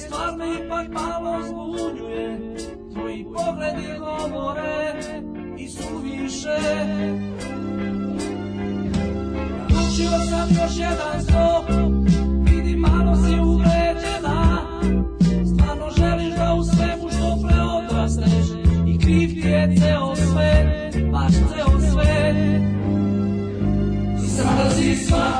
stvar me ipak malo zbunjuje Tvoji pogledi govore i su više Naučio sam još jedan sto Vidi malo si uvređena Stvarno želiš da u svemu što preodrasteš I kriv ti je ceo sve, baš ceo sve Sada si sva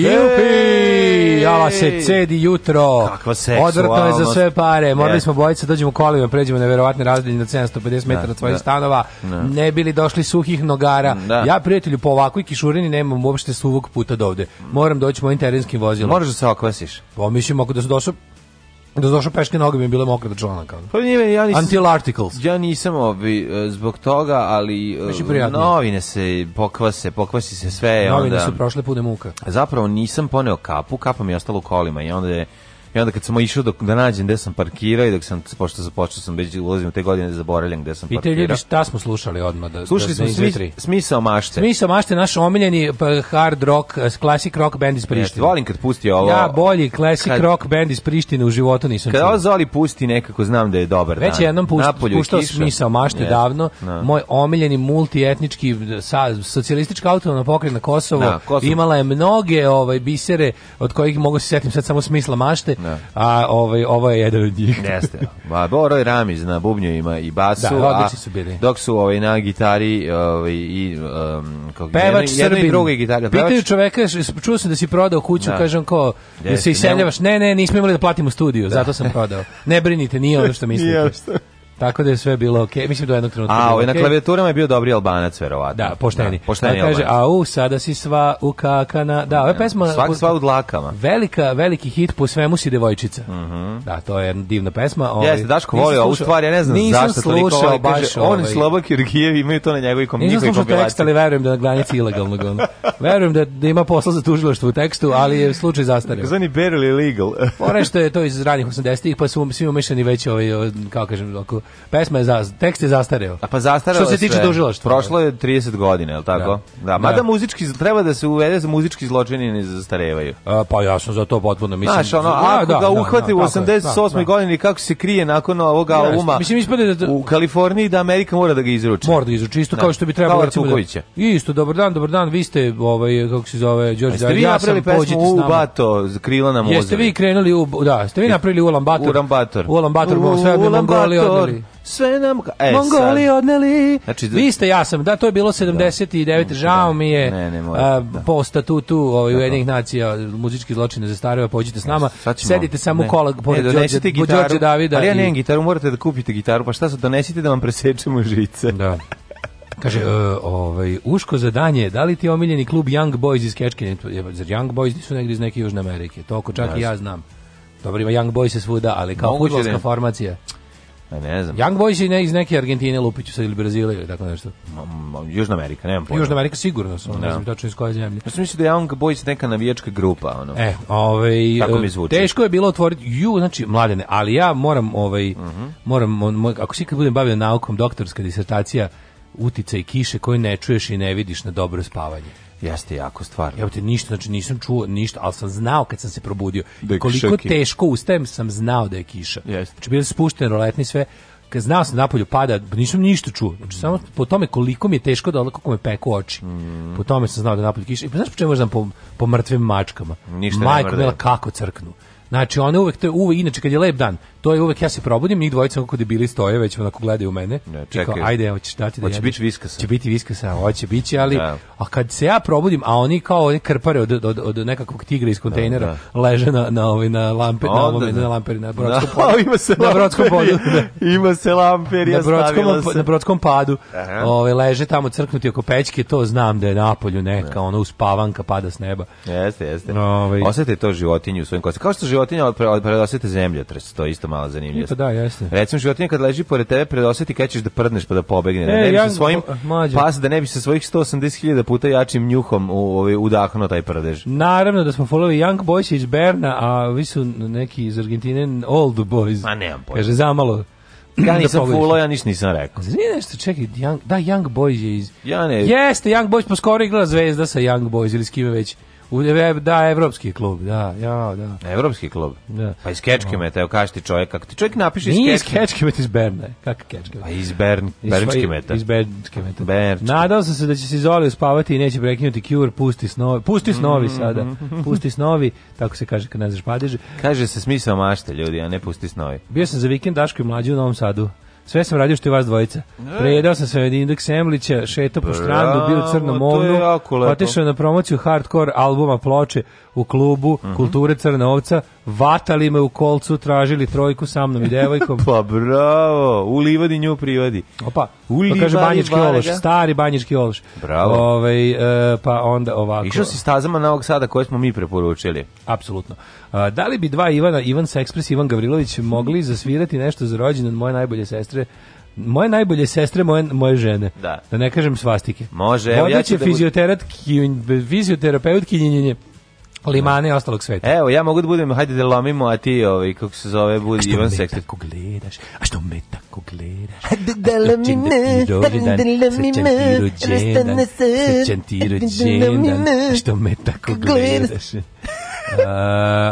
Jupi! Jala se cedi jutro. Kakva seksualnost. Odvrtno je za sve pare. Morali yeah. smo bojice, dođemo kolima, pređemo na verovatne razdeljenje od 750 metara od svojih da. stanova. Ne. Da. ne bili došli suhih nogara. Da. Ja, prijatelju, po ovakvoj kišurini nemam uopšte suvog puta do ovde. Moram doći mojim terenskim vozilom. Moraš da se okvasiš. mislim, ako da se došao, Da je došao peške noge mi je bila mokra do da članaka. Pa nije, ja nisam, Until articles. Ja nisam obi, e, zbog toga, ali e, novine se pokvase, pokvasi se sve. E, novine onda, su prošle pude muka. Zapravo nisam poneo kapu, kapa mi je ostala u kolima i onda je I onda kad sam išao dok, da nađem gde sam parkirao i dok sam, pošto započeo sam već ulazim u te godine, da zaboravljam gde sam parkirao. parkirao. Pite ljudi šta smo slušali odmah? Da, slušali da smo da smi, Smisao mašte. Smisao mašte, naš omiljeni pa, hard rock, classic rock band iz Prištine. Jeste, volim kad pusti ovo. Ja bolji classic kad, rock band iz Prištine u životu nisam čuo. Kad ovo Zoli pusti nekako znam da je dobar već dan. Već jednom pust, puštao Smisao mašte yes. davno. No. Moj omiljeni multietnički sa, socijalistička autonomna pokrajina Kosovo, no, Kosovo, imala je mnoge ovaj bisere od kojih mogu se setim sad samo smisla mašte Da. A ovaj ovo je jedan od njih. Jeste. Da. Ma Boro i Ramiz na bubnjevima i basu, da, a su bili. dok su ovaj na gitari, ovaj i um, kako pevač jedan, jedna i drugi gitara. Pitaju čoveka, čuo sam da si prodao kuću, da. kažem ko, da se iseljavaš. Ne, ne, nismo imali da platimo studiju, da. zato sam prodao. Ne brinite, nije ono što mislite. Tako da je sve bilo okej. Okay. Mislim do da jednog trenutka. A, ovaj okay. klavijaturama je bio dobri Albanac verovatno. Da, pošteni. Da, pošteni da, kaže, a u sada si sva u kakana. Da, ova pesma Svak sva u dlakama. Velika, veliki hit po svemu si devojčica. Mm Da, to je divna pesma. Ovaj, Jeste, Daško voli u stvari ja ne znam nisam zašto toliko ovaj kaže, ovaj. on i Sloba Kirgijev imaju to na njegovoj kom njihovoj kompilaciji. Nisam slušao tekst, ali verujem da na granici ilegalnog ono. Verujem da, da ima posla za tužilaštvo u tekstu, ali je slučaj zastario. Zvani barely legal. što je to iz ranih 80-ih, pa su svi umešani već ovaj, kako kažem, oko Pesma je za, tekst je zastareo. A pa zastareo Što se tiče tužilaštva. Prošlo je 30 godina, el' tako? Da. da. Mada da. muzički treba da se uvede za muzički zločini ne zastarevaju. A, pa sam za to potpuno mislim. Znaš, ono, da, ako da, ga da, da, uhvate u 88. godini kako se krije nakon ovoga albuma. Mislim ispade da u Kaliforniji da Amerika mora da ga izruči. Mora da izruči isto kao što bi trebalo recimo. Da, isto, dobar dan, dobar dan, vi ste ovaj kako se zove Đorđe da ja sam pođite s u Bato, krila na mozu. Jeste vi krenuli u da, ste vi napravili Ulan Bator. Ulan Bator. Ulan Bator, sve bi Mongolija odneli sve nam... Ka... E, Mongoli sad. odneli. Znači, da... Vi ste, ja sam, da, to je bilo 79. Da, da, da. Žao mi je ne, ne mora, a, da. po statutu ovaj, da, Ujedinjih nacija muzički zločine za zastareva, pođite s nama, ćemo, sedite samo ne. kola e, pored ne, Đorđe, gitaru, Davida. Ali ja nemam gitaru, morate da kupite gitaru, pa šta se donesite da vam presečemo žice. Da. Kaže, uh, ovaj, Uško zadanje, da li ti je omiljeni klub Young Boys iz Kečkine? Zar Young Boys nisu negdje iz neke Južne Amerike? Toliko čak da, i ja znam. Dobro, ima Young Boys svuda, ali kao futbolska formacija. E, ne znam. Young Boys ne, iz neke Argentine lupiću sad ili Brazila ili tako nešto. Južna Amerika, nemam pojma. Južna Amerika sigurno su, ne da. znam tačno iz koje zemlje. Ja sam mislio da je Young Boys neka navijačka grupa, ono. E, ovaj, tako e, mi zvuči. Teško je bilo otvoriti, ju, znači, mladene, ali ja moram, ovaj, uh mhm. -huh. moram, on, moj, ako si kad budem bavio naukom, doktorska disertacija, uticaj kiše koju ne čuješ i ne vidiš na dobro spavanje. Jeste jako stvarno. Ja te ništa, znači nisam čuo ništa, ali sam znao kad sam se probudio. Da koliko kiša. teško ustajem, sam znao da je kiša. Jeste. Znači bili spušteni roletni sve, kad znao sam da napolju pada, nisam ništa čuo. Znači samo po tome koliko mi je teško da kako me peku oči. Mm. Po tome sam znao da napolju kiša. I pa znaš po čemu znam po, po mrtvim mačkama. Ništa Majko ne mrde. kako crknu. Znači one uvek to uvek inače kad je lep dan, to je uvek ja se probudim, njih dvojica kako debili stoje, već onako gledaju mene. Ne, čekaj. Kao, ajde, ćeš dati da Hoće biti viskasa. Će biti viskasa, hoće biti, ali da. a kad se ja probudim, a oni kao oni krpare od, od, od nekakvog tigra iz kontejnera da, da. leže na na ovaj na lampe, Onda, na ovome, na lamperi na da, brodskom da. podu. Ima se na brodskom podu. Da. Ima se lamperija na brodskom pa, se. na brodskom padu. Ovaj leže tamo crknuti oko pećke, to znam da je napolju neka da. ona uspavanka pada s neba. Jeste, jeste. Ovaj Osete to životinju u svojim kostima. Kao što životinja od, od, od, zemlje, to isto mala zanimljivost. E, pa da, jeste. Recimo životinja kad leži pored tebe, predosjeti kad da prdneš pa da pobegne. Da e, da ne bi ja, sa svojim mlađe. pas da ne bi sa svojih 180.000 puta jačim njuhom u, ovaj, udahnuo taj prdež. Naravno da smo folovi Young Boys iz Berna, a vi su neki iz Argentine Old Boys. Ma nemam pojma. Kaže zamalo. Ja da nisam da fulo, ja ništa nisam rekao. Znači nešto, čekaj, young, da, Young Boys je iz... Ja ne... Jeste, Young Boys, pa skoro igra zvezda sa Young Boys ili s kime već. U, e, da, evropski klub, da, ja, da. Evropski klub? Da. Pa iz Kečkemeta, no. evo kaži ti čovjek, kako ti čovjek napiše iz Kečkemeta. Nije iz Kečkemeta, iz Berna, kako Kečkemeta? Pa iz Bern, Bernčkemeta. Iz Bernčkemeta. Bernčkemeta. Nadao sam se da će se Zoli uspavati i neće prekinuti Cure, pusti snovi, pusti snovi mm-hmm. mm -hmm. sada, pusti snovi, tako se kaže kad ne znaš padeže. Kaže se smisao mašte, ljudi, a ne pusti snovi. Bio sam za vikend Daško i mlađi u Novom Sadu. Sve sam radio što je vas dvojica. Prejedao sam se od Indeks Emlića, šetao po strandu, bio crno movnu, otešao na promociju hardcore albuma ploče u klubu mm -hmm. Kulture Crna Ovca, vatali me u kolcu, tražili trojku sa mnom i devojkom. pa bravo, u livadi nju privodi. Opa, u pa kaže banjički ološ, stari banjički ološ. Bravo. Ove, ovaj, e, pa onda ovako. Išao si stazama na ovog sada koje smo mi preporučili. Apsolutno. A, e, da li bi dva Ivana, Ivan Sekspres, Ivan Gavrilović, mogli zasvirati nešto za rođendan moje najbolje sestre moje najbolje sestre, moje, moje žene. Da. da ne kažem svastike. Može. Vodeće ja da fizioterapeut, fizioterapeut kinjenjenje limane i ostalog sveta. Evo, ja mogu da budem, hajde da lomimo, a ti, ovaj, kako se zove, budi Ivan Sektor. A što me tako gledaš? A što me tako ako gledaš Dala mi me, dala mi me Srećan ti rođendan Što me tako gledaš Uh,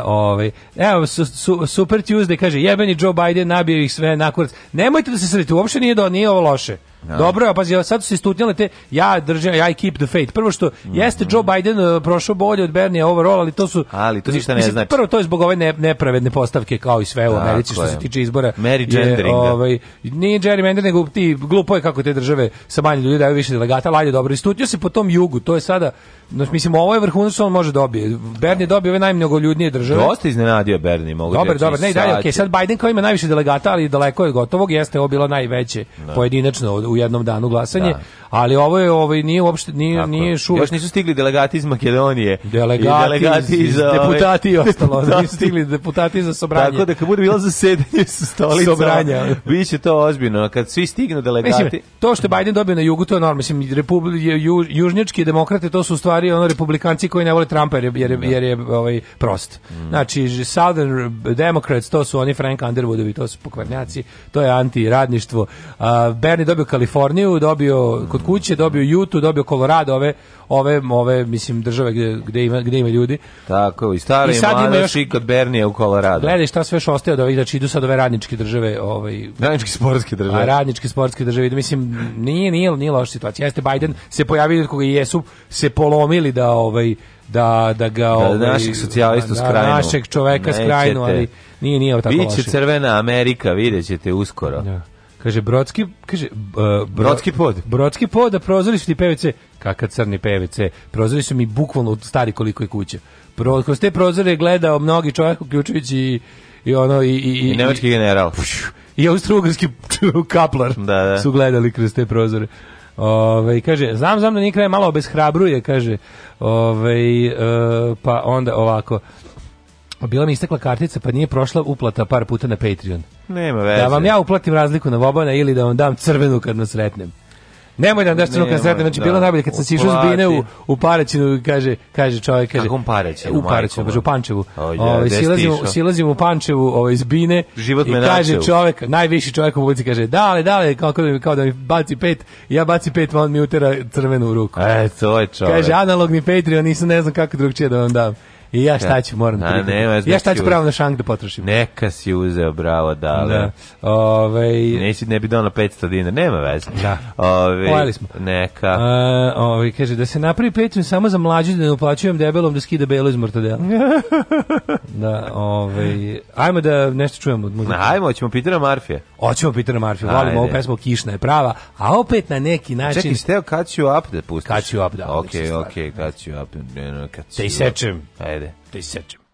ovaj. Evo, su, su, Super Tuesday kaže, jebeni Joe Biden nabio ih sve na kurac. Nemojte da se sredite, uopšte nije, do, nije ovo loše. No. Da. Dobro, ja, pazi, sad su se istutnjale te, ja držim, ja keep the faith. Prvo što, mm -hmm. jeste mhm. Joe Biden uh, prošao bolje od Bernija overall, ali to su... Ali to ništa ne mislim, znači. Prvo, to je zbog ove ne, nepravedne postavke, kao i sve u Americi, što je. se tiče izbora. Mary genderinga. Ovaj, nije gerrymander, nego ti glupo je kako te države sa manje ljudi daju više delegata, Valje dobro. Istutio se po tom jugu, to je sada, no, mislim, ovo je vrhunac što on može dobije. Berni je dobio ove najmnogoljudnije države. Dosta iznenadio Berni, mogu Dobar, dobar, ne, i dalje, okay, sad Biden kao ima najviše delegata, ali daleko je gotovog, jeste ovo bilo najveće da. pojedinačno u jednom danu glasanje, da ali ovo je ovaj nije uopšte nije Tako. nije šuvek. Još nisu stigli delegati iz Makedonije. Delegati, I delegati iz, iz ove... deputati i ostalo. Nisu stigli deputati za sobranje. Tako da kad bude bilo zasedanje sa stolicom. Sobranja. Biće to ozbiljno kad svi stignu delegati. Mislim, to što Biden dobio na jugu to je normalno. Mislim republi, ju, južnjački demokrate to su u stvari ono republikanci koji ne vole Trampa jer je, jer je, da. jer je ovaj prost. Mm. Znači Southern Democrats to su oni Frank Underwoodovi, to su pokvarnjaci, to je anti radništvo. Uh, Bernie dobio Kaliforniju, dobio mm kod kuće, dobio Utah, dobio Colorado, ove ove ove mislim države gde, gde ima gde ima ljudi. Tako i stare i sad ima još i kod Bernije u Colorado. Gledaj šta sve što ostaje od ovih znači idu sad ove radničke države, ovaj radničke sportske države. A radničke sportske države, mislim nije nije nije loša situacija. Jeste Biden se pojavio koga jesu se polomili da ovaj da da ga da, da ovaj, da, naših socijalista da, skrajnu. našeg čoveka Nećete. skrajnu, ali nije nije tako Biće crvena Amerika, videćete uskoro. Ja. Da. Kaže Brodski, kaže uh, Brodski pod. Brodski pod, a prozori su ti PVC, kakav crni PVC. Prozori su mi bukvalno stari koliko je kuća. Pro, kroz te prozore gledao mnogi čovjek uključujući i, i ono i i, I nemački general. I, austrougarski kaplar da, da. su gledali kroz te prozore. Ove, kaže, znam, znam da nije kraj malo obeshrabruje, kaže, ove, e, pa onda ovako, bila mi istekla kartica, pa nije prošla uplata par puta na Patreon. Nema veze. Da vam ja uplatim razliku na Vobana ili da vam dam crvenu kad nas sretnem. Nemoj da daš crvenu crnu kasete, znači da, bilo najbolje kad sam si išao zbine u, u Paraćinu, kaže, kaže čovjek, kaže... Kako Paraćinu? U Paraćinu, kaže u Pančevu. Oh, yeah, ovaj, silazim, silazim u Pančevu ove, ovaj, iz bine Život i kaže čovjek, najviši čovjek u buci, kaže, dale, dale, kao, kao, da mi, kao da mi baci pet, ja baci pet, on mi utera crvenu u ruku. E, to je čovjek. Kaže, analogni Patreon, nisam ne znam kako drugčije da vam dam. I ja šta da. ću, moram da, da ne, Ja šta ću pravo na šank da potrošim. Neka si uzeo, bravo, da. Da. Ove... si, ne bi donao 500 dinara, nema veze. Da. Ove... Pojeli smo. Neka. A, ove, kaže, da se napravi Patreon samo za mlađe, da ne uplaćujem debelom da skida belo iz mortadela. da, ove... Ajmo da nešto čujemo od muzike. Ajmo, hoćemo Pitera Marfija. Hoćemo Pitera Marfija, volim ovo pesmo, kišna je prava, a opet na neki način... Čekaj, steo, kad ću up da pustiš? Kad ću up, da. Ok, ok, kad ću up. Kad ću Te da sečem. Ajde. They said to me.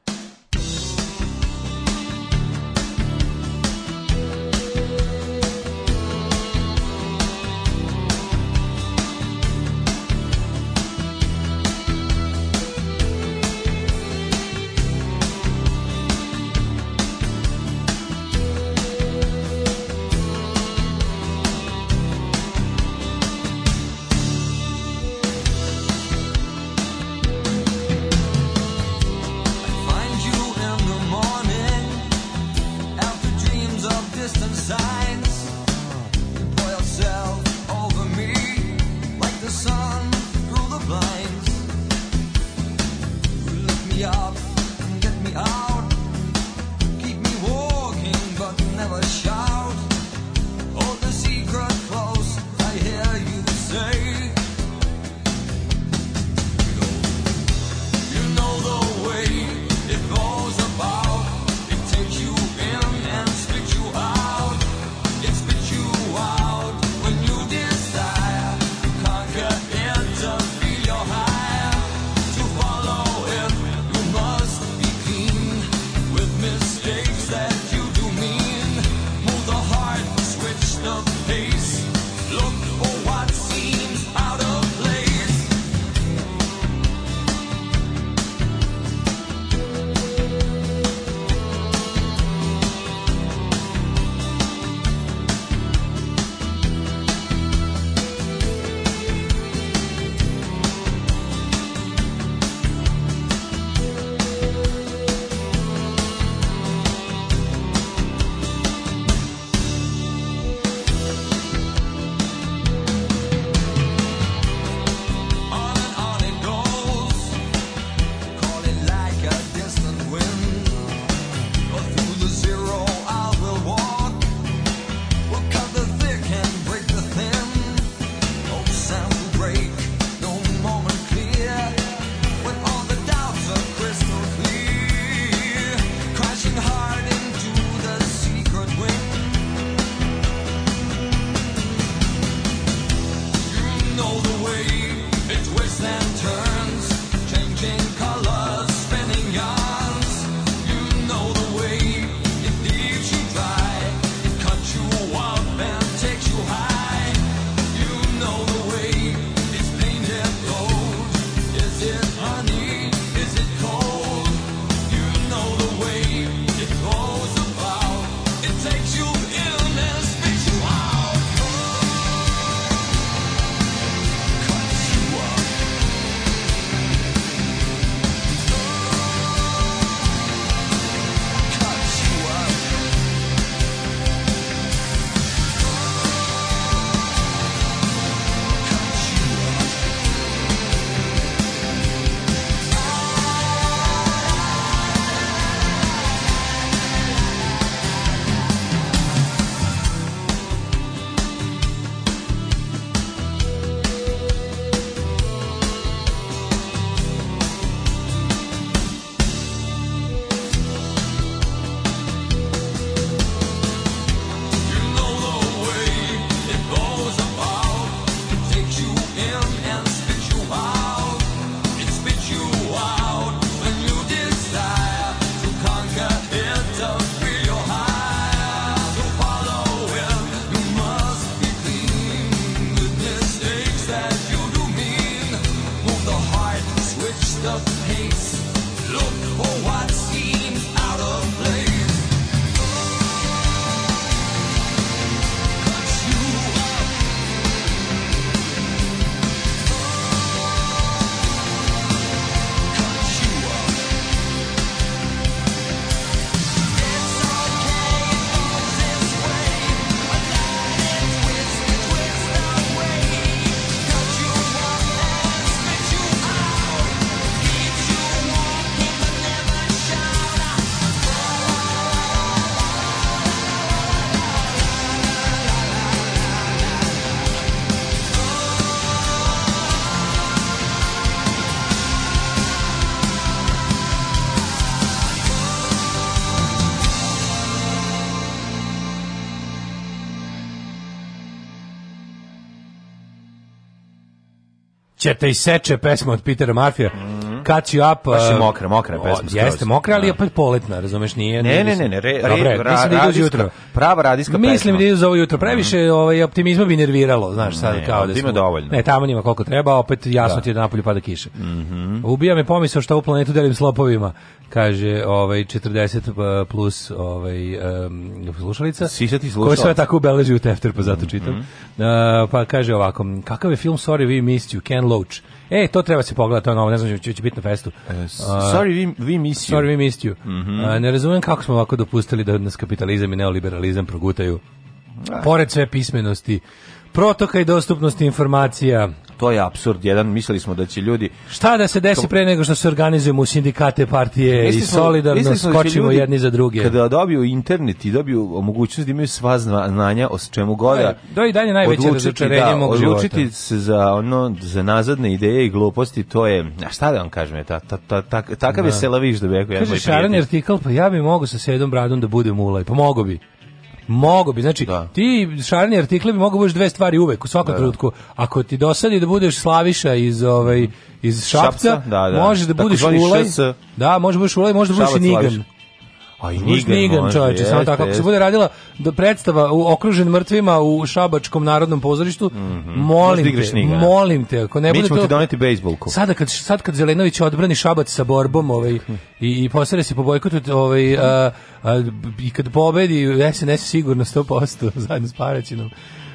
Čete i seče pesma od Petera Marfija. Catch You Up. Baš je eh, mokra, mokra pesma. O, jeste mokra, ali je da. opet poletna, razumeš, nije. Ne, ne, ne, ne, re, Dobre, re, ra, mislim da ide jutro. Prava radijska mislim pesma. Mislim da ide za ovo jutro. Previše mhm. ovaj optimizma bi nerviralo, znaš, sad ne, kao da ima dovoljno. Ne, tamo ima koliko treba, opet jasno da. ti je da napolju pada kiše. Mhm. Mm Ubija me pomisao što u planetu delim s lopovima. Kaže, ovaj 40 eh, plus ovaj um, slušalica. Sisati slušalica. Koji sve tako ubeleži u tefter, pa zato mhm. čitam. Uh, pa kaže ovako, kakav je film Sorry We Missed You, Ken Loach. E, to treba se pogledati, ono, ne znam, će, će biti na festu. Uh, sorry, we, we miss you. Sorry, we miss you. Mm -hmm. uh, ne razumijem kako smo ovako dopustili da nas kapitalizam i neoliberalizam progutaju. Pored sve pismenosti, protoka i dostupnosti informacija. To je apsurd jedan, mislili smo da će ljudi... Šta da se desi pre nego što se organizujemo u sindikate partije mislili i solidarno smo, da skočimo ljudi, jedni za druge? Kada dobiju internet i dobiju mogućnost da imaju sva znanja o čemu god da... To da i dalje najveće odlučiti, da, mog odlučiti života. se za, ono, za nazadne ideje i gluposti, to je... A šta da vam kažem, ta, ta, ta, ta, takav da. je selaviš da bi rekao... Kaže, šaran artikl, pa ja bi mogu sa sedom bradom da budem ulaj, pa mogu bi. Mogu bi, znači da. ti šarni artikli bi mogu budeš dve stvari uvek u svakom da, trenutku. Ako ti dosadi da budeš Slaviša iz ovaj iz Šapca, Šapca da, da. možeš da budeš Ulaj. Da, možeš da budeš Ulaj, možeš da budeš Nigan. A Nigan, čovječe, samo tako. Ako se bude radila do predstava u okružen mrtvima u Šabačkom narodnom pozorištu, mm -hmm. molim te, niga. Da. molim te, ako ne bude to... Mi ćemo ti doneti bejsbolku. Sada kad, sad kad Zelenović odbrani Šabac sa borbom ovaj, i, i posere se po bojkotu, ovaj, a, a, i kad pobedi SNS sigurno 100% zajedno s Paraćinom,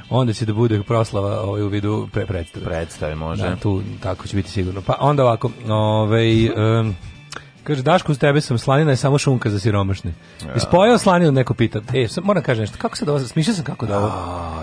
onda će da bude proslava ovaj, u vidu pre predstave. Predstave može. Da, tu tako će biti sigurno. Pa onda ovako, ovaj, um, Kaže, Daško, uz tebe sam slanina je samo šunka za siromašne. Ja. Ispojao slaninu, neko pita. E, sam, moram kažem nešto, kako se da ovo, smišljao sam kako da ovo,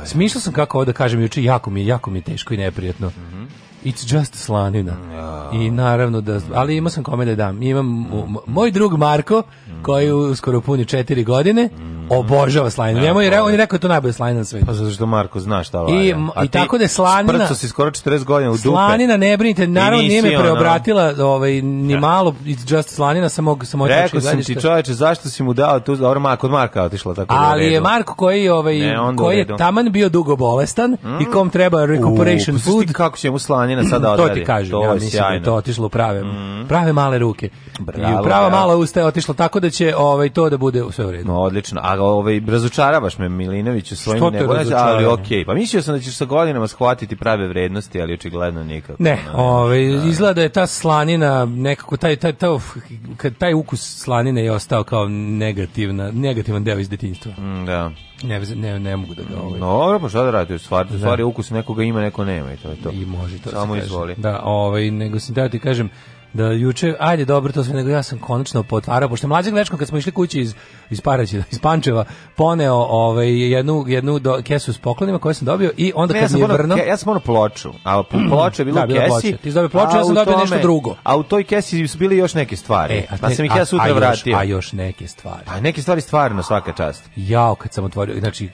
smišljao sam kako ovo da kažem juče, jako mi je, jako mi je teško i neprijatno. Mm -hmm. It's just slanina. Mm, I naravno da, ali imao sam kome da dam. Imam, moj drug Marko, koji uskoro puni četiri godine, mm. obožava slaninu. Njemu je, on je rekao da to najbolje slanina na svetu. Pa zato što Marko zna šta valja. I, A i tako da je slanina... Sprco si skoro 40 godina u dupe. Slanina, ne brinite, naravno nije me preobratila ovaj, ni malo, it's just slanina, sam mog, sam moj Rekao sam ti čoveče, zašto si mu dao tu, dobro, Marko od Marka otišla tako da Ali je Marko koji, ovaj, koji je taman bio dugo bolestan i mm. kom treba recuperation pa food. Kako će mu slanina vremena sada odredi. To ti kažem, to ja mislim sjajno. da je to otišlo u prave, mm. prave male ruke. Bravo, I u prava ja. mala usta je otišlo tako da će ovaj, to da bude sve u redu. No, odlično. A ovaj, razočaravaš me Milinoviću svojim neboješ, ali okej. Okay. Pa mislio sam da ćeš sa godinama shvatiti prave vrednosti, ali očigledno nikako. Ne, ovaj, da. izgleda je ta slanina, nekako taj, taj, taj, taj, taj ukus slanine je ostao kao negativna, negativan deo iz detinjstva. Mm, da. Ne, ne, ne mogu da ga mm, ovaj. No, pa šta da radi, u stvari, u da. stvari ukus nekoga ima, neko nema i to je to. I može to. Da Samo izvoli. Da, ovaj nego sam da ti kažem, da juče, ajde dobro, to sve nego ja sam konačno potvarao, pošto mlađeg Lečkom kad smo išli kući iz, iz Paraćina, iz Pančeva, poneo ovaj, jednu, jednu do, kesu s poklonima koje sam dobio i onda ne, kad ja mi je vrno... Ja sam ono ploču, a ploča je bilo da, u kesi. Ploča. Ti si dobio ploču, ja sam dobio tome, nešto drugo. A u toj kesi su bili još neke stvari, e, a, pa te, pa sam ih ja sutra a, još, vratio. A još neke stvari. A pa neke stvari stvarno svaka čast. Jao, kad sam otvorio, znači,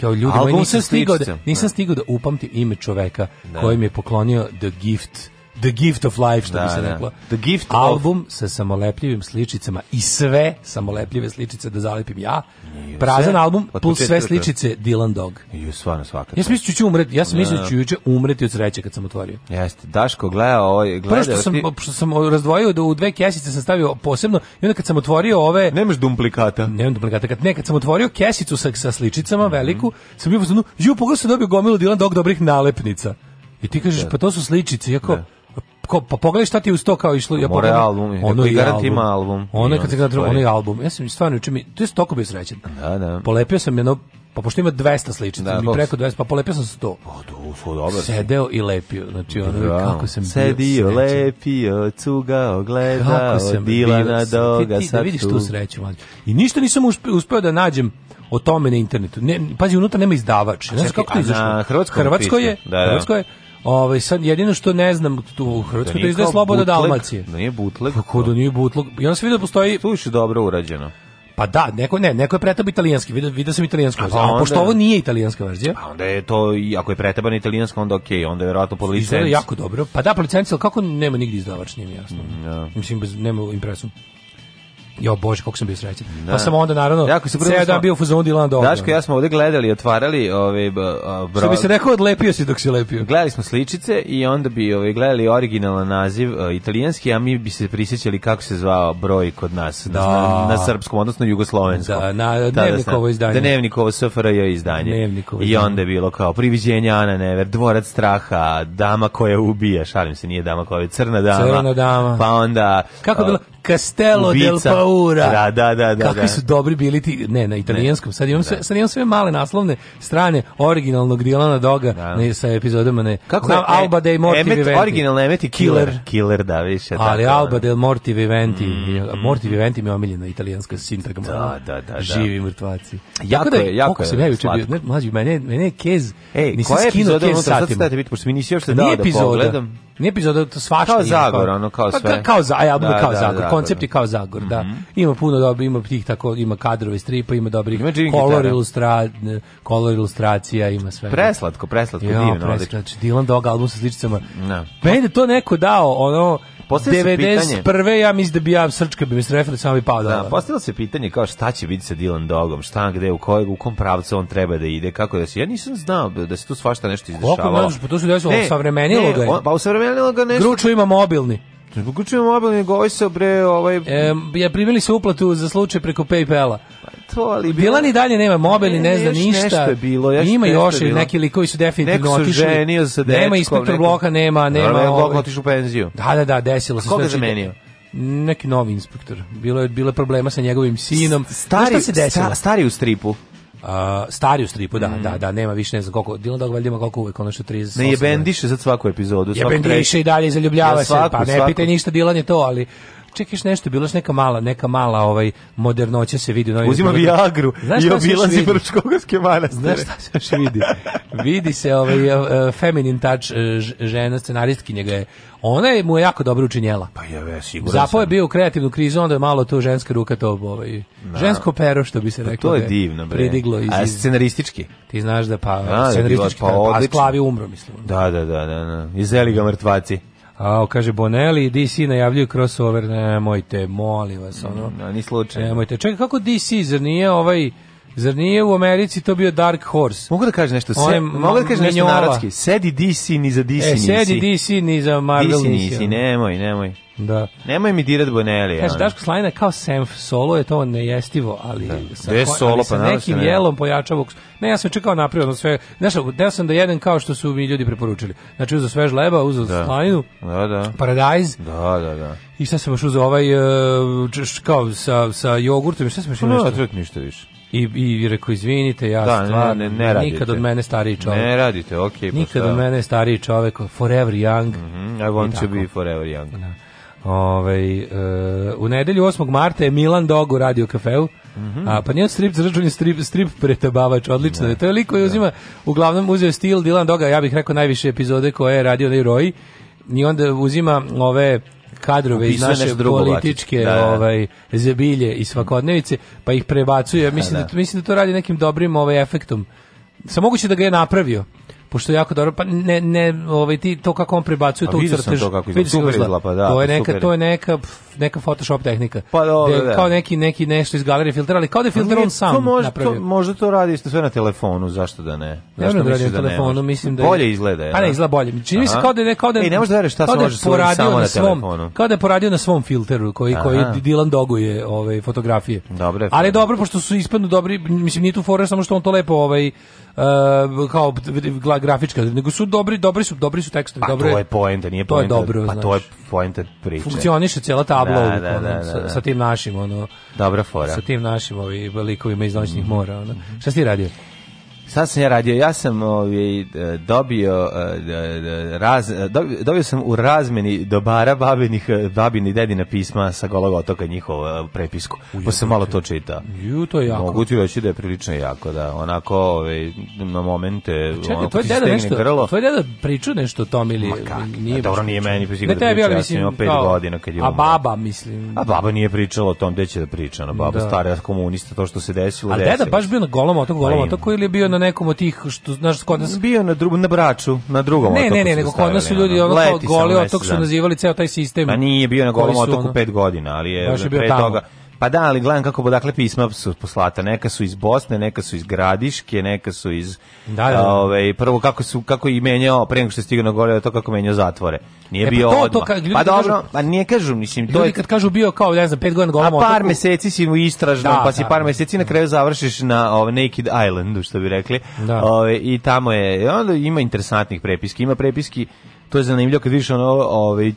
kao ljudi nisam stigao, da, nisam stigao da upamtim ime čoveka da. koji je poklonio The Gift The Gift of Life, što da, bi se da. reklo. Da. The Gift Album of... sa samolepljivim sličicama i sve samolepljive sličice da zalepim ja. I Prazan album plus sve sličice Dylan Dog. I stvarno svaka. Ja sam mislio da ću umreti, ja sam mislio da ću juče umreti od sreće kad sam otvorio. Jeste, Daško gleda ovaj gleda. Prvo što sam što sam razdvojio da u dve kesice sam stavio posebno i onda kad sam otvorio ove Nemaš duplikata. Nemam duplikata. Kad ne, kad sam otvorio kesicu sa, sa sličicama mm -hmm. veliku, sam bio u fazonu, ju pogledao sam dobio gomilu Dylan Dog dobrih nalepnica. I ti kažeš, da. pa to su sličice, iako... Da ko, pa pogledaj šta ti u sto kao išlo. Ja More pogledam, album, ono i garant ima album. Ono kad se gleda, ono je album. Ja sam stvarno učin, to je stoko bio srećan. Da, da. Polepio sam jedno, pa pošto ima 200 sličica, da, mi preko 200, pa polepio sam 100. O, pa, do, su dobro. Sedeo i lepio, znači ono, Bravo. kako sam Sedio, bio srećan. lepio, cugao, gledao, dila na doga, ti, ti, da vidiš tu, tu sreću. Man. I ništa nisam uspeo da nađem o tome na internetu. Ne, pazi, unutra nema izdavač. Ne znam kako to izašlo. Hrvatsko je, da, da. Hrvatsko je, Ovaj sad jedino što ne znam tu u da Hrvatskoj da izdaje Sloboda Dalmacije. Nije butlek. Pa kako da nije butlek? Ja sam vidio da postoji. Slušaj, dobro urađeno. Pa da, neko ne, neko je pretaba italijanski, vidio, vidio sam italijansku pa verziju, a, pa a pošto ovo nije italijanska verzija. Pa onda je to, i ako je pretaban italijanska, onda okej, okay, onda je verovatno po licenci. jako dobro. Pa da, po licenci, kako nema nigdje izdavač, nije mi jasno. Mm, ja. Da. Mislim, bez, nema impresum. Jo bože, kako sam bio srećan. Da. Pa sam onda naravno jako se ceo dan bio u fazonu Dilana Dobro. Daško, ja smo ovde gledali, otvarali ove brod. Što bi se rekao, odlepio si dok si lepio. Gledali smo sličice i onda bi ove gledali originalan naziv uh, italijanski, a mi bi se prisjećali kako se zvao broj kod nas da. na, na srpskom, odnosno jugoslovenskom. Da, na dnevnikovo da, izdanje. Dnevnikovo SFRJ izdanje. Dnevnikovo izdanje. I onda je bilo kao priviđenje Ana Never, dvorac straha, dama koja ubija, šalim se, nije dama koja je crna dama. Crna dama. Pa onda... Kako bilo? Castello del Paura. Da, da, da, da. Kakvi da. su dobri bili ti, ne, na italijanskom. Sad imam, da. sve, sad imam sve male naslovne strane originalnog Dilana Doga da. ne, sa epizodama. Ne. Kako je? Alba e- dei Morti Emet, Viventi. Originalno Emet i Killer. Killer, da, više. Ali tako, Alba da. del Morti Viventi. Mm. Morti Viventi mi je omiljena italijanska sintagma. Da, da, da. da. Živi mrtvaci. Jako da, je, jako je. sam ja juče bio, ne, mlađi, mene, mene je kez, Ej, nisam skinuo kez satima. sad ćete biti, pošto mi nisi još se pa dao da pogledam. Nije epizoda to svašta. Kao Zagor, ono kao pa, sve. Pa, kao za, ja, e, album da, kao da, Zagor, da, koncept da. je kao Zagor, mm -hmm. da. Mhm. Ima puno dobro, ima tih tako, ima kadrove stripa, ima dobrih ima kolor, ilustra, kolor ilustracija, ima sve. Preslatko, preslatko, jo, divno. Preslatko, znači Dylan Dog album sa sličicama. Da. No. Meni to neko dao, ono, Postavilo se pitanje. 91. ja mislim da bi ja srčka bi mi strefila, samo bi pao da. postavilo se pitanje kao šta će biti sa Dylan Dogom, šta gde, u kojeg, u kom pravcu on treba da ide, kako da se. Ja nisam znao da se tu svašta nešto izdešavalo. Kako možeš, pa to se desilo, savremenilo ga. Ne, pa savremenilo ga nešto. Gručo ima mobilni. Uključujemo mobilni, govoj se bre, ovaj... E, ja primili su uplatu za slučaj preko Paypala. Pa to, ali... Bilo... Dilan i dalje nema mobilni, ne, ne zna ništa. Nešto je bilo, još Ima još i neki likovi su definitivno otišli. Neko su ženio sa dečkom. Nema inspektor bloka, nema, nema... Normalno ovaj... blok otišu u penziju. Da, da, da, desilo se. A koga je znači- zamenio? Neki novi inspektor. Bilo je, bilo problema sa njegovim sinom. Stari, šta se desilo? Sta, stari u stripu. Uh, stari u stripu, da, da mm. da, da, nema više ne znam koliko, Dylan Dog valjda ima koliko uvek, ono što 30. Ne jebendiše sad svaku epizodu. Jebendiše i dalje, zaljubljava ja, svaku, se, pa ne pita ništa, Dylan je to, ali čekaš nešto, bilo neka mala, neka mala ovaj modernoća se vidi. Ovaj, Uzima Viagru i obilazi Brčkogorske manastire. Znaš šta se još vidi? vidi se ovaj uh, feminine touch uh, žena scenaristkinja ga je ona je mu je jako dobro učinjela. Pa je, ja, sigurno. Zapo je bio u kreativnu krizu, onda je malo to ženska ruka to ovaj. No. Da. Žensko pero što bi se pa reklo. to da je divno, bre. Pridiglo iz, A scenaristički? Ti znaš da pa A, da scenaristički, pa pa da pa, pa, pa, pa, pa, pa, pa, pa, pa, pa, pa, A, kaže Bonelli DC najavljuju crossover, nemojte, molim vas, ono. Mm, ni slučajno. Nemojte. Čekaj, kako DC, zar nije ovaj Zar nije u Americi to bio Dark Horse? Mogu da kažem nešto, se, mogu da kažem nešto narodski. Sedi DC ni za DC e, sedi DC ni za Marvel DC nisi. nemoj, nemoj. Da. Nemoj mi dirat Bonelli. Kaže, Daško Slajna kao Senf solo je to nejestivo, ali da. sa, De solo, ali sa pa nekim jelom pojača voks. Ne, ja sam čekao napravio sve. Znaš, deo sam da jedem kao što su mi ljudi preporučili. Znači, uzeo svež leba, uzeo da. Slajnu, da, da. paradajz. Da, da, da. I šta sam još uzeo ovaj, uh, kao sa, sa jogurtom, šta sam još pa nešto? Ne, ništa više i, i rekao, izvinite, ja da, stvar, ne, ne, ne nikad od mene stariji čovjek. Ne radite, okej. Okay, pa nikad od mene stariji čovjek, forever young. Mm -hmm, I want to be forever young. Da. Ove, e, eh, u nedelju 8. marta je Milan Dog u Radio Kafeu. Mm -hmm. A pa nije strip zračun strip strip pretebavač odlično. Ne. Da, to je lik koji da. uzima uglavnom uzeo stil Dylan Doga, ja bih rekao najviše epizode koje je radio Leroy. Ni onda uzima ove kadrove iz naše političke da, da, ovaj zebilje i svakodnevice, pa ih prebacuje. Mislim da, da, da. mislim da to radi nekim dobrim ovaj efektom. sa moguće da ga je napravio pošto je jako dobro, pa ne, ne, ovaj, ti, to kako on prebacuje, pa to ucrtež. to kako izgleda, super pa da. To je pa neka, to je neka, neka Photoshop tehnika. Pa dobro, da. Kao neki, neki nešto iz galerije filtera, ali kao da je pa filter on sam to može, napravio. To, možda to radi sve na telefonu, zašto da ne? Zašto ne radi na da telefonu, mislim da je, Bolje izgleda. Je, pa ne, da. izgleda bolje. Čini se kao da ne, kao da... Ej, ne možeš da veriš šta da se može samo na telefonu. Kao da poradio na svom filteru, koji, koji Dylan doguje ove ovaj, fotografije. Dobre. Ali dobro, pošto su ispadnu dobri, mislim, nije tu fora, samo što on to lepo ovaj, uh, kao grafička, nego su dobri, dobri su, dobri su tekstovi, pa dobre. to je poenta, nije poenta. To je dobro, pa znaš. to je poenta priče. Funkcioniše cela da, tabla da, da, da, ono, da, sa, da. sa, tim našim ono. Dobra fora. Sa tim našim ovi velikovima iz noćnih mhm. mora, ono. Šta si radio? Šta sam ja radio? Ja sam ovaj, e, dobio, e, e, raz, dobio, dobio sam u razmeni dobara babinih, babini dedina pisma sa golog otoka njihovu prepisku. Uj, pa sam malo to čitao. Ju, to je jako. Mogu ti reći da je prilično jako, da. Onako, ovaj, na momente, pa Čekaj, onako ti deda nešto, grlo. Tvoj deda priču nešto o tom ili... Ma kak, nije dobro nije meni, pa sigurno da priča, ja sam imao pet kao, godina kad je umro. A baba, mislim. A baba nije pričala o tom, gde će da priča, na baba da. stara komunista, to što se desilo, desilo. A deda baš bio na golom otoku, golom pa otoku ili bio na nekom od tih što znaš kod nas bio na drugom na Braču, na drugom ne, otoku. Ne, ne, nego kod nas su ljudi ono kao goli otok su nazivali ceo taj sistem. Pa nije bio na golom otoku 5 godina, ali je pre toga Pa da, ali gledam kako odakle pisma su poslata. Neka su iz Bosne, neka su iz Gradiške, neka su iz... Da, da. da. Ove, ovaj, prvo kako, su, kako i menjao, pre nego što je stigao na gore, to kako menjao zatvore. Nije e, pa bio pa to, odmah. To, pa dobro, kažu, pa nije kažu, mislim... Ljudi to je, kad kažu bio kao, ne znam, pet godina govom A par otoku. meseci si u istražnom, da, pa si da, par da. meseci na kraju završiš na ove, ovaj, Naked Islandu, što bi rekli. Da. Ove, ovaj, I tamo je... I Onda ima interesantnih prepiski. Ima prepiski to je zanimljivo kad vidiš ono ovaj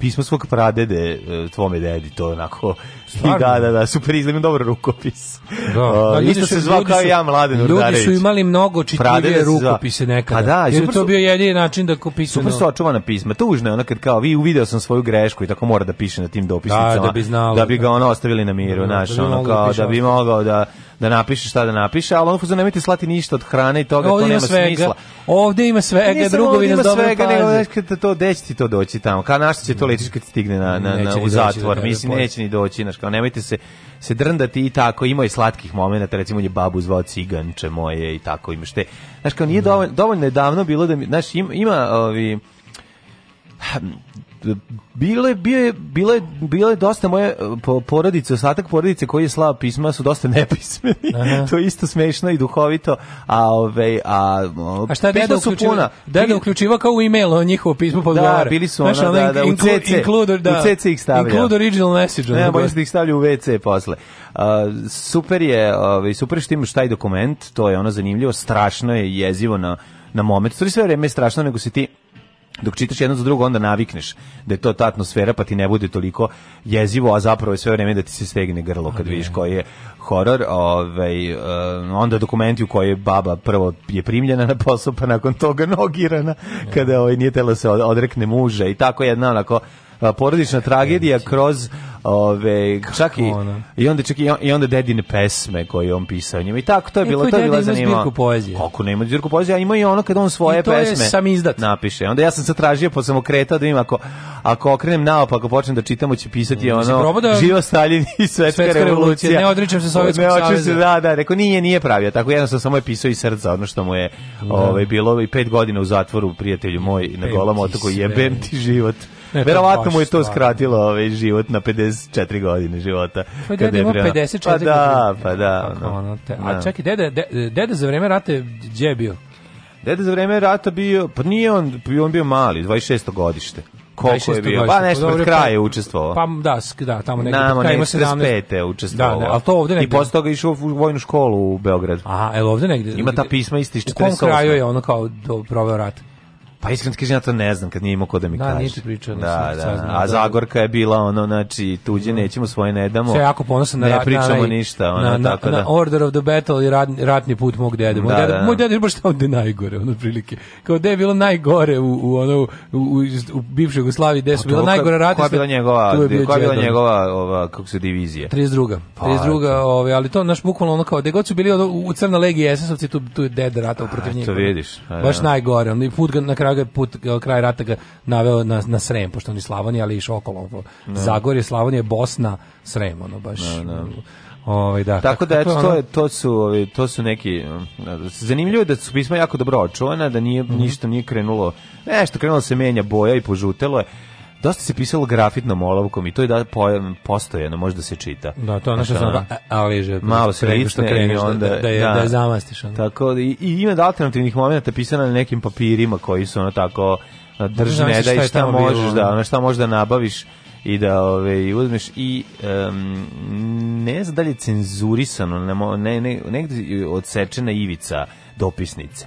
pismo svog pradede e, tvome dedi to onako Stvarno? da da da super izgleda dobro rukopis da, uh, da isto se zvao kao ja mladen Urdarević ljudi su imali mnogo čitljivije rukopise nekada a da, jer je to bio jedini način da kupisano super su očuvana pisma tužno je ono kad kao vi uvideo sam svoju grešku i tako mora da piše na tim da, dopisnicama da, da bi znao da bi ga ono ostavili na miru da, naš da ono kao da bi da da mogao da da napiše šta da napiše, ali ono fuzon nemojte slati ništa od hrane i toga, ovdje to nema svega. smisla. Ovde ima svega, Nisam drugovi nas dobro svega, paze. Nego, kad to, gde će ti to doći tamo? Kad naš će to ličiš kad stigne na, na, na, u zatvor? Mislim, pa. neće ni doći, znaš, kao nemojte se, se drndati i tako, ima i slatkih momenta, recimo on je babu zvao ciganče moje i tako, imaš te. Znaš, kao nije mhm. dovoljno, dovoljno je davno bilo da, mi, znaš, ima, ima ovi, bilo je, bio je, bilo je, bilo je dosta moje eh, porodice, ostatak porodice koji je slao pisma su dosta nepismeni. to je isto smešno i duhovito, a ove ovaj, a A šta deda su puna. Deda uključiva kao u emailu njihovo pismo pod pa Da, bili su ona, da, da, u CC, include, da, u CC ih stavlja. Include original message. Ne, bojim da ih stavlja u WC posle. Uh, super je, ovaj super što imaš taj dokument, to je ono zanimljivo, strašno je jezivo na na moment. Stvari sve vreme strašno, nego si ti dok čitaš jedno za drugo onda navikneš da je to ta atmosfera pa ti ne bude toliko jezivo a zapravo je sve vreme da ti se stegne grlo kad vidiš koji je horor ovaj eh, onda dokumenti u kojoj baba prvo je primljena na posao pa nakon toga nogirana kada ovaj nije telo da se odrekne muža i tako jedna onako porodična tragedija kroz ove čak i i onda čak i, i onda dedine pesme koje on pisao njima i tako to je e, bilo to je bilo zanimljivo zbirku poezije kako nema zbirku poezije a ima i ono kad on svoje I to pesme je sam izdat napiše onda ja sam se tražio pa sam okretao da im ako ako okrenem naopako počnem da čitam će pisati mm, ono da, živa Stalin i svetska, svetska revolucija. revolucija ne odričem se sovjetskog saveza se, da da rekao nije nije pravio tako jednostavno samo je pisao i srca ono što mu je da. ovaj bilo i pet godina u zatvoru prijatelju moj na golom otoku jebem da. ti život Verovatno mu je to skratilo ovaj život na 54 godine života. Pa deda ima 54 pa da, pa da. Ono. A da. čekaj, deda, deda za vreme rata gdje je bio? Deda za vreme rata bio, pa nije on, on bio mali, 26. godište. Koliko je bio? Pa nešto pa pred kraja pa- učestvovao. Pa da, da, tamo negde Namo, pred kraja 17. je učestvovao. Da, da, ali to ovde negde. I posle toga išao u vojnu školu u Beogradu. Aha, el ovde negdje? Ima ta pisma isti 48. U kom kraju je ono kao do proveo rata? Pa iskreno kažem, ja to ne znam, kad nije imao ko da mi da, kaže. Pričao, da, da, da, A da- Zagorka je bila ono, znači, tuđe mm. nećemo, svoje ne damo. Sve jako ponosan na rat. Ne pričamo na, ništa, ono, na, na, tako da. Na Order of the Battle i rat, ratni put mog dede. Moj, da, dede, da. moj dede je baš tamo gde najgore, ono, prilike. Kao gde je bilo najgore u, u ono, u, u, u bivšoj Jugoslaviji, gde pa su bila najgore ratna. Koja je bila njegova, koja je bila njegova, ova, kako se divizija? 32. 32, ovaj, ali to, naš, bukvalno ono kao, gde god su bili ono, u Crna legija SS-ovci, tu, tu je dede ratao protiv njega. To vidiš. Baš najgore, ono, i put na kraju ga put kraj rata ga naveo na na Srem pošto oni iz ali išao okolo no. Da. Zagorje Slavonije Bosna Srem ono baš no, da, no. Da. Ovaj da. Tako da eto to je to su ovi to su neki zanimljivo je da su pisma jako dobro očuvana, da nije mm -hmm. ništa nije krenulo. Nešto krenulo se menja boja i požutelo je dosta se pisalo grafitnom olovkom i to je da pojam postojano, da se čita. Da, to je ono što znači, sam ali že malo se vidi što kreneš da, da, da je da, da je zamastiš. Ono. Tako i, i ima da alternativnih momenata pisana na nekim papirima koji su ono tako držne, da i šta možeš bilo, da, ono šta možeš da nabaviš i da ove, i uzmeš i um, ne znam da li je cenzurisano ne, ne, negde odsečena ivica dopisnice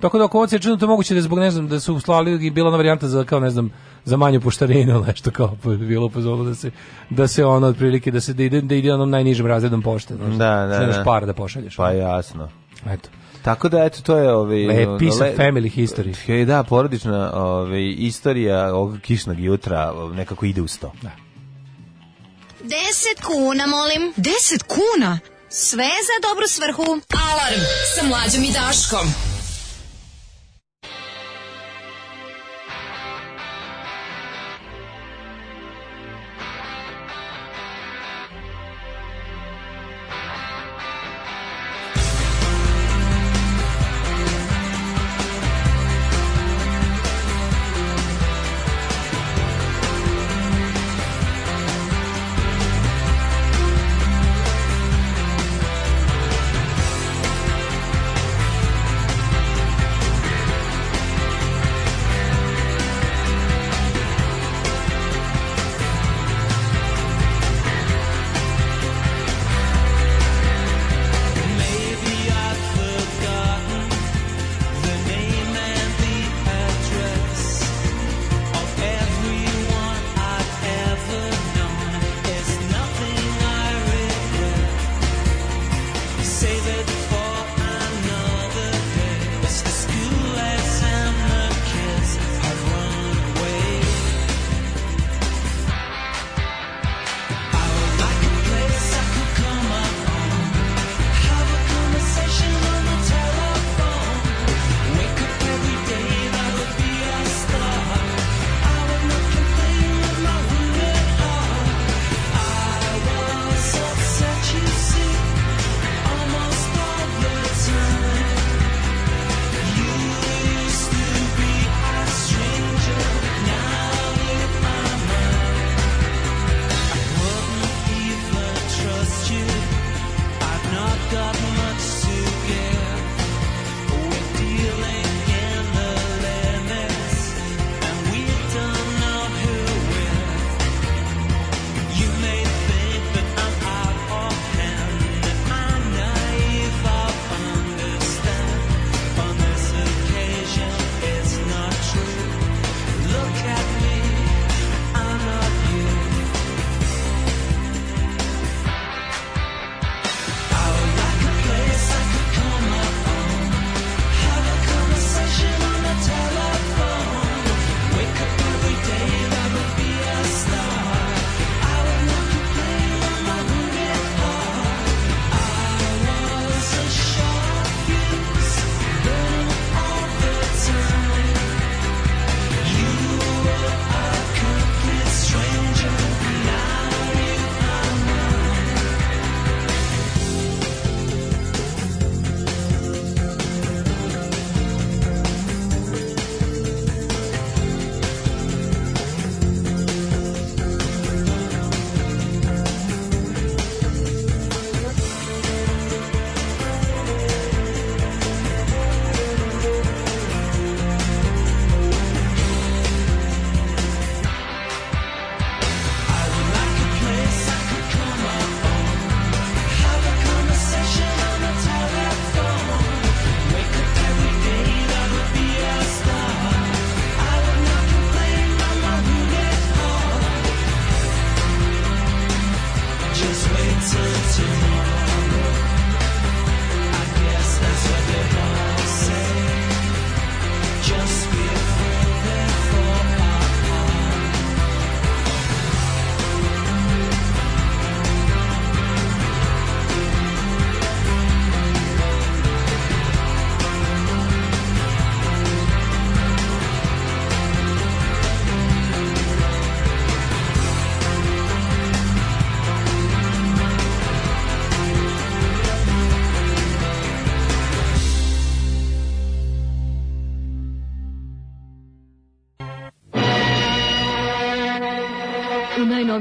Tako da ako ovo se čini, to moguće da zbog, ne znam, da su slali i bila na varijanta za, kao, ne znam, za manju poštarinu, nešto kao pa bilo pozvalo da se, da se ono, otprilike, da se da ide, da ide onom najnižim razredom pošte. Znaš, da, da, da. par da pošalješ. Pa jasno. Eto. Tako da eto to je ovaj lepi sa le, family history. Je da porodična ovaj istorija ovog kišnog jutra ovaj, nekako ide u sto. Da. 10 kuna molim. 10 kuna. Sve za dobru svrhu. Alarm sa mlađom i Daškom.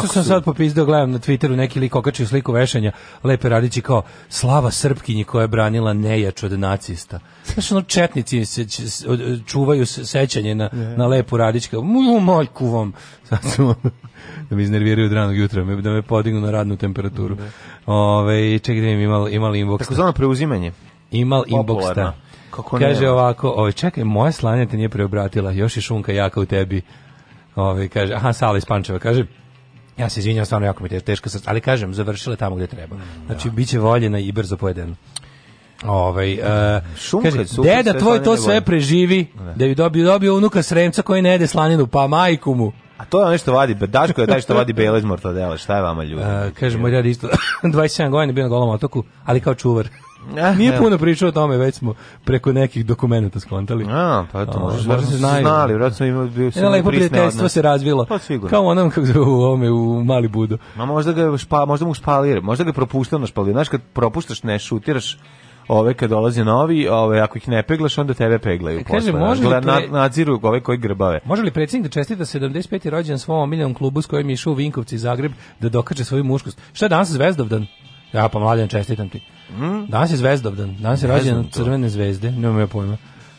što sam sad popizdao, gledam na Twitteru neki lik okačio sliku vešanja Lepe Radići kao slava Srpkinji koja je branila nejač od nacista. Znaš, ono, četnici se, čuvaju sećanje na, na Lepu Radić. Mu, moljku vam. Sad smo, da me iznerviraju od ranog jutra, da me podignu na radnu temperaturu. Da. Ove, čekaj da im imali, imali inbox. Tako zvano preuzimanje. Imal inboxta. Kako Kaže ovako, ove, čekaj, moja slanja te nije preobratila, još je šunka jaka u tebi. Ove, kaže, aha, Sala iz Pančeva, kaže, Ja se izvinjam, stvarno jako mi je teška ali kažem, završile tamo gde treba. Znači, bit će voljena i brzo pojedena. Ovaj uh, kaže, deda tvoj to sve preživi, da ju da dobio dobio unuka sremca koji ne jede slaninu, pa majku mu. A to je ono što vadi, Daško je taj što vadi bele iz mortadela, šta je vama ljudi? Uh, kaže, moj dad isto, 27 godina bio na golom otoku, ali kao čuvar. Nije puno pričao o tome, već smo preko nekih dokumenta skontali. A, pa to možda, možda se znaju. Znali, vratno im bio se lepo prijateljstvo se razvilo. Pa sigurno. Kao onom kako zove u ome u Mali budu. Ma možda ga špa, možda mu špalira, možda ga propuštao na špalira. Znaš kad propuštaš ne šutiraš ove kad dolaze novi, ove ako ih ne peglaš, onda tebe peglaju. E, kaže, posle. može li pre... nadziru ove koji grbave. Može li predsjednik da čestita 75. rođendan svom omiljenom klubu s kojim je išao u Vinkovci i Zagreb da dokaže svoju muškost? Šta je danas Zvezdovdan? Ja pa mladen čestitam ti. Mm? Danas je zvezdobdan, danas je rođendan Crvene zvezde, nemam ja pojma.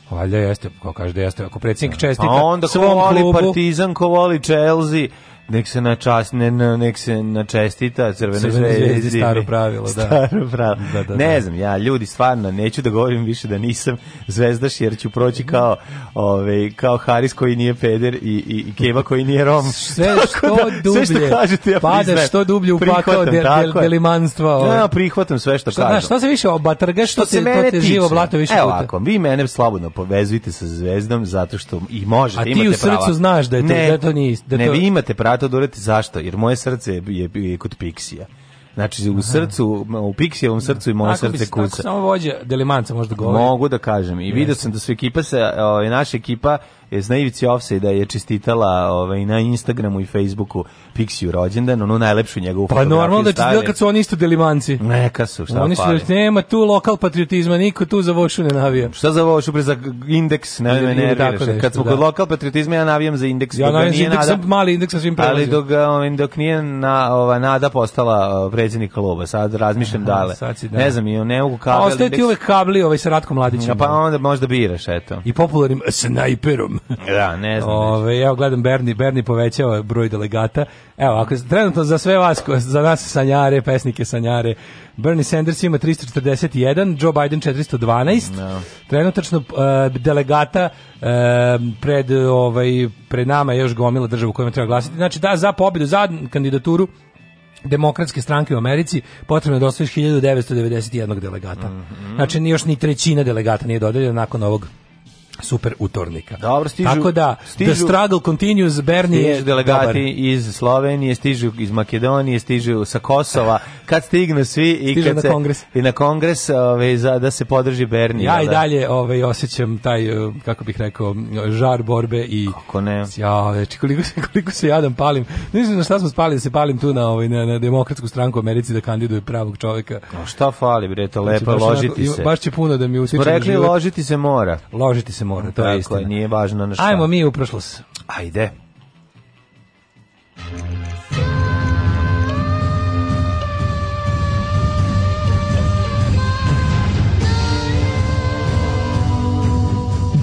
Valjda jeste, kao kaže da jeste. Ako predsjednik da. čestita A pa onda ko voli klubu, Partizan, ko voli Chelsea, nek se na čas, ne, nek se na čestita crvene zvezde staro pravilo da staro pravilo da, da, da, ne znam ja ljudi stvarno neću da govorim više da nisam zvezdaš jer ću proći kao ovaj kao Haris koji nije peder i i, i Keva koji nije Rom sve što da, dublje sve što kažete ja pada što dublje u pakao del, del, delimanstva ovaj. ja prihvatam sve što, što kažu znaš šta se više obatrga što, što se mene to te živo blato više Evo puta. ako vi mene slobodno povezujete sa zvezdom zato što i možete imate prava a ti u srcu znaš da je to da to nije da to ne vi imate prava vrata odurati. Zašto? Jer moje srce je, je, je kod Pixija. Znači u srcu, u Pixijevom srcu i moje tako srce kuca. Tako samo vođa Delimanca možda govori. Mogu da kažem. I Jeste. vidio sam da su ekipa se, ovaj, naša ekipa je na ivici da je čestitala ovaj, na Instagramu i Facebooku Pixiju rođendan, onu najlepšu njegovu pa fotografiju. Pa normalno da bilo kad su oni isto delimanci. Neka su, šta Oni su, nema tu lokal patriotizma, niko tu za vošu ne navija. Šta za vošu, pre za indeks, ne, ne, ne, Kad smo da. kod lokal patriotizma, ja navijam za indeks. Ja navijam za indeks, nada, mali indeks sa svim prelazim. Ali dok, ovaj, dok nije na, ova, Nada postala predsjednik kluba, sad razmišljam Aha, dale. Sad da. Ne znam, i ne mogu kabel. A pa ostaje ti uvek kabli ovaj, sa Ratkom Mladićem. Ja, pa onda možda biraš, eto. I popularnim snajperom. Da, ne znam. Ove, evo, gledam Berni, Berni povećao broj delegata. Evo, ako trenutno za sve vas, za nas sanjare, pesnike sanjare, Bernie Sanders ima 341, Joe Biden 412. No. Da. Trenutačno uh, delegata uh, pred, ovaj, pred nama je još gomila država u kojima treba glasiti. Znači, da, za pobjedu, za kandidaturu demokratske stranke u Americi potrebno je da osvojiš 1991 delegata. Mm -hmm. Znači, još ni trećina delegata nije dodeljena nakon ovog super utornika. Dobro, stižu, Tako da, stižu, the struggle continues, Bernie je delegati dobar. iz Slovenije, stižu iz Makedonije, stižu sa Kosova, kad stignu svi i kad na se, kongres. I na kongres ove, za, da se podrži Bernie. Ja da. i dalje ove, osjećam taj, e, kako bih rekao, žar borbe i... Kako ne? Ja, več, koliko, se, koliko se jadam palim. Nisam znam na šta smo spali, da se palim tu na, ovaj, na, na demokratsku stranku u Americi da kandiduje pravog čoveka. No, šta fali, bre, to znači, lepo, znači, ložiti onako, se. Baš će puno da mi utiče. Smo rekli, ložiti se mora. Ložiti se mora, to je istina. nije važno na šta. Ajmo mi u prošlost. Ajde.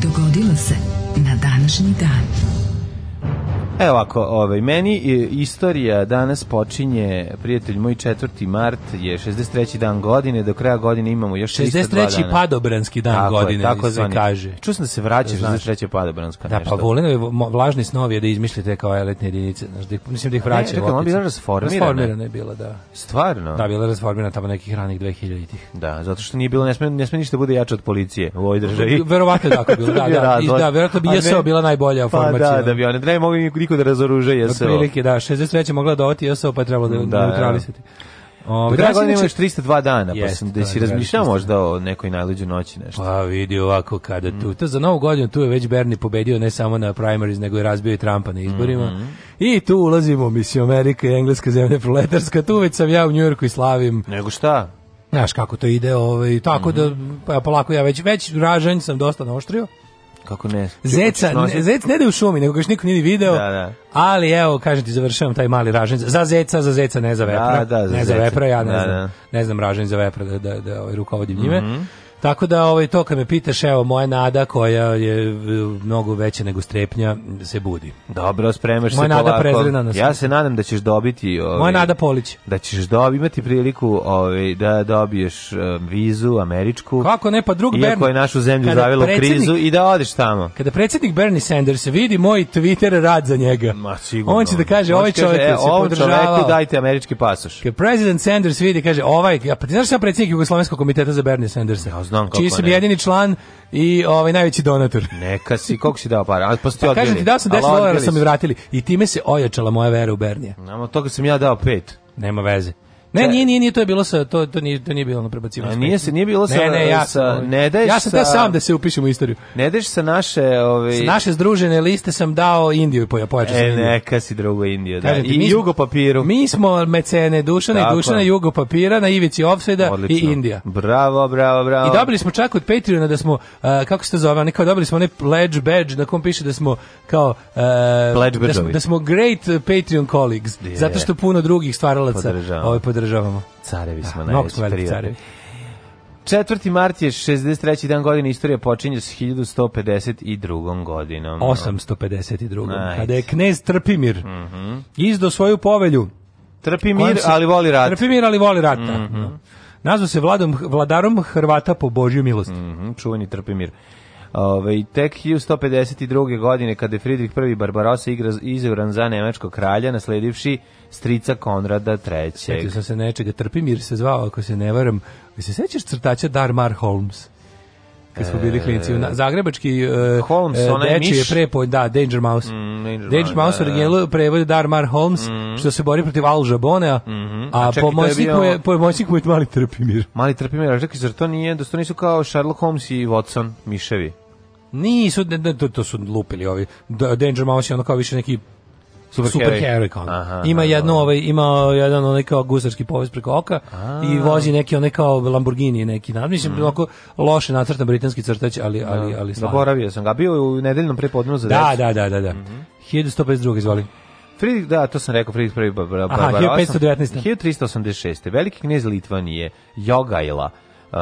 Dogodilo se na današnji dan. Evo ovako, ovaj, meni e, istorija danas počinje, prijatelj moj 4. mart je 63. dan godine, do kraja godine imamo još 62 dana. 63. padobranski dan tako godine, je, tako se kaže. Čuo sam da se vraća znaš, 63. padobranska da, pa nešto. Da, pa Volinove vlažni snov je da izmišljate kao elitne jedinice, znaš, da, mislim da ih vraća. Ne, čekaj, ona bila rasformirana. Rasformirana je bila, da. Stvarno? Da, bila rasformirana tamo nekih ranih 2000-ih. Da, zato što nije bilo, ne sme, ne sme ništa da bude jače od policije u ovoj da, državi. Verovatno tako bilo, da, da. da, da verovatno bi jesao bila najbolja formacija. Pa da, da bi one, da ne mogu priliku da razoruže JSO. Od prilike, da, 63. mogla dovati JSO, pa je trebalo da, da, da, da. neutralisati. Ove, Draga godine imaš 302 dana, jest, pa sam da, da si razmišljao možda o nekoj najluđoj noći nešto. Pa vidi ovako kada tu. Mm. To za novu godinu tu je već Bernie pobedio ne samo na primaries, nego je razbio i Trumpa na izborima. Mm -hmm. I tu ulazimo, mislim, Amerika i Engleska zemlja proletarska. Tu već sam ja u Njujorku i slavim. Nego šta? Znaš kako to ide, ovaj, tako mm -hmm. da pa, polako ja već, već ražanj sam dosta naoštrio. Kako ne? Zeca, ne, zec ne da u šumi, nego ga niko nije video. Da, da. Ali evo, kažem ti, završavam taj mali ražanj. Za zeca, za zeca, ne za vepra. Da, da, za ne zeca. vepra, ja ne da, znam. Da. Ne znam ražanj za vepra da, da, da ovaj, rukovodim njime. Mm -hmm. Tako da ovaj to kad me pitaš, evo moja nada koja je eh, mnogo veća nego strepnja se budi. Dobro, spremaš moja se nada polako. prezrena Ja se nadam da ćeš dobiti ovaj Moja nada Polić. Da ćeš dobiti imati priliku ovaj da dobiješ eh, vizu američku. Kako ne, pa drug Bernie. Iako je našu zemlju zavilo krizu i da odeš tamo. Kada predsednik Bernie Sanders vidi moj Twitter rad za njega. Ma sigurno. On će da kaže ovaj da čovjek kaže, e, se podržava. dajte američki pasoš. Kad president Sanders vidi kaže ovaj, ja pa ti znaš šta predsednik Jugoslovenskog komiteta za Bernie Sandersa. Ja, znam kako Čiji sam jedini član i ovaj najveći donator. Neka si, koliko si dao para? A pa ste pa, Kažem ti, dao sam 10 dolara, da sam mi vratili. I time se ojačala moja vera u Bernija. Nama toga sam ja dao 5. Nema veze. Ne, nije, nije, nije, to je bilo sa to to nije to nije bilo na A Nije se, nije bilo sa Ne, ne, ja sa ne daješ. Ja sam sa, da sam da se upišem u istoriju. Ne daješ sa naše, ovaj Sa naše združene liste sam dao Indiju i poja pojačao e, sam. E, neka si drugo Indiju, da. Kažete, I mi, Jugo papiru. Mi smo mecene Dušana Tako. i Dušana Jugo papira na ivici ofsajda i Indija. Bravo, bravo, bravo. I dobili smo čak od Patreona da smo uh, kako se to zove, ne dobili smo ne pledge badge na kom piše da smo kao uh, da, smo, da smo great Patreon colleagues yeah. zato što puno drugih stvaralaca ovaj podržava podržavamo. Carevi da, smo da, najveći prijatelji. Carevi. 4. mart je 63. dan godine istorija počinje s 1152. godinom. 852. Ajde. Kada je knez Trpimir mm -hmm. izdo svoju povelju. Trpimir, se, ali voli rat. Trpimir, ali voli rat. Mm -hmm. Nazvao se vladom, vladarom Hrvata po Božju milosti. Mm -hmm. Čuveni Trpimir. Ove, tek 1152. godine kada je Fridrik I Barbarosa izabran za nemačkog kralja, nasledivši strica Konrada III. Sjetio sam se nečega, Trpimir se zvao, ako se ne varam. Se sećaš crtača Darmar Holmes? kad smo bili e, klinci. Na, zagrebački uh, Holmes, e, onaj miš. je prepoj, da, Danger Mouse. Mm, Danger, Danger Mouse da, da, da. originalu prevodi Darmar Holmes, mm. što se bori protiv Al Jabonea, mm -hmm. a, a pomoćnik mu je, pomoćnik mu je Mali Trpimir. Mali Trpimir, a čekaj, zar to nije, da nisu kao Sherlock Holmes i Watson, miševi? Nisu, ne, ne, to, to su lupili ovi. Da, Danger Mouse je ono kao više neki super, super aha, Ima aha, jedno ovaj ima jedan onaj kao gusarski povez preko oka i vozi neki onaj kao Lamborghini neki nadam mislim mm. onako loše nacrtan britanski crtač ali ali ali Zaboravio sam ga bio u nedeljnom prepodnevu za Da, da, da, da, da. Mm -hmm. 1152 izvoli. Fridrik, da, to sam rekao, Fridrik prvi Barbarossa. Aha, 1519. 1386. Veliki knjez Litvanije, Jogajla, E,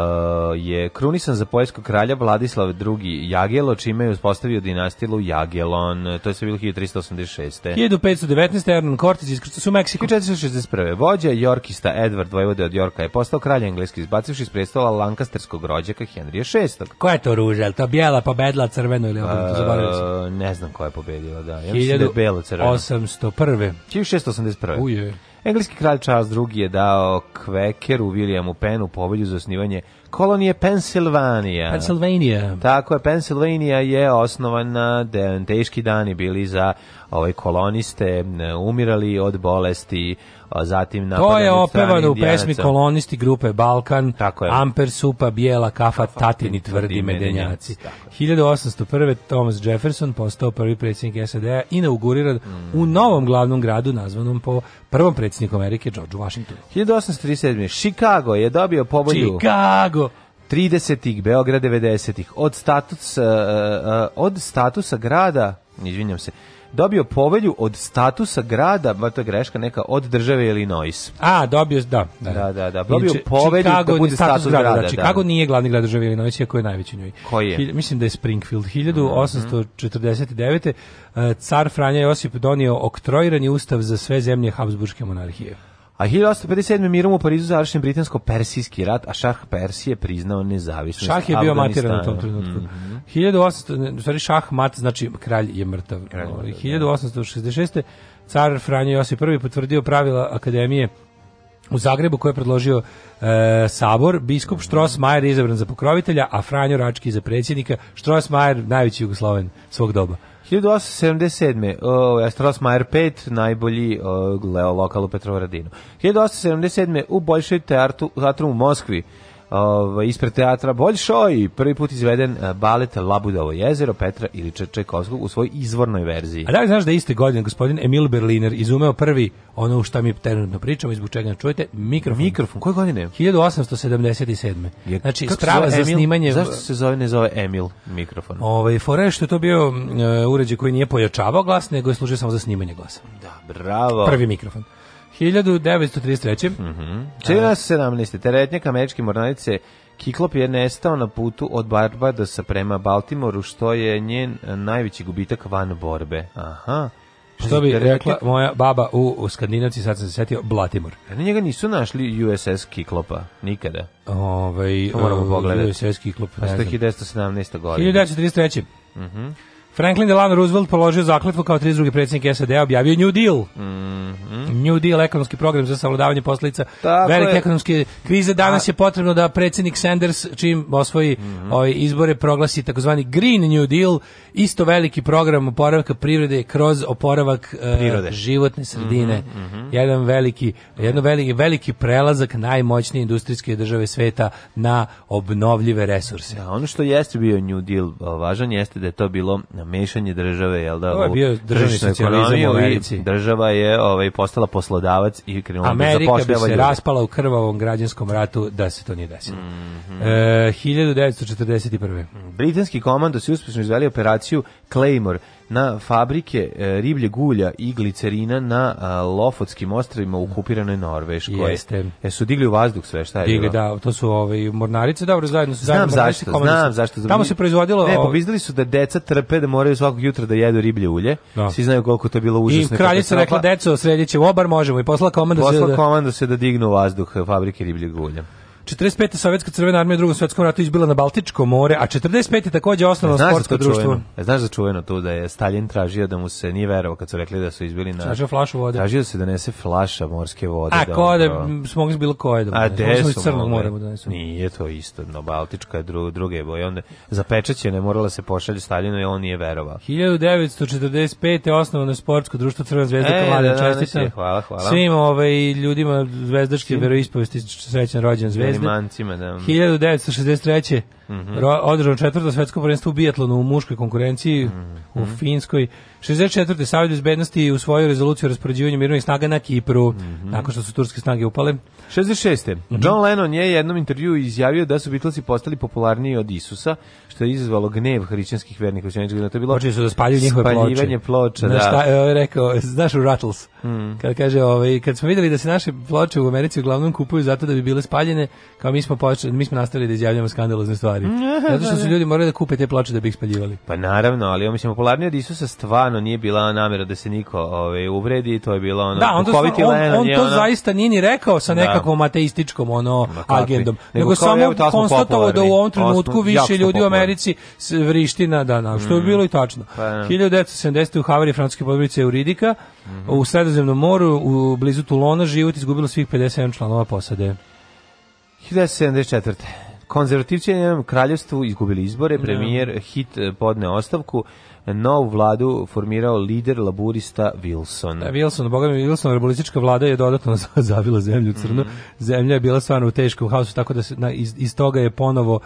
je krunisan za poljskog kralja Vladislav II. Jagelo, čime je uspostavio dinastiju Jagelon. To je sve bilo 1386. 1519. Hernan Cortes iskrcao se u Meksiku. 1461. Vođa Yorkista Edward Vojvode od Yorka je postao kralj engleski izbacivši s prestola Lancasterskog rođaka Henrya VI. Koja je to ruža? Je to bijela pobedila crvenu ili obrnuto? E, ne znam koja je pobedila, da. Ja mislim da 801. 1681. Uje. Engleski kralj Charles II je dao Kvekeru Williamu Pennu povelju za osnivanje kolonije Pensilvanija. Pennsylvania. Tako je, Pennsylvania je osnovana, teški dani bili za ove ovaj, koloniste, umirali od bolesti, a zatim na To je opevano u pesmi kolonisti grupe Balkan, Amper Supa, Bijela Kafa, Tatini tvrdi medenjaci. 1801. Thomas Jefferson postao prvi predsjednik SAD-a i inauguriran mm. u novom glavnom gradu nazvanom po prvom predsjedniku Amerike George Washingtonu. 1837. Chicago je dobio pobolju. Chicago! 30-ih, Beograd 90-ih, od, status, uh, eh, uh, eh, od statusa grada, izvinjam se, dobio povelju od statusa grada, ba to je greška neka, od države Illinois. A, dobio, da. Da, da, da. da. Dobio če, povelju da Chicago, da bude status, status grada. grada da, da, Chicago nije glavni grad države Illinois, iako je najveći njoj. Koji je? Hilj, mislim da je Springfield. 1849. Mm -hmm. Car Franja Josip donio oktroirani ustav za sve zemlje Habsburgske monarhije. A 1857. mirom u Parizu završen britansko-persijski rat, a šah Persije priznao nezavisnost Šah je bio matiran u tom trenutku. Mm -hmm. 1800, sorry, šah mat, znači kralj je mrtav. Kralj, 1866. Ovaj, da. car Franjo Josip I potvrdio pravila akademije u Zagrebu koje je predložio e, Sabor, biskup Štrosmajer mhm. je izabran za pokrovitelja, a Franjo Rački za predsjednika. Štrosmajer, najveći Jugosloven svog doba. 1877. Uh, Strasmajer 5, najbolji uh, leo lokal u Petrovaradinu. 1877. u Bolšoj teatru, teatru u Moskvi ovaj, ispred teatra Boljšoj, prvi put izveden eh, balet Labudovo jezero Petra Iliča Čajkovskog u svojoj izvornoj verziji. A da li znaš da iste godine gospodin Emil Berliner izumeo prvi ono što mi trenutno pričamo i čega ne čujete, mikrofon. Mikrofon, koje godine? 1877. Je, znači, strava za Emil? snimanje... Zašto se zove, ne zove Emil mikrofon? Ovaj, fore što to bio uh, uređaj koji nije pojačavao glas, nego je služio samo za snimanje glasa. Da, bravo. Prvi mikrofon. 1933. Mm -hmm. 17. teretnjak američke mornarice Kiklop je nestao na putu od Barbadosa prema Baltimoru, što je njen e, najveći gubitak van borbe. Aha. Što bi rekla moja baba u, u Skandinavci, sad sam se setio, Blatimor. Na njega nisu našli USS Kiklopa, nikada. Ovaj, to moramo e, pogledati. USS Kiklop, ne znam. 1917. godine. 1933. Mhm. Mm Franklin Delano Roosevelt položio zakletvu kao 32. predsjednik sad objavio New Deal. Mm -hmm. New Deal, ekonomski program za savladavanje posljedica velike ekonomske krize. Danas A... je potrebno da predsjednik Sanders, čim osvoji mm -hmm. ovaj, izbore, proglasi takozvani Green New Deal, isto veliki program oporavka privrede kroz oporavak uh, životne mhm, sredine. Mm -hmm. Jedan veliki, jedno veliki, veliki prelazak najmoćnije industrijske države sveta na obnovljive resurse. Da, ono što jeste bio New Deal važan jeste da je to bilo mešanje države, jel da? Ovo je bio državni socijalizam u Americi. Država je ovaj, postala poslodavac i krenula da Amerika da bi se ljude. raspala u krvavom građanskom ratu da se to nije desilo. Mm -hmm. e, 1941. Britanski komando se uspešno izveli operaciju Claymore, na fabrike e, riblje ulja i glicerina na Lofotskim ostrovima u okupiranoj Norveškoj. Jeste. Jesu digli u vazduh sve, šta je digli, bilo? da, to su ovaj, mornarice, dobro, zajedno su zajedno. Znam zašto, znam zašto. Tamo se proizvodilo... Ne, pobizdili su da deca trpe da moraju svakog jutra da jedu riblje ulje. Da. Svi znaju koliko to je bilo užasno. I kraljica rekla, deco, srediće u obar možemo i posla komanda posla se da... Posla komanda se da dignu vazduh fabrike ribljeg ulja. 45. Sovjetska crvena armija u Drugom svjetskom ratu izbila na Baltičko more, a 45. takođe osnovno sportsko društvo. Znaš za čuveno e, to da je Stalin tražio da mu se nije verovao kad su rekli da su izbili na... Tražio flašu vode. Tražio da se donese flaša morske vode. A da ko da smogli bilo koje da mu A gde su crnog mora da donesu. Nije to isto, no Baltička je dru, druge boje. Onda zapečaćena je morala se pošalje Stalinu i on nije verovao. 1945. osnovno sportsko društvo Crvena zvezda e, Kamalja. Da, da, da, da, hvala, hvala. Svim ovaj, ljudima zvezdaške veroispovesti srećan rođen zvezda. Limancima, da. 1963. Mm -hmm. Održano četvrto svetsko prvenstvo u bijatlonu u muškoj konkurenciji mm -hmm. u Finskoj. 64. Savjet bezbednosti usvojio rezoluciju o raspoređivanju mirnih snaga na Kipru, mm -hmm. nakon što su turske snage upale. 66. Mm -hmm. John Lennon je jednom intervju izjavio da su Beatlesi postali popularniji od Isusa, što je izazvalo gnev hrišćanskih vernika. To je bilo Počeli su da spaljuju njihove ploče. ploča, znaš, da. Šta, je rekao, znaš u Rattles, mm. kad kaže, ovaj, kad smo videli da se naše ploče u Americi uglavnom kupuju zato da bi bile spaljene, kao mi smo, počeli, mi smo nastavili da izjavljamo skandalozne stvari stvari. Zato što su da, da. ljudi morali da kupe te plače da bi ih spaljivali. Pa naravno, ali ja mislim popularnija od Isusa stvarno nije bila namera da se niko ovaj uvredi, to je bilo ono da, on, to, on, on, on to ono... zaista nije ni rekao sa da. nekakvom da. ateističkom ono agendom, nego, nego samo konstatovao da u ovom trenutku osmo, više ljudi u Americi vrišti na dana, što je mm. bilo i tačno. Pa, 1970 u havari francuske podmornice Euridika mm -hmm. u Sredozemnom moru u blizu Tulona život izgubilo svih 57 članova posade. 1974. Konzervativci u kraljevstvu izgubili izbore, da. premijer hit eh, podne ostavku, novu vladu formirao lider laburista Wilson. Da, Wilson, boga mi, Wilson, rebolistička vlada je dodatno zavila zemlju crno. Mm Zemlja je bila stvarno u teškom haosu, tako da se, na, iz, iz toga je ponovo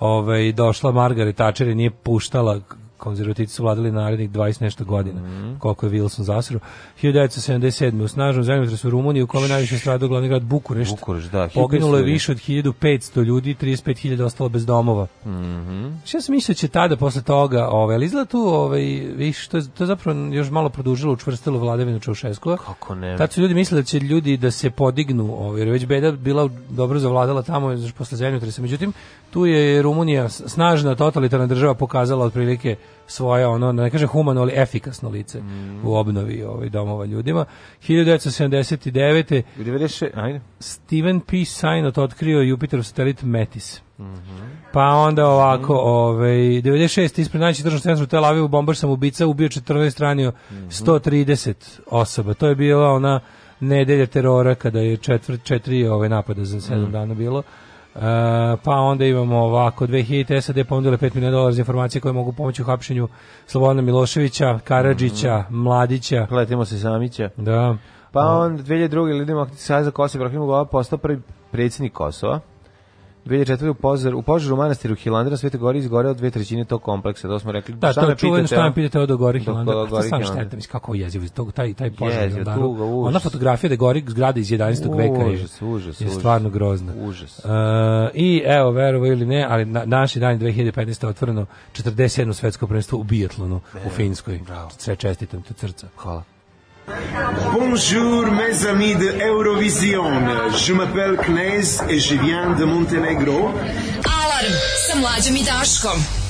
ovaj došla Margaret Thatcher i nije puštala konzervativci su vladali narednih 20 nešto godina, mm -hmm. koliko je Wilson zasro. 1977. u snažnom zemljotresu u Rumuniji, u kome najviše stradao glavni grad Bukurešt. Bukurešt, da. Poginulo je više od 1500 ljudi, 35.000 ostalo bez domova. Mm -hmm. Što ja sam mislio da će tada posle toga, ovaj, ali izgleda tu, ovaj, viš, to, je, to je zapravo još malo produžilo, učvrstilo vladavinu Čaušeskova. Kako ne? Tad su ljudi mislili da će ljudi da se podignu, ovaj, jer već beda bila dobro zavladala tamo posle zemljotresa. Međutim, tu je Rumunija snažna totalitarna država pokazala otprilike svoje ono da ne kaže humano ali efikasno lice mm. u obnovi ovih ovaj, domova ljudima 1979. 96 ajde Steven P Sinot otkrio Jupiterov satelit Metis Mhm. Pa onda ovako, mm ovaj 96 ispred najvećeg državnog centra u Tel Avivu bombar sam ubica, ubio 14 ranio mm -hmm. 130 osoba. To je bila ona nedelja terora kada je četvrt četiri ove ovaj, napada za 7 mm. dana bilo. E, pa onda imamo ovako 2000 SAD ponudile 5 miliona dolara za informacije koje mogu pomoći u hapšenju Slobodana Miloševića, Karadžića, mm. Mladića. Letimo se Samića. Da. Pa on 2002. Lidimo Saza Kosova Ibrahim Gova postao prvi predsjednik Kosova. 2004. u požaru, u požaru manastiru Hilandra Svete Gori izgoreo dve trećine tog kompleksa, to smo rekli. Da, to je čuveno šta me pitate od Gori Hilandra, a sam šteta, mislim, kako jezivo, to, taj, taj požar Jezio, na daru. Tuga, užas. Ona fotografija da gori zgrada iz 11. Užas, veka je, užas, užas, je stvarno grozna. Užas. Uh, I evo, verovo ili ne, ali na, naši dan 2015. otvoreno 47. svetsko prvenstvo u bijatlonu u e, Finskoj. Bravo. Sve čestitam, to crca. Hvala. Bonjour mes amis de Eurovision, je m'appelle Knez et je viens de Montenegro. Alarm sa mlađom i Daškom.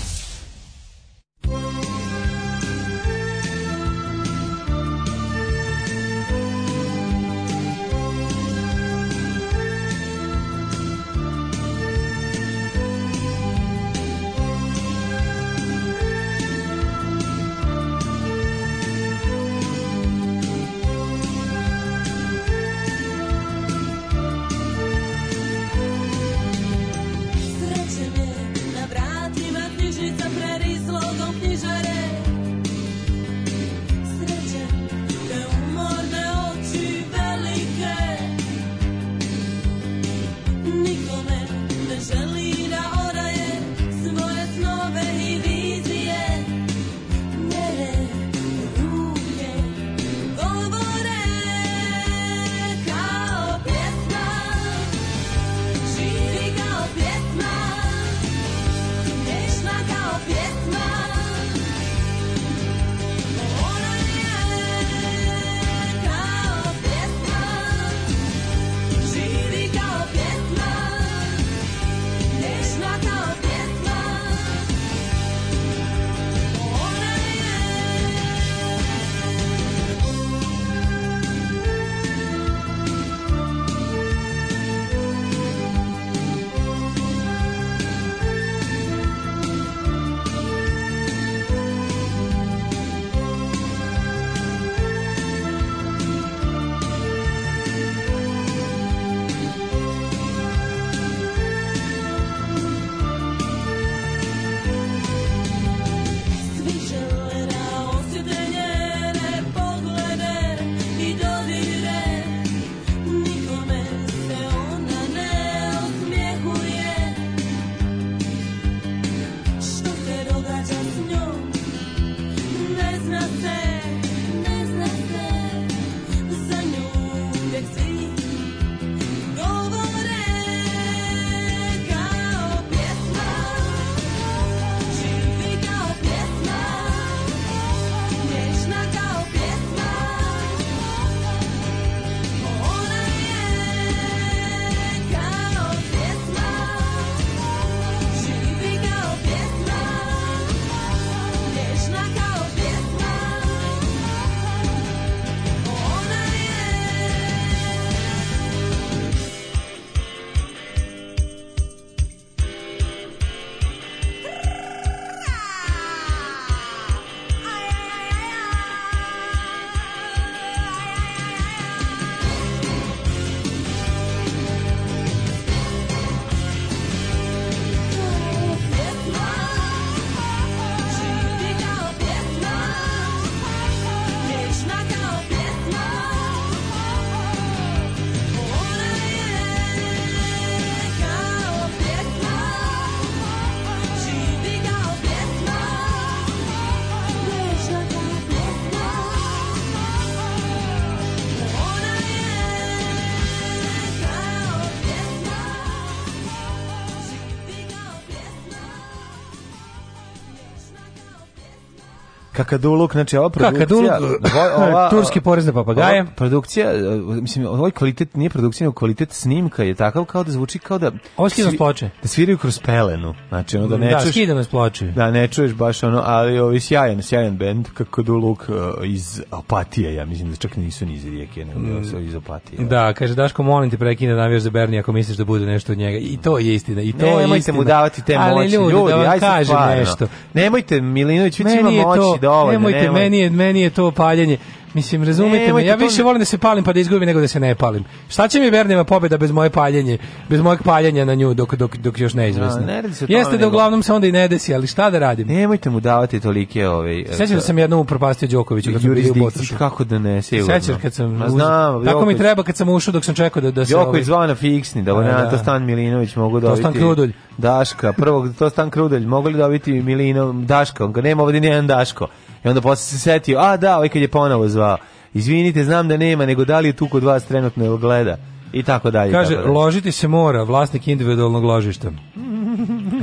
Kakaduluk, znači ova produkcija... Kakaduluk, ova, turski porez na papagaje. produkcija, e, mislim, ovaj kvalitet nije produkcija, nego kvalitet snimka je takav kao da zvuči kao da... Ovo skidam s ploče. Da sviraju kroz pelenu. Znači, ono da ne da, čuješ... Da, skidam s ploče. Da, ne čuješ baš ono, ali ovi sjajan, sjajan bend, Kakaduluk e, iz Opatije, ja mislim da čak nisu ni iz Rijeke, nego mm. iz Opatije. Da, kaže, Daško, molim te prekine da navijaš za Berni ako misliš da bude nešto od njega. I to je istina, i to ne, je istina. Nemojte mu davati te moći, ljudi, ljudi da aj nešto. Nemojte, Milinović, vi moći dovoljno. Nemojte, nemoj. meni, je, meni je to paljenje. Mislim, razumete me, ja više ne... volim da se palim pa da izgubim nego da se ne palim. Šta će mi Berneva pobeda bez moje paljenje, bez mojeg paljenja na nju dok, dok, dok još neizvesno? No, ne Jeste da nego... uglavnom se onda i ne desi, ali šta da radim? Nemojte mu davati tolike ove... Ovaj, Sećam da sam jednom upropastio Đokovića kad sam bio u Bocošu. Kako da ne, sigurno. Sećaš kad sam... Ma znam, Tako Joković... mi treba kad sam ušao dok sam čekao da, da se... Đoković ovaj... zvao fiksni, da ovaj to da. Stan Milinović mogu dobiti... To Stan Krudulj. Daška, prvog, to Stan Krudulj, mogu li dobiti Milino, Daška, on ga nema ovdje nijedan Daško. I onda posle se setio, a da, ovaj kad je ponovo zvao. Izvinite, znam da nema, nego da li je tu kod vas trenutno gleda? I tako dalje. Kaže, tako dalje. ložiti se mora, vlasnik individualnog ložišta.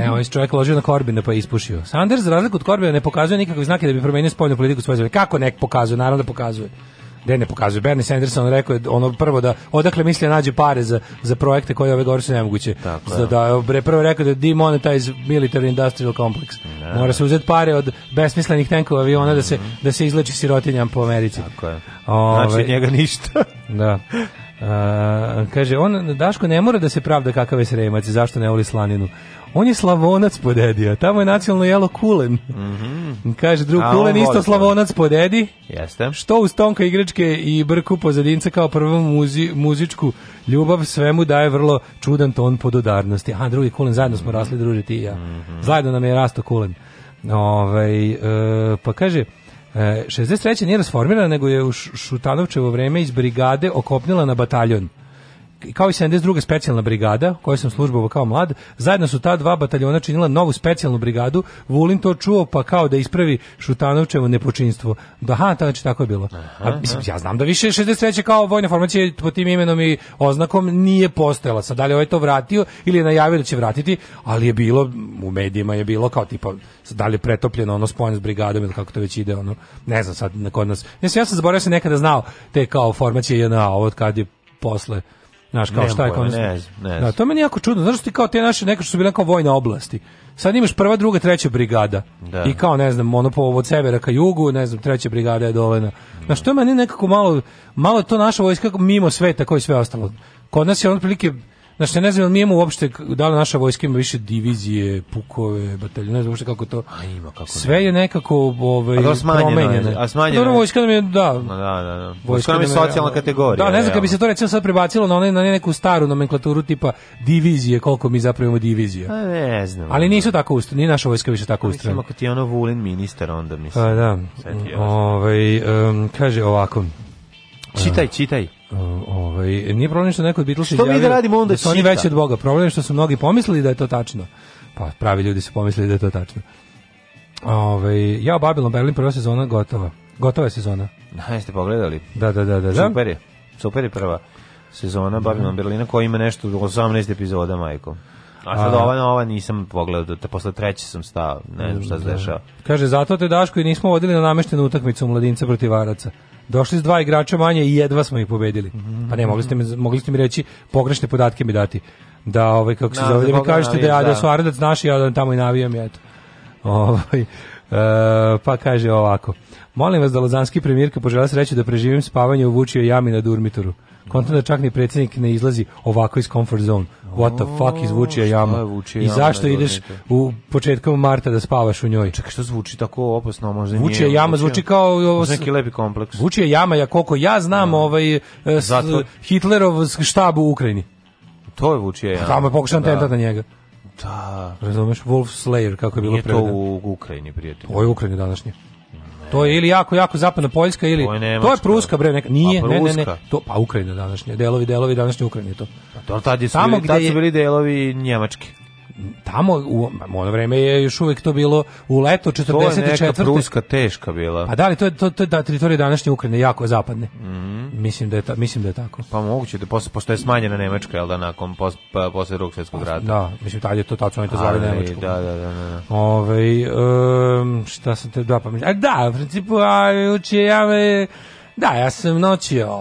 Evo, je čovjek ložio na Korbina pa je ispušio. Sanders, za razliku od Korbina, ne pokazuje nikakve znake da bi promenio spoljnu politiku svoje zemlje. Kako nek pokazuje? Naravno da pokazuje gde ne pokazuje. Bernie Sanderson rekao je ono prvo da odakle misle da nađe pare za, za projekte koje ove gore su nemoguće. Tako, za, da, bre, prvo rekao da demonetize military industrial complex. Da. Mora se uzeti pare od besmislenih tenkova aviona mm -hmm. da se mhm. da se izleči sirotinjam po Americi. Tako je. Ove, znači njega ništa. da. Uh, kaže, on, Daško ne mora da se pravda kakav je sremac, zašto ne voli slaninu. On je slavonac po a tamo je nacionalno jelo kulen. Mm -hmm. Kaže, drug A, kulen isto slavonac podedi. Jeste. Što uz Tonka igračke i brku pozadinca kao prvu muzi, muzičku ljubav svemu daje vrlo čudan ton pododarnosti. A drugi kulen, zajedno smo mm -hmm. rasli, družiti i ja. Mm -hmm. Zajedno nam je rasto kulen. Ove, ovaj, uh, pa kaže, 63. E, nije rasformirana, nego je u Šutanovčevo vreme iz brigade okopnila na bataljon kao i 72. specijalna brigada, koju sam službovao kao mlad, zajedno su ta dva bataljona činila novu specijalnu brigadu. Vulin to čuo, pa kao da ispravi Šutanovčevo nepočinstvo. Da, ha, ta, znači tako je bilo. Aha, A, mislim, ja znam da više 63. kao vojna formacija po tim imenom i oznakom nije postojala. Sad, da li je ovaj to vratio ili je najavio da će vratiti, ali je bilo, u medijima je bilo kao tipa, da li je pretopljeno ono spojeno s brigadom ili kako to već ide, ono, ne znam sad, kod nas. Mislim, ja sam zaboravio se nekada znao te kao formacije JNA, ovo kad je posle Znaš, kao Nemam šta je kao... ne, ne, da, to meni jako čudno. Znaš, ti kao te naše, neka što su bile kao vojne oblasti. Sad imaš prva, druga, treća brigada. Da. I kao, ne znam, ono od severa ka jugu, ne znam, treća brigada je dolena. Na. Znaš, to je meni nekako malo, malo to naša vojska mimo sveta koji sve ostalo. Kod nas je on prilike Znaš, ne znam, mi imamo uopšte, da li naša vojska ima više divizije, pukove, batalje, ne znam uopšte kako to. A ima, kako Sve ne. je nekako ovaj, a smanjeno, A smanjeno. Pa dobro, vojska nam je, da. da, da, da. Vojska nam je socijalna kategorija. Da, ne znam, kad bi se to recimo sad prebacilo na, onaj, na neku staru nomenklaturu tipa divizije, koliko mi zapravo imamo divizija. A pa ne znam. Ali nisu tako ustrojeni, nije naša vojska više tako ustrojena. Mislim, ako ti je ono Vulin ministar, onda mislim. A, pa da. Ove, ovaj, um, kaže ovako. Čitaj, čitaj ovaj nije problem što neko od Beatlesa Što mi da radimo onda? Da oni veći od Boga. Problem je što su mnogi pomislili da je to tačno. Pa pravi ljudi su pomislili da je to tačno. Ovaj ja Babylon Berlin prva sezona gotova. Gotova je sezona. Da, jeste pogledali? Da, da, da, da. da. Super je. Super je prva sezona Babylon da. Berlina koja ima nešto 18 epizoda, majko. A sad ova nova nisam pogledao, da te posle treće sam stao, ne znam šta se da. dešava. Kaže, zato te Daško i nismo vodili na nameštenu utakmicu mladinca protiv Varaca. Došli s dva igrača manje i jedva smo ih pobedili. Pa ne, mogli ste mi, mogli ste mi reći, pogrešne podatke mi dati. Da, ovaj, kako se zove, da, da mi kažete navijem, da, ja, da su Aradac naši, ja da tamo i navijam, ja eto. Ovaj, e, pa kaže ovako. Molim vas da lozanski premijerka požela sreću da preživim spavanje u Vučio jami na Durmitoru. Kontam da čak ni predsednik ne izlazi ovako iz comfort zone. What the fuck iz Vučija jama. I zašto ideš u početkom marta da spavaš u njoj? Čekaj, što zvuči tako opasno? Možda nije. Vučija jama zvuči kao... Možda neki lepi kompleks. Vučija jama, ja koliko ja znam, da. ovaj, e, Hitlerov štab u Ukrajini. To je Vučija jama. Tamo je pokušan da. tentat na njega. Da. Razumeš? Wolf Slayer, kako je bilo prevedeno. Nije to u Ukrajini, prijatelj. To je u Ukrajini današnje. To je ili jako jako zapadna Poljska ili to je, to je Pruska bre, neka nije, pa ne, ne, ne, to pa Ukrajina današnja, delovi delovi današnje Ukrajine to. A pa to tad je su bili, tad su bili delovi Njemačke tamo u ono vreme je još uvek to bilo u leto 44. To je neka pruska teška bila. Pa da li to je to, to je da teritorija današnje Ukrajine jako zapadne. Mm -hmm. Mislim da je ta, mislim da je tako. Pa moguće da posle pošto je smanjena Nemačka jel da nakon pos, pa, posle Drugog svetskog rata. Da, mislim da je to tačno oni to zvali Nemačku. Da, da, da, da. Ovaj um, šta se te da pa mislim. da, u principu a uče ja me da, ja sam noćio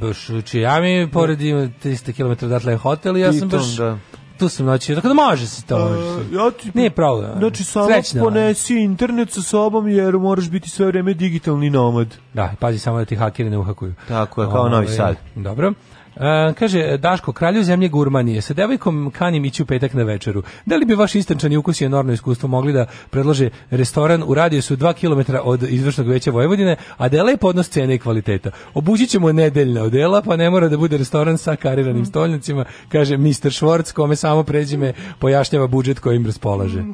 baš u Čijami, pored ima 300 km odatle hotel i ja sam baš... Da tu sam noći, tako da može se to. Može ja ti, Nije pravda. Znači, samo Srećno, ponesi internet sa sobom, jer moraš biti sve vreme digitalni nomad. Da, pazi samo da ti hakeri ne uhakuju. Tako je, kao ovaj, Novi Sad. Dobro. Uh, kaže Daško kralju zemlje Gurmanije sa devojkom kanim ići u petak na večeru. Da li bi vaš istančani ukus i enormno iskustvo mogli da predlože restoran u radijusu 2 km od izvršnog veća Vojvodine, a da je lep odnos cene i kvaliteta. Obući ćemo nedeljna odela, pa ne mora da bude restoran sa kariranim mhm. stolnicima, kaže Mr. Schwartz, kome samo pređime pojašnjava budžet kojim raspolaže.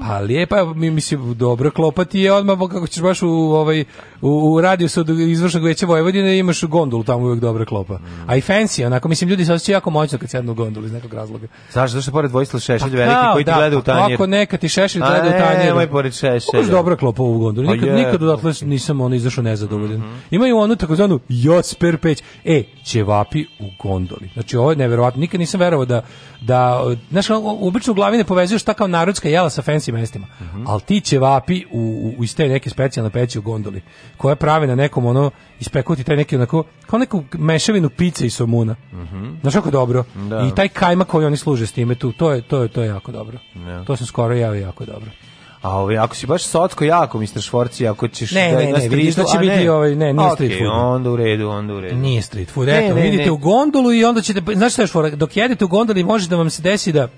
Pa lijepa, mi mislim, dobro klopati je odmah, kako ćeš baš u, ovaj, u, u radijusu od izvršnog veća Vojvodine imaš gondolu tamo uvek dobro klopa. A i fancy, onako, mislim, ljudi se osjećaju jako moćno kad sednu u gondolu iz nekog razloga. Znaš, zašto pored Vojislav Šešelj pa, veliki kao, koji ti da, gleda u pa tanjir? Ako neka ti Šešelj pa gleda ne, u tanjer. nemoj pored Šešelj. Uz dobro klopa u gondolu. Pa nikad, je, nikad odatle nisam ono izašao nezadovoljan. Mm -hmm. Imaju onu takozvanu Josper peć. E, ćevapi u gondoli. Znači, ovo je neverovatno. Nikad nisam verovao da, da znaš, obično u glavi ne povezuješ šta kao narodska jela sa fancy mestima. Mm -hmm. Ali ti ćevapi u, u, u iz neke specijalne peći u gondoli, koja prave na nekom ono ti taj neki onako kao neku mešavinu pice i somuna. Mhm. Mm Znaš kako dobro. Da. I taj kajma koji oni služe s time tu, to je to je to je jako dobro. Yeah. To sam skoro jeo jako dobro. A ovaj, ako si baš sotko jako, Mr. Švorci, ako ćeš ne, da ne, na street vidiš da će biti ovaj, ne, nije okay, street food. onda u redu, onda u redu. Nije street food, eto, ne, vidite ne. u gondolu i onda ćete, znaš šta je švorak, dok jedete u gondoli može da vam se desi da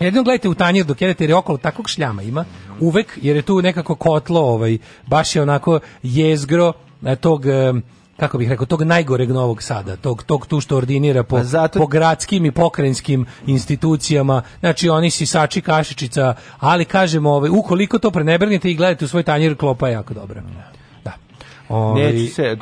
Jedino gledajte u tanjir dok jedete jer je okolo takvog šljama ima, uvek, jer je tu nekako kotlo, ovaj, baš je onako jezgro, E, tog e, kako bih rekao, tog najgoreg Novog Sada, tog, tog tu što ordinira po, pa zato... po gradskim i pokrajinskim institucijama, znači oni si sači kašičica, ali kažemo, ovaj, ukoliko to prenebrnete i gledate u svoj tanjir, klopa je jako dobra. Da. Ovi, ovaj, Neću se,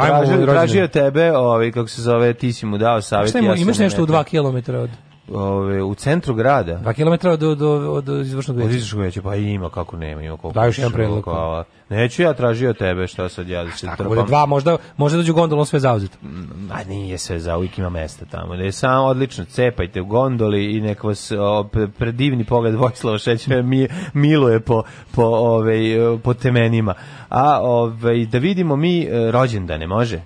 tražio, tebe, ovi, ovaj, kako se zove, ti si mu dao pa savjet. ja imaš nešto u dva kilometra od ove, u centru grada. 2 km od, od, od, izvršnog veća. Od izvršnog veća, pa ima, kako nema, ima koliko. Da, još jedan predlog. Hvala. Neću ja tražio tebe, šta sad ja da se trpam. Bolje dva, možda, možda dođu gondolom sve zauzeto. A nije sve za, uvijek ima mesta tamo. Da je samo odlično, cepajte u gondoli i nek vas o, predivni pogled Vojislava Šećera mi, miluje po, po, ove, po temenima. A ove, da vidimo mi e, rođendane, može?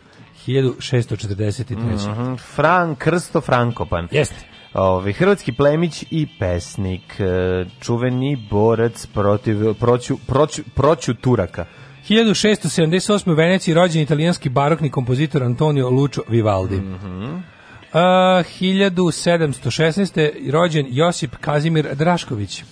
1643. Mm -hmm. Fran Krsto Frankopan. Jeste. Ovi, ovaj, hrvatski plemić i pesnik, e, čuveni borac protiv, proću, proću, proću Turaka. 1678. u Veneciji rođen italijanski barokni kompozitor Antonio Lucio Vivaldi. Mm -hmm. Uh, 1716. rođen Josip Kazimir Drašković. Uh,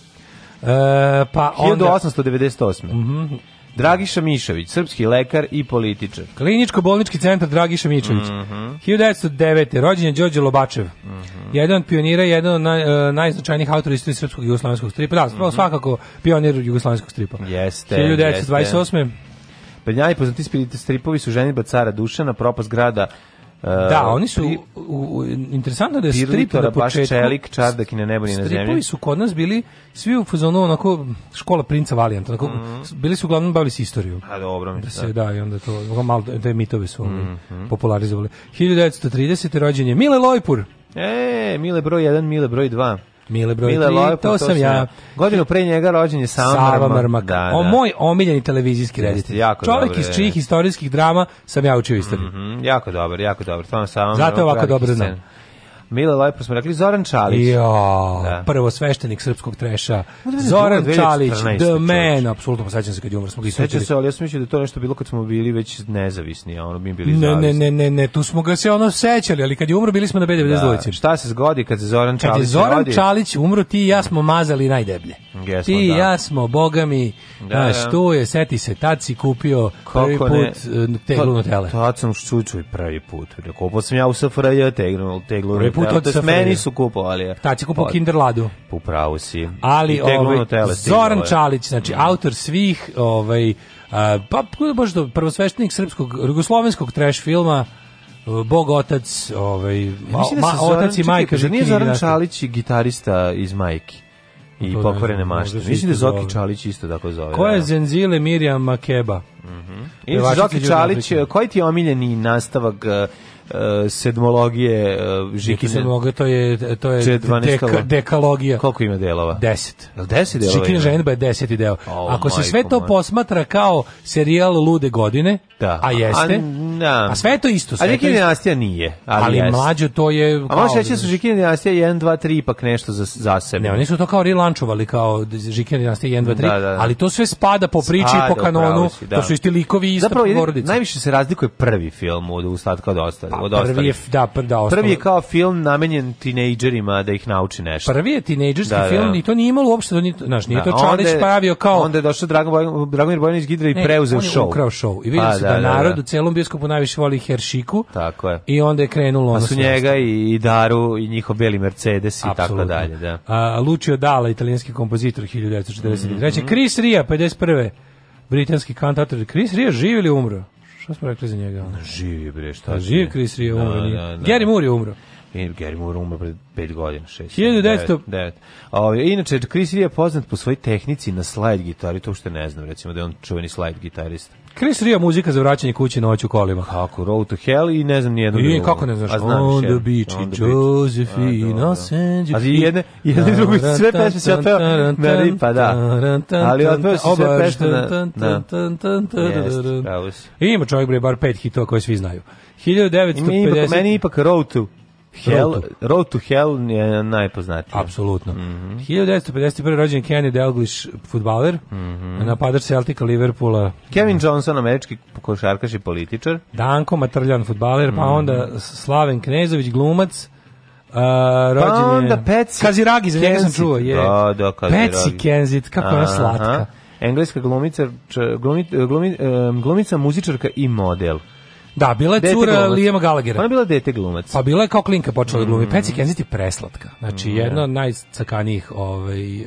pa onda... 1898. Mm -hmm. Dragiša Mišović, srpski lekar i političar. Kliničko-bolnički centar Dragiša Mišović. Mm -hmm. 1909. Rođen je Đorđe Lobačev. Mm -hmm. Jedan od pionira, jedan od naj, uh, najznačajnijih autora istorije srpskog jugoslovenskog stripa. Da, mm -hmm. svakako pionir jugoslovenskog stripa. Jeste. 1928. Jeste. Pred njaj poznati stripovi su ženitba cara Dušana, propast grada Da, uh, oni su pri, u, u, interesantno da je strip na početku. čelik, čardak i na nebu i na zemlji. Stripovi su kod nas bili svi u fazonu onako škola princa Valijanta, onako, mm -hmm. bili su uglavnom bavili se istorijom. A dobro, mi da, da se da i onda to malo da mitove su mm -hmm. popularizovali. 1930 rođen je Mile Lojpur. E, Mile broj 1, Mile broj 2. Mile broj Mile 3, Lojko, to, to, sam ja. Godinu pre njega rođen je Sava, Sava Marmak. Da, da. O, moj omiljeni televizijski reditelj. Čovjek iz čijih istorijskih drama sam ja učio istoriju. Mm -hmm, jako dobar, jako dobar. Sam Sava Zato je ovako dobro znam. Mile Lajpro smo rekli Zoran Čalić. Jo, da. prvo sveštenik srpskog treša. Zoran Čalić, the man, apsolutno posećam pa se kad je umro. Sećam se, ali ja sam mislio da to nešto bilo kad smo bili već nezavisni, a ono bi bili ne, zavisni. Ne, ne, ne, ne, tu smo ga se ono sećali, ali kad je umro bili smo na B92. Da. Šta se zgodi kad se Zoran Čalić Kad je Zoran Čalić umro, ti i ja smo mazali najdeblje. Yes, ti i da. ja smo, bogami, da, znaš, da. tu je, seti se, tad si kupio Kako eh, prvi put ne, teglu Nutelle. Tad sam ščučio prvi put. Kupao sam ja u SFRJ teglu, teglu da, od SFRJ. Meni su kupovali. Ta će kupovao Kinder Ladu. Upravo si. Ali ovaj, Zoran ovaj. Čalić, znači mm. autor svih ovaj, pa, pa baš do prvosveštenik srpskog, jugoslovenskog trash filma, Bog otac, ovaj, ma, da ma, otac i majka. Čekaj, pa nije Zoran dakle. Čalić i gitarista iz majke? i pokvarene mašte. Mislim da Zoki Čalić isto tako zove. Ko je da. Zenzile Mirjam Makeba? Mhm. Mm I Zoki Čalić, koji ti je omiljeni nastavak uh, uh, sedmologije uh, Žikine. Sedmologija, to je, to je deka, dekalogija. Koliko ima delova? Deset. Jel deset delova Žikine ženba je deseti deo. Oh, Ako se sve to man. posmatra kao serijal Lude godine, da. a jeste, a, da. a, sve to isto. Sve a Žikine dinastija nije. Ali, ali mlađo to je... a možeš reći da su Žikine dinastija 1, 2, 3, ipak nešto za, za sebe. Ne, oni su to kao relančovali kao Žikine dinastija 1, 2, 3, da, da, ali to sve spada po priči, spada, po kanonu, si, da. to su isti likovi i ista porodica. Zapravo, najviše se razlikuje prvi film u, od ostatka od ostale. Pa od Prvi je, da, da, ostalo. prvi je kao film namenjen tinejdžerima da ih nauči nešto. Prvi je tinejdžerski da, da. film i to nije imalo uopšte, ni, znaš, nije da, to Čanić pravio kao... Onda je došao Dragan Dragomir Bojanić Gidra i ne, preuzeo show. On je ukrao show i vidio pa, se da, da, da narod da. u celom biskupu najviše voli Heršiku tako je. i onda je krenulo... Pa su njega i, i Daru i njihov beli Mercedes Absolutno. i tako dalje. Da. A, Lucio Dalla, italijanski kompozitor 1943. Mm -hmm. Chris mhm. Ria, 51. Britanski kantator. Chris Ria živi ili umro? Šta smo rekli za njega? Ono? Živi bre, šta? Pa živi Chris Rio, da, umro nije. Da, da. Gary Moore je umro. I e, Gary Moore umro pred 5 godina, 6. 1909. Inače, Chris Ria je poznat po svojoj tehnici na slide gitari, to uopšte ne znam, recimo da je on čuveni slide gitarista. Chris Ria muzika za vraćanje kući noć u kolima. Kako, Road to Hell i ne znam nijednu drugu. I kako ne znaš? A znaš, on the beach i Josephine, Sanji. Ali jedne, jedne drugu, sve pesme se otpeo na ripa, da. Ali otpeo se sve pesme na... Jeste, pravo si. Ima čovjek bre bar pet hitova koje svi znaju. 1950... Meni ipak Road to Hell, Road to, Road to Hell je najpoznatiji. Apsolutno. Mm -hmm. 1951. rođen Kenny Dalglish, futbaler, mm -hmm. napadač Celtica Liverpoola. Kevin Johnson, američki košarkaš i političar. Danko Matrljan, futbaler, mm -hmm. pa mhm. onda Slaven Knezović, glumac. Uh, rođen pa onda je... Peci. Kaziragi, za njega sam čuo. Je. Da, da, Kaziragi. Peci Kenzit, kako je slatka. Engleska glumica, glumica, glumi, glumica, muzičarka i model. Da, bila je cura glumac. Lijema Galagera. Ona je bila dete glumac. Pa bila je kao klinka počela da mm. glumi. Peci Kenziti preslatka. Znači, mm, jedna da. od najcakanijih ovaj, uh,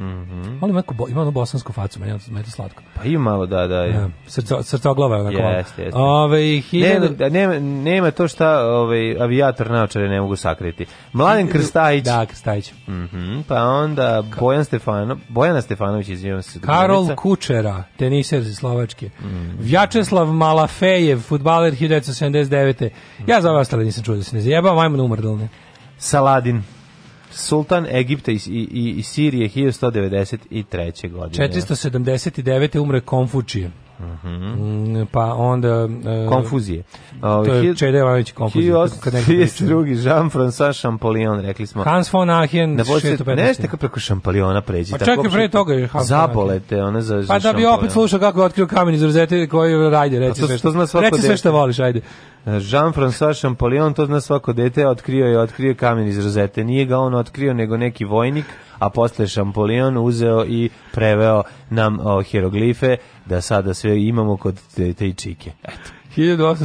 Mhm. Mm neko ima ono bosansku facu, meni je to slatko. Pa ima malo da da. Ja, e, srca srca glava onako. Jeste, jeste. Ovaj hiljadu... ne, da, nema, nema to šta ovaj avijator naočare ne mogu sakriti. Mladen Krstajić. Da, Krstajić. Mhm. Mm pa onda Bojan Stefano, Bojana Stefanović izvinjavam se. Karol Dugovica. Kučera, teniser iz Slovačke. Mm. Vjačeslav Malafejev, fudbaler 1979. Mm. Ja za vas nisam čuo da se ne zajebam, ajmo na umrdalne. Saladin sultan Egipta i, i, i Sirije 1193. godine. 479. umre Konfučije. Mm -hmm. Pa onda... Uh, Konfuzije. Uh, to je Čede Jovanović Konfuzije. 1832. Jean-François Champollion, rekli smo. Hans von Aachen, ne 615. Nešto kako preko Champolliona pređi. Pa čak i pre toga je Hans Zabolete, ona za, za Pa da bi opet slušao kako je otkrio kamen iz rozete koji je, ajde, pa reci, pa to, sve, što, što zna reci sve što voliš, ajde. Jean-François Champollion, to zna svako dete, otkrio je, otkrio kamen iz rozete. Nije ga on otkrio, nego neki vojnik, a posle Champollion uzeo i preveo nam o, hieroglife, da sada sve imamo kod te, te čike. Eto.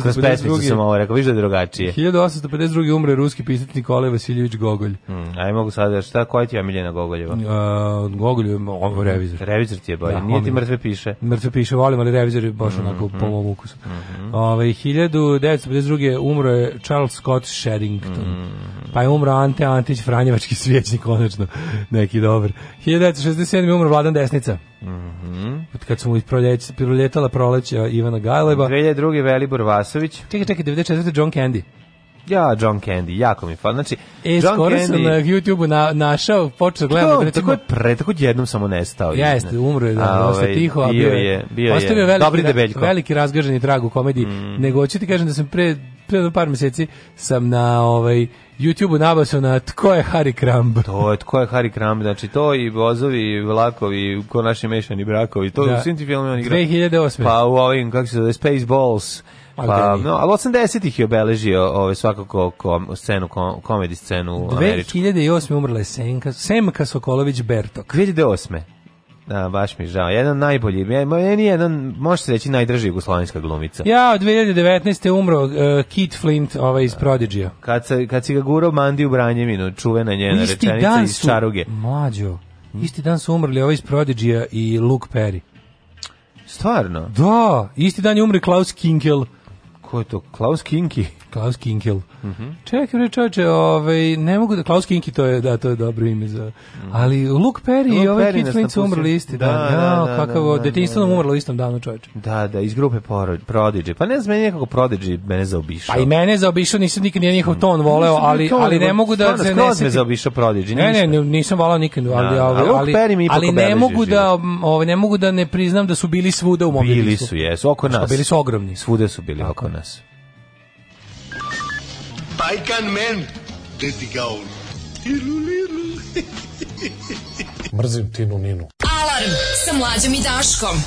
Kroz pesmicu sam ovo rekao, viš da je drugačije. 1852. umre ruski pisac Nikolaj Vasiljević Gogolj. Mm, a mogu sada, šta, koja ti je Miljana Gogoljeva? Uh, Gogolj je revizor. Revizor ti je bolje, da, nije ti mrtve piše. Mrtve piše, volim, ali revizor je baš mm, onako mhm. po ovom ukusu. Mm, mm. Ove, 1952. umro je Charles Scott Sherrington. Mm, pa je umro Ante Antić, Franjevački svjećnik, konačno. Neki dobar. 1967. umro Vladan Desnica. Mhm. Kad smo isproljetala proleća Ivana Gajleba. 2002. Velibor Vasović. Čekaj, čekaj, 94. John Candy. Ja, John Candy, jako mi fan. Znači, e, John skoro Candy... sam na e, YouTube-u na, našao, počeo da gledam. To, tako tako, pre, tako jednom samo nestao. Ja Jeste, umro je, da, dosta ovaj, tiho, a bio je. Bio je, bio je. Veliki, Dobri debeljko. veliki razgaženi trag u komediji. Mm. Nego, ću ti kažem da sam pre pre par meseci sam na ovaj YouTube-u nabasao na tko je Harry Kramb. To je tko je Harry Kramb, znači to i vozovi, vlakovi, ko konačni mešani brakovi, to da. u svim ti filmima on igra. 2008. Pa u ovim, kako se zove, Spaceballs, pa, no, ali 80-ih je obeležio ove, ovaj, svakako kom, scenu, kom, komedi scenu američku. 2008. umrla je Senka, Semka Sokolović Bertok. 2008. Da, baš mi žao. Jedan najbolji, meni jedan, može se reći, najdrži jugoslovenska glumica. Ja, od 2019. umro uh, e, Kit Flint ovaj, iz Prodigy-a. Kad, kad si ga gurao Mandi u Branjevinu, čuvena njena Isti rečenica dan su, iz Čaruge. Mlađo, isti dan su umrli ovaj iz prodigy i Luke Perry. Stvarno? Da, isti dan je umri Klaus Kinkel. Ko je to? Klaus Kinki? Klaus Kinkel. Mhm. Mm -hmm. Čekaj, bre čoveče, ovaj ne mogu da Klaus Kinki to je, da, to je dobro ime za. Mm. Ali Luke Perry Luke i ovaj Kit Flint umrli isti da, dan. Da, da, da, kakav da, da, da, da. da, da. umrlo istom danu, čoveče. Da, da, iz grupe Prodigy. Pa ne znam, meni nekako Prodigy mene zaobišao. Pa i mene zaobišao, nisam nikad nije njihov ton mhm. voleo, da ali ali ne mogu da se ne me zaobišao Prodigy. Ne, ne, nisam volao nikad, ali ali ali, ali ne mogu da ovaj ne mogu da ne priznam da su bili svuda u mobilisu. Bili su, jesu, oko nas. Bili su ogromni. Svude su bili oko nas. Bajkan men, deti gaun. Ilu, lilu. Mrzim Tinu Ninu. Alarm sa mlađom i Daškom.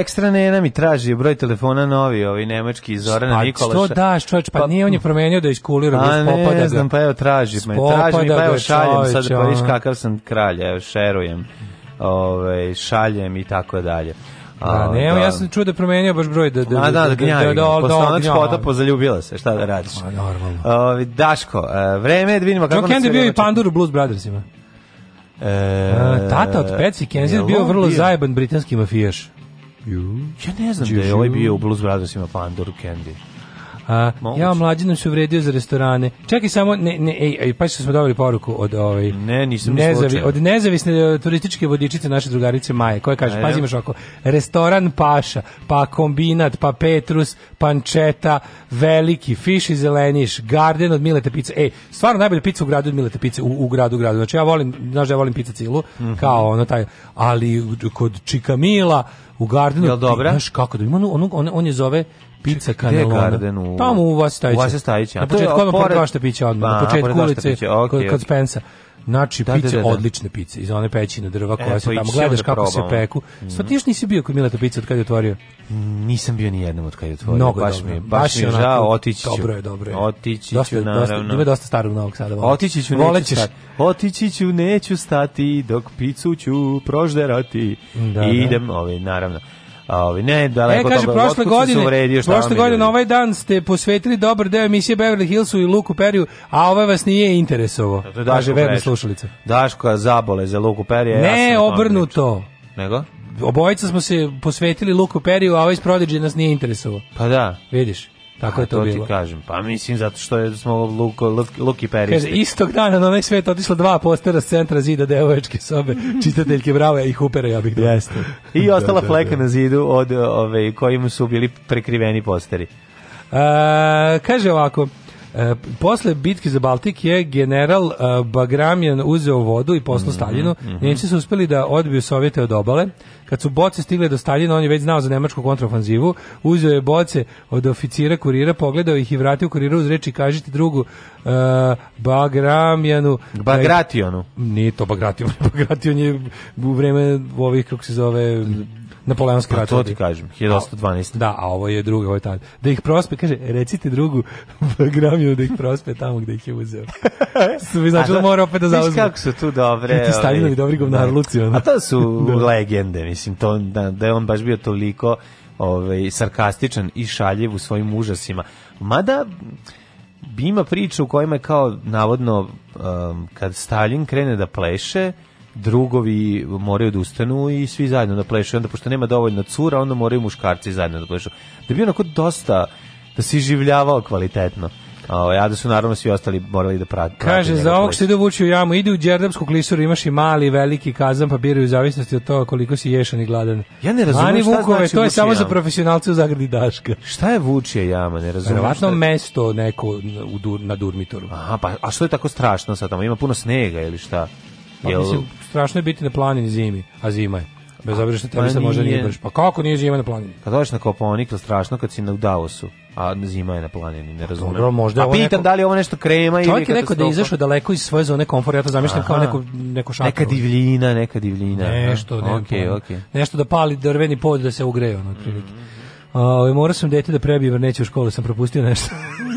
Ekstra Nena mi traži broj telefona novi, ovi nemački Zorana pa, Nikolaša. Pa što daš, čovječ, pa, pa nije on je promenio da iskulira, pa ne, ne znam, pa evo traži me, traži mi, pa evo šaljem, sad pa viš kakav sam kralj, evo šerujem, ove, ovaj, šaljem i tako dalje. Da, A, da, ne, da. ja sam čuo da promenio baš broj da da A, da da-, da, da, gnjavi, da, da, da, zaljubila se, šta da radiš. A, normalno. Uh, Daško, uh, vreme je da vidimo kako... John Candy bio i Pandur u Blues Brothersima. E, tata od Patsy Kenzie bio vrlo bio. zajeban britanski mafijaš. Ja ne znam da je ovaj bio u Blues Brothersima pa Andoru Candy. A, Moguće. ja mlađinom se uvredio za restorane. Čekaj samo, ne, ne, ej, ej, pa smo dobili poruku od ovaj ne, nisam nezavi, od nezavisne e, turističke vodičice naše drugarice Maje, koja kaže, pazi imaš oko, restoran Paša, pa kombinat, pa Petrus, pančeta, veliki, fiš i zeleniš, garden od Milete pice. Ej, stvarno najbolja pica u gradu od Milete pice, u, u gradu, u gradu. Znači ja volim, znaš da ja volim pica cilu, mm -hmm. kao ono taj, ali kod Čikamila, u Gardenu. Jel dobra? Znaš kako da ima on, on, on je zove pizza kanelona. Garden u... Tamo u Vasistajića. U Vasistajića. Na početku odmah pored vašta pića odmah. Na početku ulice okay, kod, kod Spensa. Znači, da, da pice, da, da, da. odlične pice, iz one pećine drva koja e, se pa tamo gledaš da kako se peku. Mm. Sva ti još nisi bio kod Mileta pice od kada je otvorio? Nisam bio ni jednom od kada je otvorio. Mnogo baš dobro. mi baš, baš mi je žao, otići ću. Dobro je, dobro je. Otići ću, dosta, naravno. Dosta, ima dosta starog Novog Sada. Volim. Otići ću, neću ćeš. stati. Otići ću, neću stati, dok picu ću prožderati. Da, da. Idem, da. ovaj, naravno. A Ovi, ne, daleko e, kaže, toga, prošle godine, uvredio, prošle godine na ovaj dan ste posvetili dobar deo emisije Beverly Hillsu i Luku Periju, a ovaj vas nije interesovo. Da, kaže verna slušalica. Daška zabole za Luku Perija. Ne, obrnuto. Nego? Obojica smo se posvetili Luku Periju, a ovaj iz nas nije interesovao. Pa da. Vidiš. Tako je to, to bilo. Ti kažem, pa mislim zato što je smo Luko Luki, Luki Perište. Kaže istog dana na onaj svet otišlo dva postera s centra zida devojačke sobe, čitateljke bravo i ih ja bih. Jeste. I da, ostala da, fleka da, da. na zidu od ove ovaj, kojim su bili prekriveni posteri. A, kaže ovako, E, posle bitke za Baltik je general e, Bagramjan uzeo vodu i poslao mm -hmm, Staljinu. Mm -hmm. Nemci su uspeli da odbiju Sovjete od obale. Kad su boce stigle do Staljina, on je već znao za nemačku kontrofanzivu, uzeo je boce od oficira kurira, pogledao ih i vratio kurira uz reči kažite drugu uh, e, Bagramjanu. Bagrationu. E, nije to Bagration, Bagration je u vreme ovih, kako se zove, napoleonski pa rat. To ti kažem, 1812. Da, a ovo je druga, ovo je tamo. Da ih prospe, kaže, recite drugu gramiju da ih prospe tamo gde ih je uzeo. Što bi značilo da, mora opet da zauzme. kako su tu dobre. Ti Stalinovi dobri govnar da. Lucijan. A to su da. legende, mislim, to, da, da je on baš bio toliko ovaj, sarkastičan i šaljiv u svojim užasima. Mada, ima priča u kojima je kao, navodno, um, kad Stalin krene da pleše, drugovi moraju da ustanu i svi zajedno da plešu. Onda, pošto nema dovoljno cura, onda moraju muškarci zajedno da plešu. Da bi onako dosta, da si življavao kvalitetno. Ovaj ja da su naravno svi ostali morali da prate. Kaže za ovog se dovuči u jamu, ide u đerdapsku klisuru, imaš i mali, veliki kazan pa biraju u zavisnosti od toga koliko si ješan i gladan. Ja ne razumem Ani šta Vukove, znači to je znači samo za profesionalce u zagradi Daška. Šta je vučje jama, ne razumem. Verovatno je... mesto neko u dur, na Durmitoru. Aha, pa a što je tako strašno sad tamo? Ima puno snega ili šta? Pa, Jel, mislim, strašno je biti na planini zimi, a zima je. Bez obzira što tebi se pa možda nije brš. Pa kako nije zima na planini? Kad dođeš na Koponik, to strašno kad si na Davosu, a zima je na planini, ne razumem. Dobro, možda a pitam neko... da li ovo nešto krema ili Čovjek je rekao da je izašao daleko iz svoje zone komfora, ja to zamišljam kao neko, neko šatru. Neka divljina, neka divljina. Nešto, ne, okay, okay. nešto da pali drveni pod da se ugreje, ono, otprilike. Mm. Uh, ovaj, mora sam dete da prebijem, neće u školu, sam propustio nešto.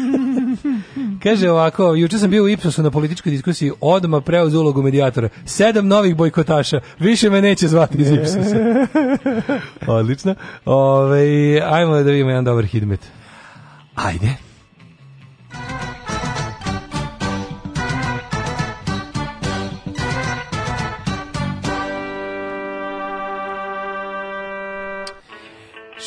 Kaže ovako, juče sam bio u Ipsosu na političkoj diskusiji, odma preuz ulogu medijatora. Sedam novih bojkotaša, više me neće zvati iz Ipsosa. Odlično. Ove, ovaj, ajmo da vidimo jedan dobar hidmet. Ajde.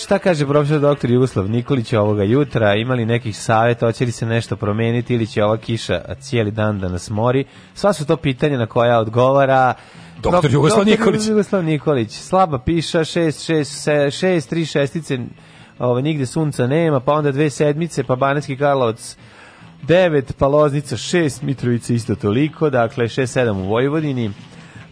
Šta kaže profesor doktor Jugoslav Nikolić ovoga jutra? Imali nekih savjeta, hoće li se nešto promeniti ili će ova kiša cijeli dan da nas mori? Sva su to pitanje na koja odgovara Doktor Jugoslav doktor Nikolić. Jugoslav Nikolić. Slaba piša, 6, 6, 6, 3 šestice, ovo, ovaj, nigde sunca nema, pa onda dve sedmice, pa Banacki Karlovac 9, pa Loznica 6, Mitrovica isto toliko, dakle 6, 7 u Vojvodini.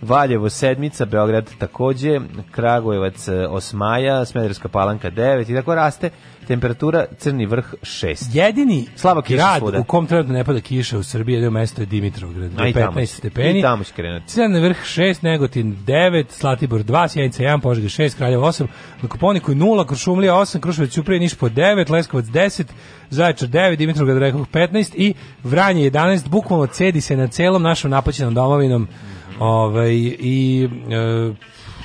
Valjevo sedmica, Beograd takođe, Kragujevac e, osmaja, Smederska palanka 9 i tako raste temperatura Crni vrh 6. Jedini slaba kiša svuda. u kom trenutno ne pada kiša u Srbiji, jedno mesto je Dimitrovgrad, do 15 stepeni. I tamo će krenuti. Crni vrh 6, Negotin 9, Slatibor 2, Sjenica 1, Požega 6, Kraljevo 8, Koponiku 0, Krušumlija 8, Kruševac Ćuprije Niš po 9, Leskovac 10, Zaječar 9, Dimitrovgrad rekoh 15 i Vranje 11, bukvalno cedi se na celom našom napaćenom domovinom Ove, ovaj, i e,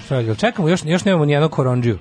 šta da čekamo još još nemamo ni jednog korondžiju.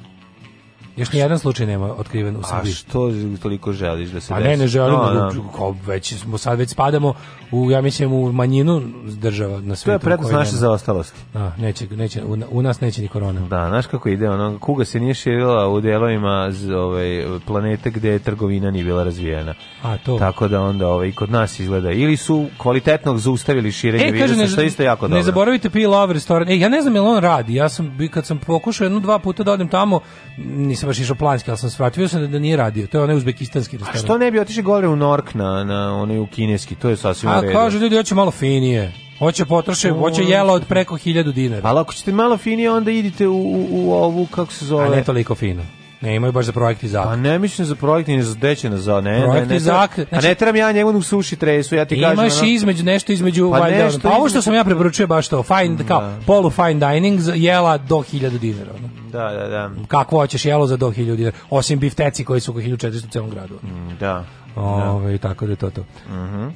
Još ni jedan slučaj nema otkriven u Srbiji. A što toliko želiš da se desi? A pa ne, ne želim, da, no, no. Da. već smo sad već spadamo u ja mislim u manjinu država na svetu. To je prednost naše zaostalosti. A, neće, neće, u, u, nas neće ni korona. Da, znaš kako ide, ono kuga se nije širila u delovima z, ovaj planete gdje trgovina nije bila razvijena. A to. Tako da onda ovaj kod nas izgleda ili su kvalitetnog zaustavili širenje e, virusa, što isto jako dobro. Ne zaboravite Peel Love restoran. E, ja ne znam jel on radi. Ja sam kad sam pokušao jedno dva puta da odem tamo, ni nisam baš išao planski, ali sam svratio sam da, da nije radio. To je onaj uzbekistanski restoran. A što ne bi otišli gore u Nork na, na onaj u kineski? To je sasvim u redu. A kažu ljudi, hoće malo finije. Hoće potroše, hoće jelo od preko 1000 dinara. Ali ako ćete malo finije, onda idite u, u, u ovu, kako se zove... A ne toliko fino. Ne, imaju baš za projekti zak. Pa a ne mislim za projekti, ni za deće, za ne, projekti ne, ne, zak. Znači, a ne trebam ja njemu u suši tresu, ja ti imaš kažem. Imaš između nešto između pa, nešto pa ovo što sam ja preporučio baš to, fine, mm, da. kao polu fine dining, jela do 1000 dinara. Da, da, da. Kako hoćeš jelo za do 1000 dinara, osim bifteci koji su oko 1400 u celom gradu. Mm, da, da. Ove, da. tako da je to to. Mhm. Uh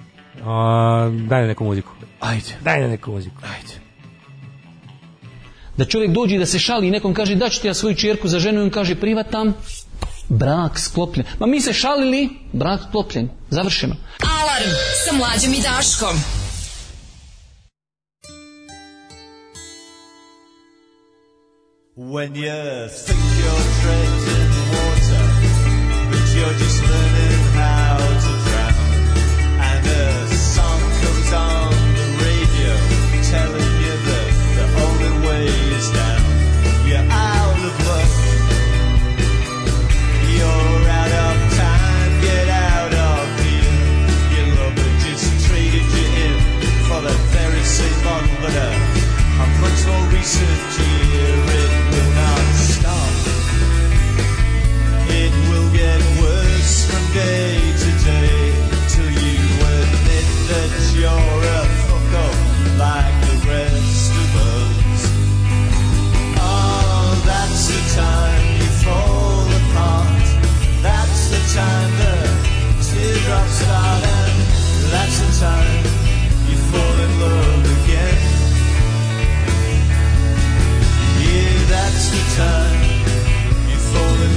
-huh. Daj na neku muziku. Ajde. Daj na neku muziku. Ajde. Da čovjek dođe da se šali i nekom kaže da ti ja svoju čerku za ženu i on kaže privatam, brak sklopljen. Ma mi se šalili, brak sklopljen. Završeno. Alarm sa mlađim i Daškom. When you think you're treading water, but you're just learning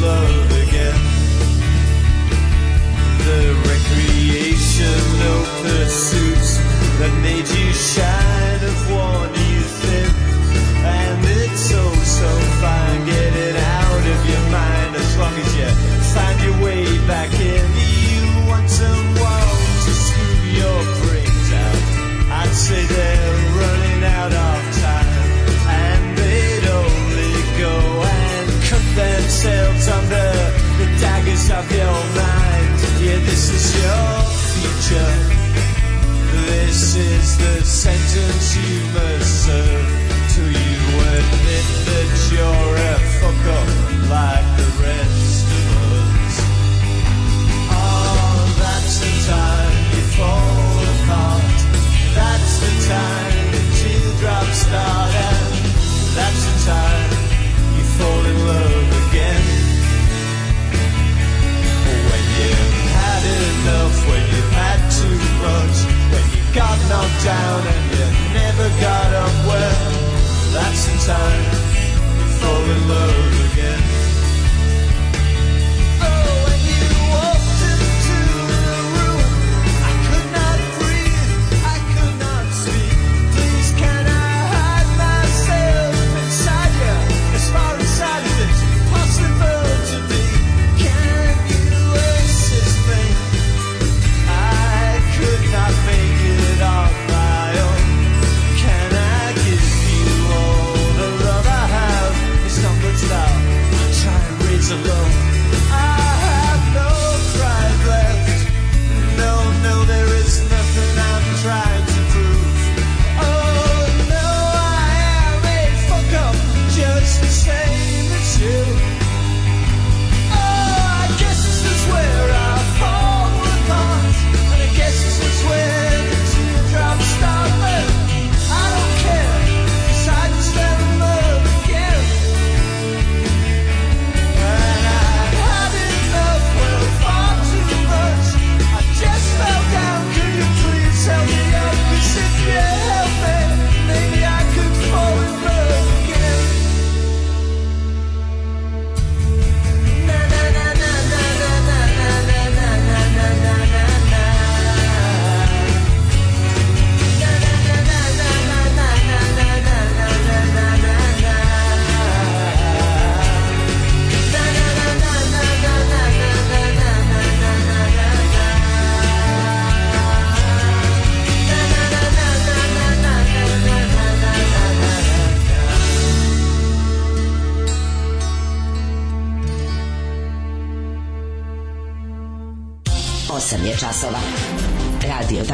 love The recreational pursuits that made you shine have worn you thin. And it's so so fine getting out of your mind as long as you find your way back in. You want to your brains out. I'd say your future. This is the sentence you must serve till you admit that you're a fuck up like down and you never got up well. That's the time you fall in love.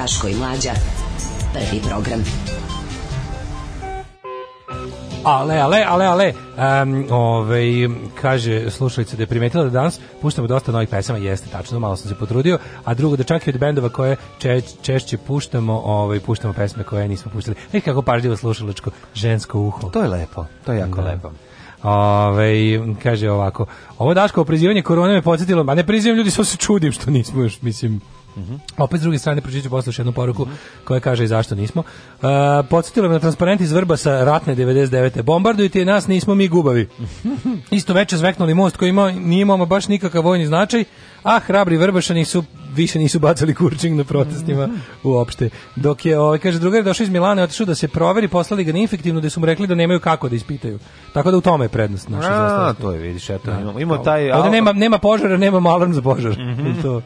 Daško i Mlađa. Prvi program. Ale, ale, ale, ale, um, ovaj, kaže slušalica da je primetila da danas puštamo dosta novih pesama, jeste tačno, malo sam se potrudio, a drugo da čak i od bendova koje če, češće puštamo, ovaj, puštamo pesme koje nismo puštali. Nekako kako pažljivo slušalačko žensko uho. To je lepo, to je jako da. lepo. Ove, ovaj, kaže ovako, ovo Daško oprezivanje korone me podsjetilo, ma ne prizivam ljudi, sve se čudim što nismo još, mislim, Mm -hmm. Opet s druge strane pročitit ću posle još jednu poruku mm -hmm. koja kaže i zašto nismo. Uh, podsjetilo me na transparent iz Vrba sa ratne 99. Bombardujte i nas, nismo mi gubavi. Isto veče zveknuli most koji imao, nije imao baš nikakav vojni značaj, a hrabri Vrbašani su više nisu bacali kurčing na protestima mm -hmm. uopšte. Dok je, ovaj, kaže, drugar došao iz Milana, otišao da se proveri, poslali ga na da su mu rekli da nemaju kako da ispitaju. Tako da u tome je prednost naša A, to je, vidiš, eto, da. imamo, imamo taj... Ovdje nema, nema požara, nema alarm za požar. Mm -hmm. to.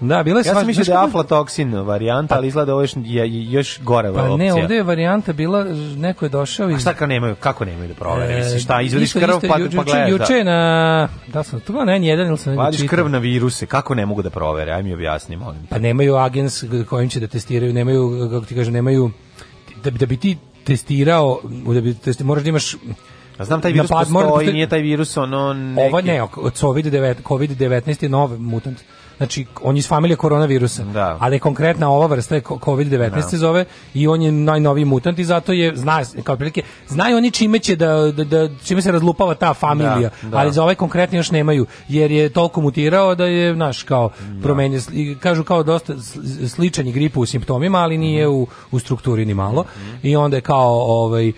Da, bila je svađa. Ja sam mislio da je aflatoksin varijanta, pa- ali izgleda ovo je još gore pa opcija. Pa ne, ovde je varijanta bila, neko je došao i... A šta kao nemaju, kako nemaju da provere? E, šta, izvediš krv pa, pa gledaš? Juče na... Da sam, to gledam, N1 ili sam... Vadiš krv na viruse, kako ne mogu da provere? Aj mi objasni, molim. Pa nemaju agens kojim će da testiraju, nemaju, kako ti kažem, nemaju... Da, da bi ti testirao, da bi testi, moraš da imaš a znam taj virus napad, da postoji, postoji, nije taj virus ono neki... Ovo ne, COVID-19 COVID je nov mutant znači on je iz familije koronavirusa, da. ali konkretna ova vrsta je COVID-19 da. se zove i on je najnoviji mutant i zato je, zna, kao prilike, znaju oni čime će da, da, da čime se razlupava ta familija, da, da. ali za ovaj konkretni još nemaju, jer je toliko mutirao da je, naš kao, da. promenje, kažu kao dosta sličan je gripu u simptomima, ali nije mhm. u, u strukturi ni malo, i onda je kao, ovaj,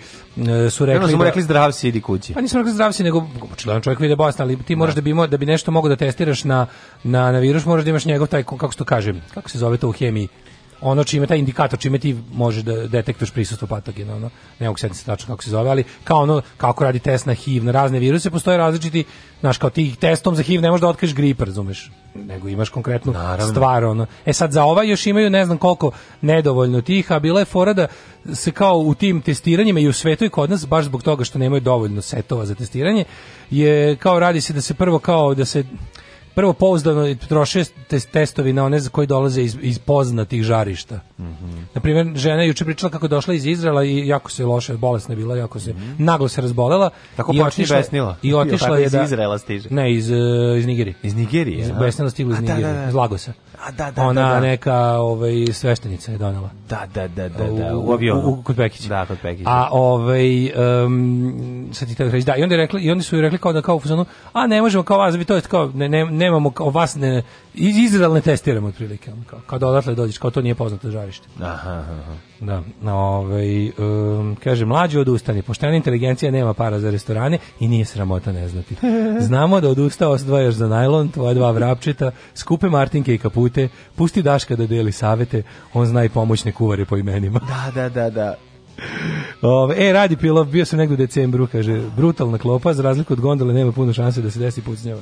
E, su rekli ne, no, da, rekli zdrav si idi kući. Pa nisam rekli zdrav si nego očigledno znači, čovjek vide da bolestan, ali ti moraš da, da bi da bi nešto mogao da testiraš na na na virus, moraš da imaš njegov taj kako se to kaže, kako se zove to u hemiji, ono čime taj indikator čime ti možeš da detektuješ prisustvo patogena, ono, ne mogu se tačno kako se zove, ali kao ono kako radi test na HIV, na razne viruse, postoje različiti, znaš, kao ti testom za HIV ne možeš da otkriješ grip, razumeš, nego imaš konkretnu Naravno. stvar, ono. E sad za ova još imaju ne znam koliko nedovoljno tih, a bila je fora da se kao u tim testiranjima i u svetu i kod nas baš zbog toga što nemaju dovoljno setova za testiranje, je kao radi se da se prvo kao da se prvo pouzdano troše testovi na one za koji dolaze iz, iz poznatih žarišta. Mm -hmm. Na primjer, žena juče pričala kako došla iz Izraela i jako se loše, bolesna bila, jako se mm -hmm. naglo se razbolela. Tako i otišla, besnila. I otišla je da iz Izraela stiže. Ne, iz e, iz Nigerije. Iz Nigerije. iz, Besnila stigla iz da, Nigerije, da, da. iz Lagosa. A da, da, Ona da, da. neka ovaj, sveštenica je donela. Da, da, da, da, da. U, u avionu. U, u, kod Pekića. Da, kod Pekića. A ovaj, um, sad ti tako reći, da, da, i onda, rekli, i onda su rekli kao da kao u fuzonu, a ne možemo kao vas, to je kao, ne, ne, nemamo, kao vas ne, iz Izrael ne testiramo otprilike, kao, kao da odatle dođeš, kao to nije poznato žarište. Aha, aha. Da, ovaj, um, kaže, mlađi odustani, poštena inteligencija nema para za restorane i nije sramota ne znati. Znamo da odustao odvajaš za najlon, tvoje dva vrapčeta, skupe Martinke i kapute, pusti Daška da deli savete, on zna i pomoćne kuvare po imenima. Da, da, da, da. Ove, e, radi pilov, bio sam negdje u decembru, kaže, brutalna klopa, za razliku od gondole nema puno šanse da se desi pucnjava.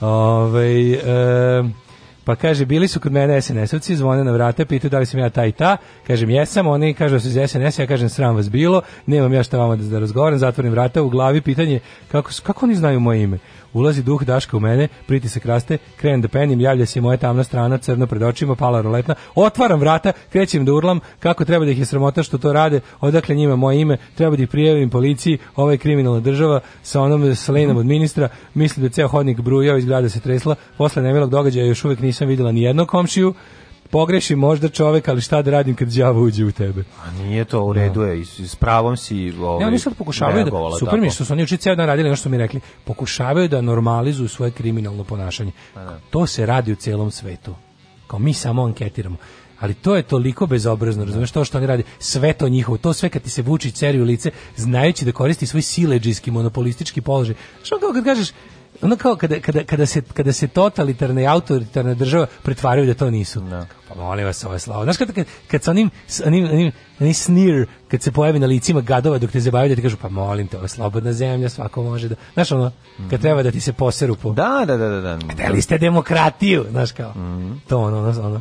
Ove, e, Pa kaže, bili su kod mene SNS-ovci, zvone na vrata, pitaju da li sam ja taj i ta. Kažem, jesam, oni kažu da su iz SNS, ja kažem, sram vas bilo, nemam ja šta vama da, da razgovaram, zatvorim vrata, u glavi pitanje, kako, kako oni znaju moje ime? Ulazi duh Daška u mene, pritisak raste, krenem da penim, javlja se moja tamna strana, crno pred očima, pala roletna. Otvaram vrata, krećem da urlam kako treba da ih je sramota što to rade, odakle njima moje ime, treba da ih prijavim policiji, ovo je kriminalna država sa onom Selenom od ministra, mislim da ceo hodnik brujao, iz grada da se tresla, posle nemilog događaja još uvek nisam videla ni jednog komšiju, pogreši možda čovek, ali šta da radim kad đavo uđe u tebe. A nije to u redu, da. je, s pravom si ovaj. Ja oni sad pokušavaju da super mi što su oni juče ceo dan radili, ono što mi rekli, pokušavaju da normalizuju svoje kriminalno ponašanje. A, pa da. to se radi u celom svetu. Kao mi samo anketiramo ali to je toliko bezobrazno, razumeš to što oni radi, sve to njihovo, to sve kad ti se vuči ceri u lice, znajući da koristi svoj sileđijski monopolistički položaj. Što kao kad kažeš, Ono kao kada, kada, kada, se, kada se totalitarna i autoritarna država pretvaraju da to nisu. No. Da. Pa molim vas, ovo je slavo. Znaš kada, kad, kad sa onim, onim, onim, onim sneer, kad se pojavi na licima gadova dok te zabavaju da ti kažu pa molim te, ovo je slobodna zemlja, svako može da... Znaš ono, kad mhm. treba da ti se poseru po... Da, da, da, da. da. Hteli ste demokratiju, znaš kao. Mm -hmm. To ono, ono, ono.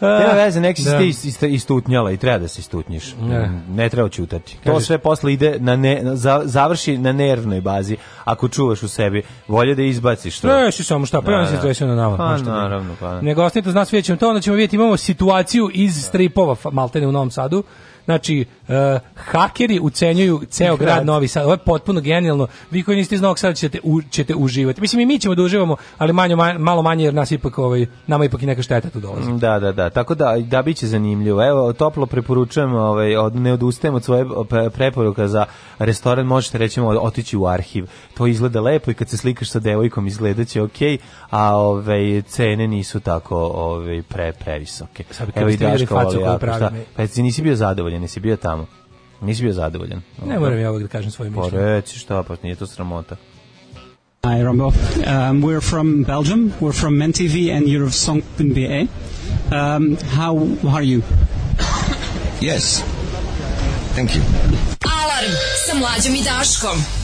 Nema veze, nek si da. ti istutnjala i treba da se istutnjiš. Ne, ne treba ćutati. To sve posle ide na ne, za, završi na nervnoj bazi ako čuvaš u sebi. Volje da izbaciš to. Ne, si samo šta, pa ja se da, da. na navodno. Pa naravno, pa. Nego ostavite uz nas, vidjet ćemo to, onda ćemo vidjeti, imamo situaciju iz stripova, maltene u Novom Sadu. Znači, Uh, hakeri ucenjuju ceo grad, grad Novi Sad. Ovo je potpuno genijalno. Vi koji niste iz Novog Sada ćete, u, ćete uživati. Mislim i mi ćemo da uživamo, ali manjo, manj, malo manje jer nas ipak ovaj nama ipak i neka šteta tu dolazi. Da, da, da. Tako da da biće zanimljivo. Evo toplo preporučujem, ovaj od ne odustajem od svoje preporuka za restoran. Možete rećemo otići u arhiv. To izgleda lepo i kad se slikaš sa devojkom izgledaće okej, okay, a ovaj cene nisu tako ovaj pre previsoke. Sad, Evo i Daško, ovaj, pa nisi bio zadovoljan, nisi bio tamo. Nisi bio zadovoljan. Ne moram ja ovog da kažem svoje pa mišljenje. Pa reci šta, pa nije to sramota. Hi, Rombo. Um, we're from Belgium. We're from MenTV and you're of Song.be. Um, how, are you? yes. Thank you. Alarm sa mlađom i Daškom.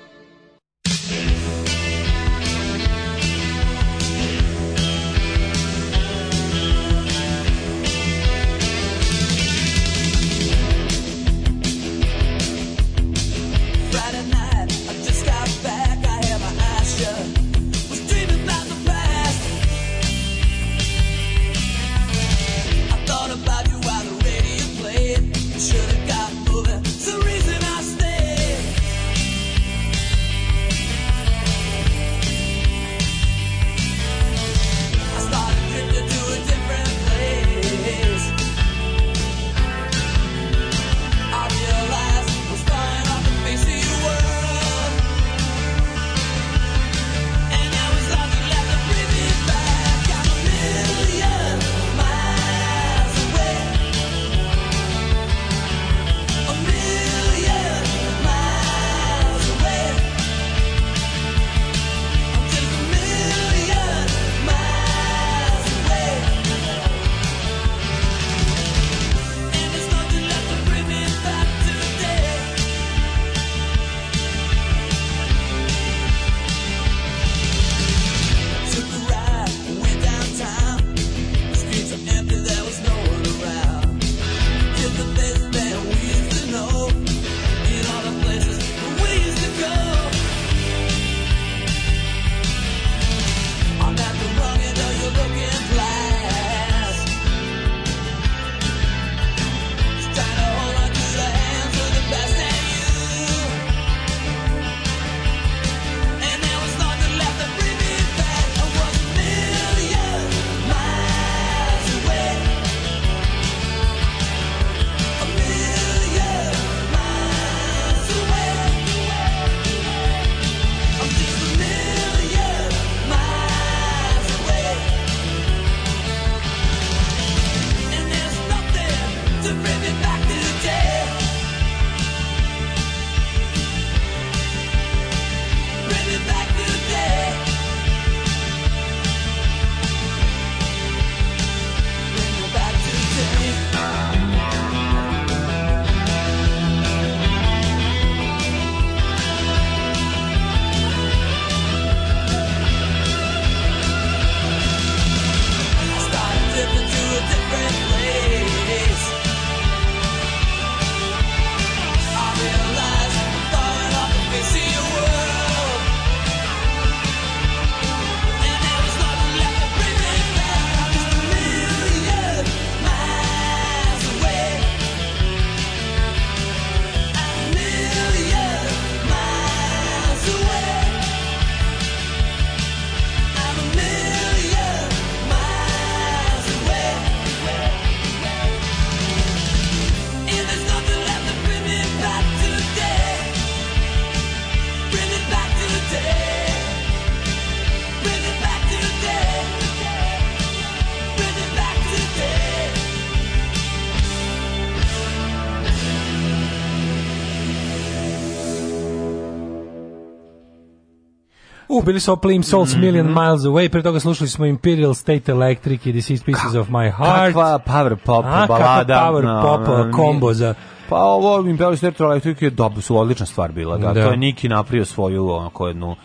U, bili su Oplim Souls mm -hmm. Million Miles Away, pre toga slušali smo Imperial State Electric i Deceased Pieces Ka of My Heart. Kakva power pop A, balada. Kakva power no, da, pop da, no, za... Pa ovo Imperial State Electric je dobro, su odlična stvar bila. Da, da. To je Niki napravio svoju onako jednu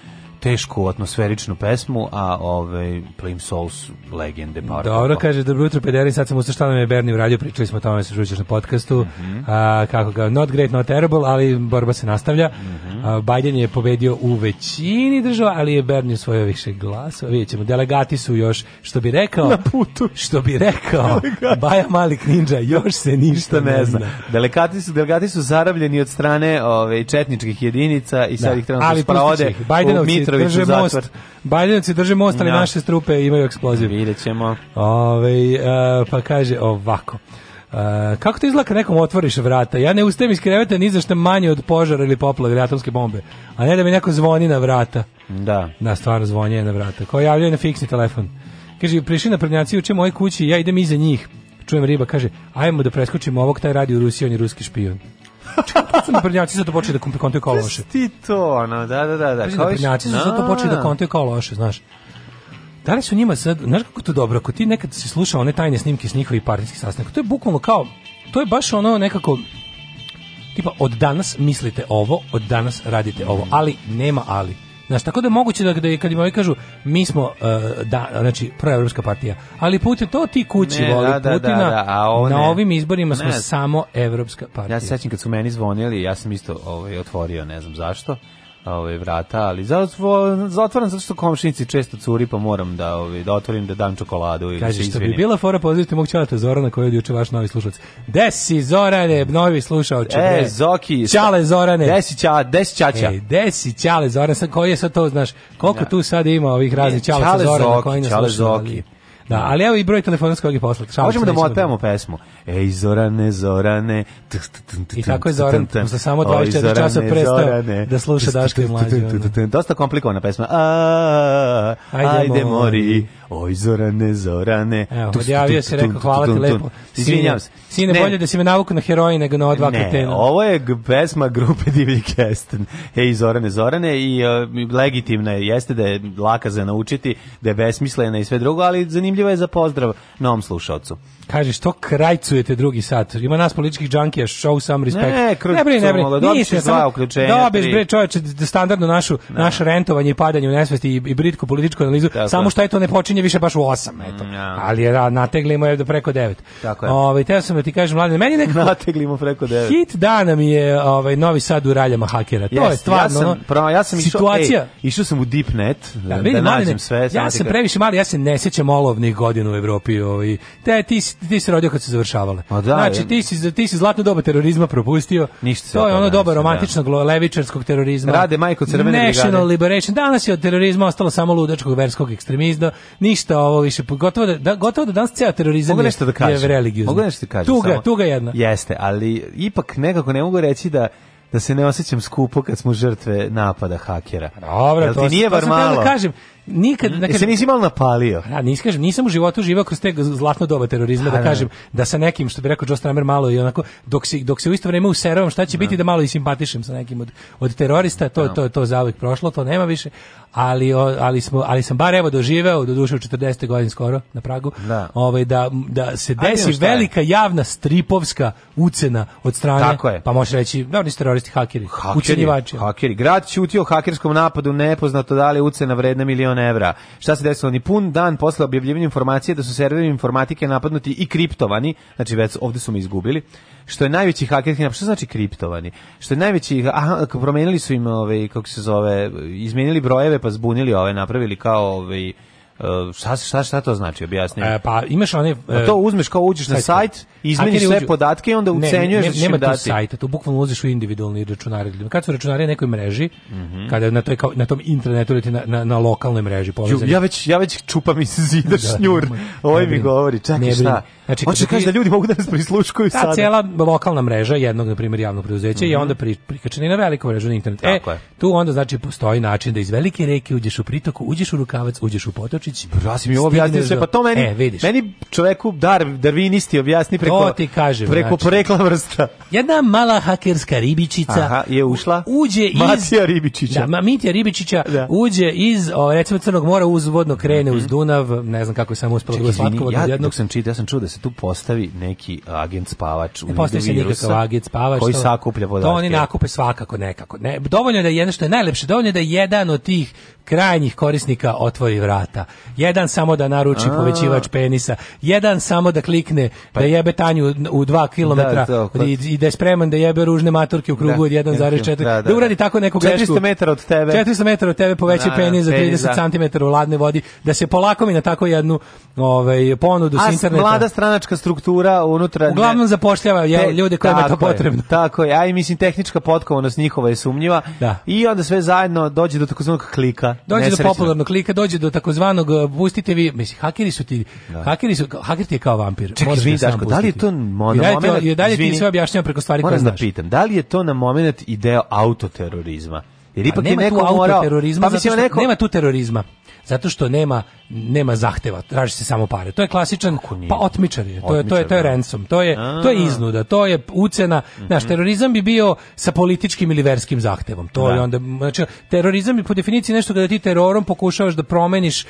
tešku atmosferičnu pesmu, a ovaj Plim Souls legende par. Dobro kaže, dobro jutro pederi, sad sam ustao šta nam je Berni u uradio, pričali smo o tome se čuješ na podkastu. Mm -hmm. a, kako ga not great not terrible, ali borba se nastavlja. Mm -hmm. a, Biden je pobedio u većini država, ali je Berni osvojio više glasova. Videćemo, delegati su još što bi rekao na putu, što bi rekao Delegati. Baja Malik Ninja, još se ništa ne zna. Delegati su delegati su zarabljeni od strane ove ovaj, četničkih jedinica i sad da. ih trenutno sprovode. Bajdenovci Mitrović u zatvor. Baljanci Bajdanci drže most, ali no. naše strupe imaju eksploziv. Vidjet ćemo. Ove, a, e, pa kaže ovako. Uh, kako ti izgleda nekom otvoriš vrata? Ja ne ustajem iz kreveta ni zašto manje od požara ili poplave ili atomske bombe. A ne da mi neko zvoni na vrata. Da. Da, stvarno zvonje na vrata. Kao javljaju na fiksni telefon. Kaže, prišli na prednjaci uče moje kući ja idem iza njih. Čujem riba, kaže, ajmo da preskočimo ovog, taj radi u Rusiji, on je ruski špion. Čekaj, su naprednjaci zato počeli da kumpi kontuju kao loše. Ti to, ono, da, da, da. da. Kao naprednjaci da su zato počeli da kontuju kao loše, znaš. Da li su njima sad, znaš kako to dobro, ako ti nekad si slušao one tajne snimke s njihovih partijskih sastanaka, to je bukvalno kao, to je baš ono nekako, tipa, od danas mislite ovo, od danas radite ovo, ali nema ali. Znaš, tako da je moguće da, da kad im ovi kažu mi smo, uh, da, znači, proevropska partija, ali Putin, to ti kući ne, voli da, da, Putina, da, da a na ovim izborima smo ne, samo evropska partija. Ja se sećam kad su meni zvonili, ja sam isto ovaj, otvorio, ne znam zašto, ove, vrata, ali za zatvaram zato što komšinici često curi, pa moram da, ove, da otvorim da dam čokoladu. Ili Kaži, što bi bila fora, pozivite mog čalata Zorana koji je juče vaš novi slušalac. Desi Zorane, novi slušalac. E, Zoki. Ćale Zorane. Desi, ća, desi Čača. E, desi Čale Zorane, sad koji je sad to, znaš, koliko ja. tu sad ima ovih raznih Čalaca e, Zorana koji nas Čale Zoki. Da, da, ali evo i broj telefonskog je poslat. Možemo da mu otpevamo da- pesmu. Ej, Zorane, Zorane. I tako je Zoran, sa samo 24 časa prestao da sluša Daška i mlađe. Dosta komplikovana pesma. Ajde, mori. Oj, Zorane, Zorane. Evo, odjavio se, rekao, hvala ti lepo. Izvinjam se. Sine, bolje da si me navuku na heroin nego na dva kretena. Ne, ovo je pesma grupe Divlji Kesten. Ej, Zorane, Zorane i uh, legitimna je, jeste da je laka za naučiti, da je besmislena i sve drugo, ali zanimljiva je za pozdrav novom slušalcu. Kaže, što krajcujete drugi sat? Ima nas političkih džankija, show some respect. Ne, kru, ne brini, ne brini. Niste, dva uključenja. Dobiješ, bre, čoveče, standardno našu, ne. Da. naš rentovanje i padanje u nesvesti i, i britku političku analizu, samo što je to ne počinje počinje više baš u 8, eto. Mm, ja. Ali je da, nateglimo je do preko 9. Tako je. Ovaj teo sam da ti kažem mladi, meni nekako nateglimo preko 9. Hit dana mi je ovaj Novi Sad u raljama hakera. To yes, je stvarno. Ja sam, ono, ja sam situacija. Išao, ej, išao sam u deep net da, vidim, da nađem sve. Ja sam previše mali, ja se ne sećam olovnih godina u Evropi, ovaj. Te ti ti se rodio kad se završavale. Da, znači ti si ti si zlatno doba terorizma propustio. Ništa. To je ono doba da. romantičnog levičarskog terorizma. Rade majko crvene brigade. National Liberation. Danas je od terorizma ostalo samo ludačkog verskog ekstremizma ništa ovo više, gotovo da, da, gotovo da danas cijel terorizam mogu nešto da kažem, je religiozni. Mogu nešto da kažem. Tuga, samo, tuga jedna. Jeste, ali ipak nekako ne mogu reći da da se ne osećam skupo kad smo žrtve napada hakera. Dobro, to ti nije bar malo. Da kažem, nikad ne kažem, se nisi malo napalio. Ja ne iskažem, nisam u životu živao kroz te zlatno doba terorizma da, da, kažem da sa nekim što bi rekao Joe Stramer malo i onako dok se dok se u isto vrijeme useravam šta će da. biti da malo i simpatišem sa nekim od, od terorista, to da. to to zauvek prošlo, to nema više. Ali ali smo ali sam bar evo doživeo do duše u 40. godini skoro na pragu. Da. Ovaj da da se desi velika javna stripovska ucena od strane Tako je. pa može reći da oni teroristi hakeri, hakeri ucenjivači. Hakeri, grad ćutio hakerskom napadu, nepoznato da li ucena vredna milion miliona evra. Šta se desilo? Ni pun dan posle objavljivanja informacije da su serveri informatike napadnuti i kriptovani, znači već ovde su mi izgubili, što je najveći hakerski Što znači kriptovani? Što je najveći, aha, promenili su im, ovaj, kako se zove, izmenili brojeve pa zbunili ove, ovaj, napravili kao, ovaj, e, šta, šta, šta to znači, objasni. E, pa imaš one... Pa e, to uzmeš kao uđeš sajt, na sajt izmeniš sve uđu... podatke i onda ucenjuješ ne, ne, nema da tu sajta, tu bukvalno ulaziš u individualni računare. Kad su na nekoj mreži, mm -hmm. kada na toj kao, na tom internetu ili na, na, na lokalnoj mreži povezani. Ja već ja već čupam iz zida da, da, šnjur. Ovo ovaj mi govori, čekaj šta. Znači, hoće kaže da ljudi mogu da nas prisluškuju sad. Ta cela lokalna mreža jednog na primjer javnog preduzeća mm -hmm. je mhm. onda pri, prikačena na veliku mrežu na internet. E, tu onda znači postoji način da iz velike reke uđeš u pritoku, uđeš u rukavac, uđeš u potočić. Ja mi ovo objasnio sve, pa to meni, e, meni čoveku dar, darvinisti objasni preko porekla. To ti kažem. Preko znači, porekla vrsta. Jedna mala hakerska ribičica Aha, je ušla. Uđe iz Matija Ribičića. Da, ma, Mitija Ribičića da. uđe iz o, recimo Crnog mora uzvodno krene uz mhm. Dunav, ne znam kako je samo uspelo bilo slatko ja, jednog sam čitao, ja sam čuo da se tu postavi neki agent spavač u e, postavi se agent spavač koji sakuplja podatke. To oni nakupe svakako nekako. Ne, dovoljno da je jedno što je najlepše, dovoljno da jedan od tih krajnjih korisnika otvori vrata. Jedan samo da naruči povećivač penisa, jedan samo da klikne pa, da jebe ta stanju u 2 km da, pa- i, i da je spreman da jebe ružne maturke u krugu da, od 1,4 da, da, da, uradi da. tako neku grešku 400 metara od tebe 400 metara od tebe poveća penis za 30 cm u ladne vodi da se polako mi na tako jednu ovaj ponudu s interneta mlada stranačka struktura unutra uglavnom zapošljava je ljude kojima je to potrebno tako je aj mislim tehnička potkovanost njihova je sumnjiva i onda sve zajedno dođe do takozvanog klika dođe do popularnog klika dođe do takozvanog eh, pustite vi mislim hakeri su ti hakeri su hakeri ti je kao vampir Čekaj, da, li je to na moment? I dalje ti sve objašnjava preko stvari koje da znaš. da pitam, da li je to na momenat i deo autoterorizma? Jer pa ipak je neko morao... Pa mislim, neko, nema tu terorizma. Zato što nema nema zahteva, traži se samo pare. To je klasičan pa otmičar je. To je to je to je da. ransom, to je to je iznuda, to je ucena. Naš mhm. terorizam bi bio sa političkim ili verskim zahtevom. To da. je onda znači terorizam je po definiciji nešto kada ti terorom pokušavaš da promeniš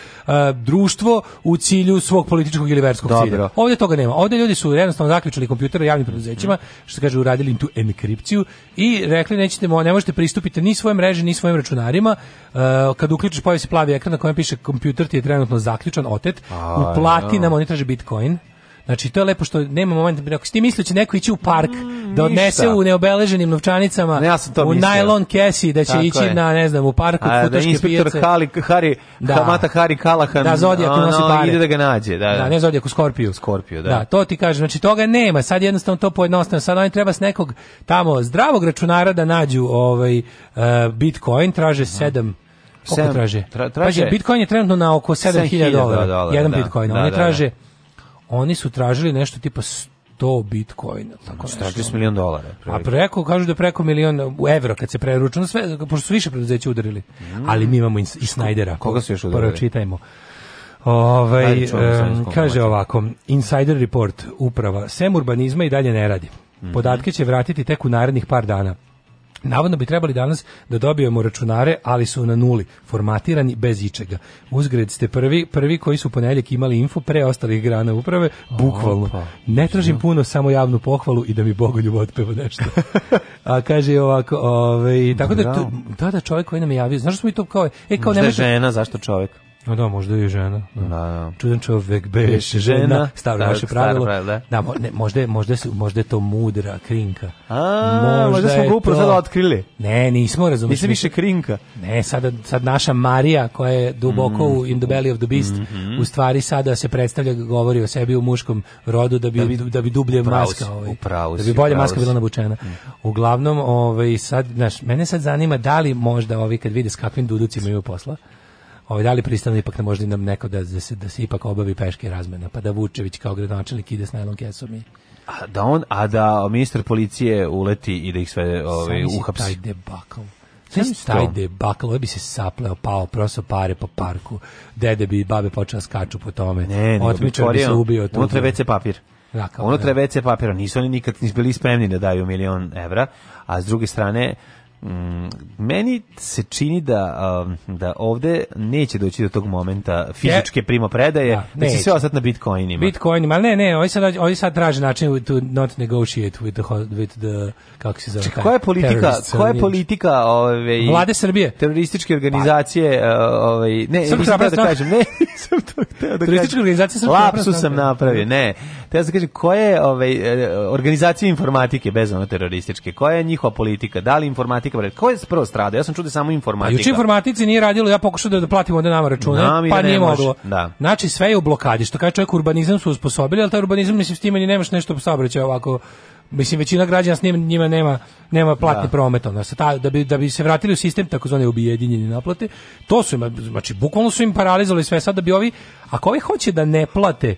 društvo u cilju svog političkog ili verskog cilja. ovde toga nema. ovde ljudi su jednostavno zaključali kompjutere javnim preduzećima, mhm. što se kaže uradili im tu enkripciju i rekli nećete ne možete pristupiti ni svoje mreži ni svojim računarima. Uh, kad uključiš pojavi se plavi ekran na kojem piše kompjuter ti je trenutno zaključan, otet, A, uplati ja. nam, oni traže bitcoin. Znači, to je lepo što nema moment, ako si ti mislio da će neko ići u park, mm, da odnese u neobeleženim novčanicama, ne, ja u mislio. najlon kesi, da će Tako ići je. na, ne znam, u parku, A, da inspektor Hali, Hari, da. Hamata Hari Kalahan, da, Zodijak ono, nosi pare. ide da ga nađe. Da, da. da ne Zodijak, u Skorpiju. Skorpiju, da. da. to ti kažem, znači toga nema, sad jednostavno to pojednostavno, sad oni treba s nekog tamo zdravog računara da nađu ovaj, uh, Bitcoin, traže da. sedam Koliko traže? Tra, traže... Paži, Bitcoin je trenutno na oko 7000 dolara. dolara. Da. Jedan da, Bitcoin. Da, oni da, traže, oni su tražili nešto tipa 100 bitcoina, tako nešto. Tražili milion dolara. Preko. A preko, kažu da preko milion evra kad se preručeno, sve, pošto su više preduzeća udarili. Mm. Ali mi imamo i, i Snydera. Koga su još udarili? Pročitajmo. Ovaj um, kaže ovako, Insider Report, uprava, sem urbanizma i dalje ne radi. Mhm. Podatke će vratiti tek u narednih par dana. Navodno bi trebali danas da dobijemo računare, ali su na nuli, formatirani bez ičega. Uzgred ste prvi, prvi koji su ponedjeljak imali info pre ostalih grana uprave, bukvalno. Ne tražim da- puno, samo javnu pohvalu i da mi Bogoljubo otpeva nešto. A kaže ovako, ovaj, tako da, da, da, čovjek koji nam je javio, znaš što mi to kao, e, kao Možda ne može... žena, zašto čovjek? No da, možda je žena. Da. Da, da. Čudan čovek beš žena, žena staro naše pravilo. Pravi, da, da mo, ne, možda, možda, su, možda je to mudra krinka. A, možda, možda smo ga to... sada otkrili. Ne, nismo, razumiješ. Nisam više krinka. Ne, sad, sad naša Marija, koja je duboko mm. u In the Belly of the Beast, mm -hmm. u stvari sada se predstavlja, govori o sebi u muškom rodu, da bi, da bi, da bi dublje maska, ovaj, upravo da bi bolje maska bila nabučena. Mm. Uglavnom, ovaj, sad, znaš, mene sad zanima da li možda ovi kad vide s kakvim duducima imaju posla, ovaj, dali li pristane ipak ne da možda nam neko da, da, se, da se ipak obavi peške razmena, pa da Vučević kao gradonačelnik ide s najlom kesom i a da on a da ministar policije uleti i da ih sve ovaj uhapsi taj debakl taj debakl, ovaj bi se sapleo, pao, prosao pare po parku, dede bi babe počela da skaču po tome, ne, otmičar bi se ubio. Unutra je papir. Da, Unutra je da. WC papira, nisu oni nikad nisu bili spremni da daju milion evra, a s druge strane Mm, meni se čini da um, da ovde neće doći do tog momenta fizičke primopredaje, da, da će sve ostati na bitcoinima. Bitcoinima, ne, ne, oni sad, oni sad traže način to not negotiate with the, with the kako se zove. koja je politika, koja je politika ove, ovaj, vlade Srbije? Terorističke organizacije, pa. Eh, ove, ovaj, ne, sam da kažem, ne, sam to hteo da kažem. Terorističke organizacije sam Lapsu sam napravio, ne te se kaže koja ovaj e, organizacija informatike bez ono terorističke, koja je njihova politika, da li informatika, bre, koja je prvo strada? Ja sam čuo da samo informatika. Pa juče informatici nije radilo, ja pokušao da, da platimo da nam račune, Nam pa nije moglo. Da. Znači sve je u blokadi, što kaže čovjek urbanizam su usposobili, al taj urbanizam mislim s time ni nemaš nešto saobraćaja ovako mislim većina građana s njima, njima nema nema platni da. promet onda se ta, da bi da bi se vratili u sistem takozvane objedinjene naplate to su im znači bukvalno su im paralizovali sve sad da bi ovi ako ovi hoće da ne plate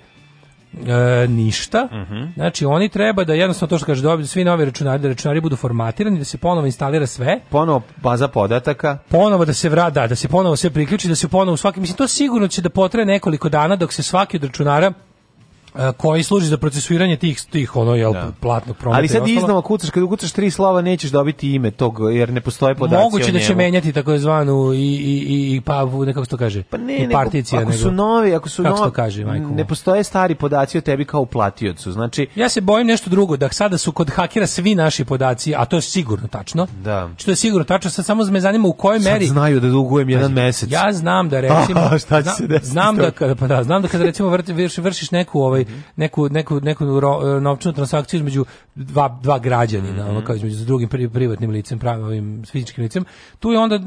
E, ništa. Uh mhm. -huh. Znači oni treba da jednostavno to što kaže dobiju da svi novi računari, da računari budu formatirani, da se ponovo instalira sve. Ponovo baza podataka. Ponovo da se vrada, da se ponovo sve priključi, da se ponovo svaki mislim to sigurno će da potraje nekoliko dana dok se svaki od računara E, koji služi za procesuiranje tih tih ono jel da. platnog prometa. Ali sad iznova kucaš kad ukucaš tri slova nećeš dobiti ime tog jer ne postoje podaci Moguće da će menjati takozvanu i i i i pa nekako što kaže. Pa ne, i particija neko, ako su novi, ako su novi. kaže majko? Ne postoje stari podaci o tebi kao uplatiocu. Znači Ja se bojim nešto drugo da sada su kod hakera svi naši podaci, a to je sigurno tačno. Da. Što znači, je sigurno tačno, sad samo me zanima u kojoj meri. Sad znaju da dugujem jedan mesec. Ja znam da recimo a, šta će se desiti znam da kada pa da, znam da kad recimo vrti, vršiš neku ovaj ovaj mhm. neku neku neku e, novčanu transakciju između dva dva građanina, mm -hmm. ono kao između s drugim pri, privatnim licem, pravim fizičkim licem. Tu je onda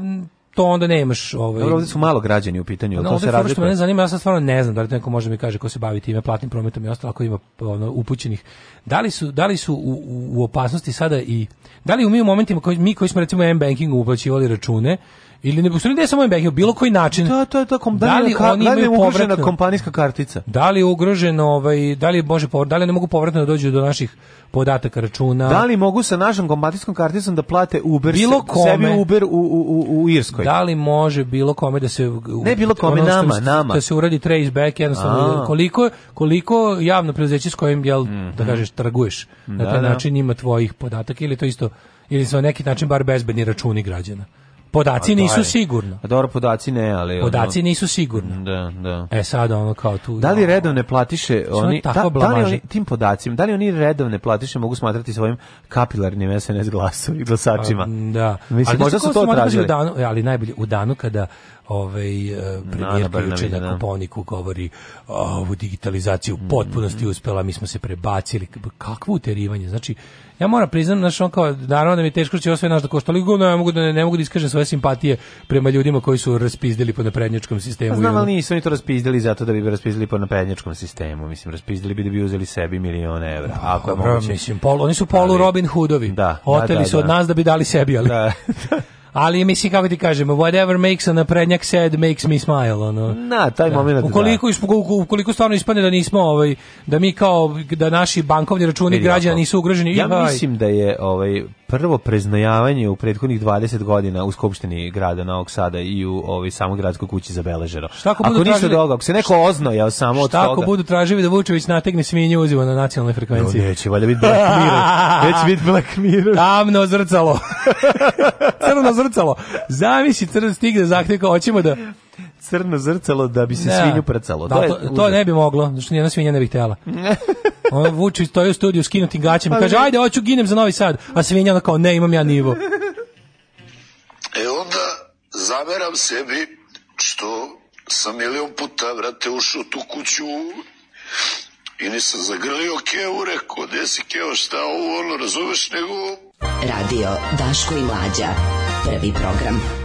to onda nemaš ovaj Dobro, ovde su malo građani u pitanju, no, to se razlikuje. Što mene zanima, ja sad stvarno ne znam da li neko može mi kaže ko se bavi time platnim prometom i ostalo ako ima ono, upućenih. Da li su da li su u, u opasnosti sada i da li u mi u momentima koji mi koji smo recimo M banking uplaćivali račune, Ili ne, u stvari ne moj MBH, bilo koji način. Da, to, to, kom, da, da li, ka, oni da li je ugrožena kompanijska kartica? Da li je ugroženo, ovaj, da li, može, da li ne mogu povratno da dođu do naših podataka računa. Da li mogu sa našom kompanijskom karticom da plate Uber bilo kome, sebi Uber u, u, u, u Irskoj? Da li može bilo kome da se ne bilo kome ono nama, nama. da se uradi trace back jednostavno A. koliko koliko javno preduzeće s kojim jel mm -hmm. da mhm. kažeš trguješ da, na taj da. način ima tvojih podataka ili to isto ili su na neki način bar bezbedni računi građana. Podaci nisu sigurno. A dobro, podaci ne, ali... Podaci ono... nisu sigurno. Da, da. E sad ono kao tu... Da li redovne platiše, oni, tako da, da li oni tim podacima, da li oni redovne platiše mogu smatrati svojim kapilarnim SNS glasom i glasačima? A, da. Mislim, možda su to odražili. Da u e, ali najbolje, u danu kada ovaj e, premijer juče da, na da. Koponiku govori o digitalizaciji u potpunosti mm. uspela, mi smo se prebacili. Kakvo uterivanje, znači Ja moram priznam, znaš, on kao, naravno da mi je teško da će osvoje naš da košta, ali ne mogu da, ne, ne mogu da iskažem svoje simpatije prema ljudima koji su raspizdeli po naprednjačkom sistemu. Pa znam, ali nisu oni to raspizdeli zato da bi raspizdeli po naprednjačkom sistemu, mislim, raspizdeli bi da bi uzeli sebi milione evra. Da, ako je moguće. Mislim, polu, oni su polu Robin Hoodovi. Da, da Oteli da, da, su od nas da bi dali sebi, ali... Da. Ali mislim kako ti kažem whatever makes a naprednjak sad makes me smile, ono. Na, taj da. moment. Ukoliko, da. ukoliko stvarno ispadne da nismo, ovaj, da mi kao, da naši bankovni računi građana nisu ugroženi. Ja ovaj. mislim da je ovaj, prvo preznajavanje u prethodnih 20 godina u Skupštini grada Novog Sada i u ovoj samogradskoj kući zabeleženo. Šta ako, ako ništa doga, ako se neko oznojao samo šta od toga. Šta ako budu tražili da Vučević nategne svinje uzivo na nacionalnoj frekvenciji? No, neće, valjda biti Black Mirror. neće biti Black Mirror. Tamno zrcalo. Crno zrcalo. Zamisli crn stigne zahtjev kao hoćemo da crno zrcalo da bi se ne. Da. svinju prcalo. Da, to, to, to ne bi moglo, znači nijedna svinja ne bi htjela. On vuči, stoji u studiju skinutim gaćama i kaže, ajde, hoću ginem za Novi Sad. A svinja ona kao, ne, imam ja nivo. E onda zameram sebi što sam milion puta, vrate, ušao tu kuću i nisam zagrlio Kevu, rekao, gde si Keo, šta ovo, ono, razumeš, nego... Radio Daško i Mlađa, prvi program.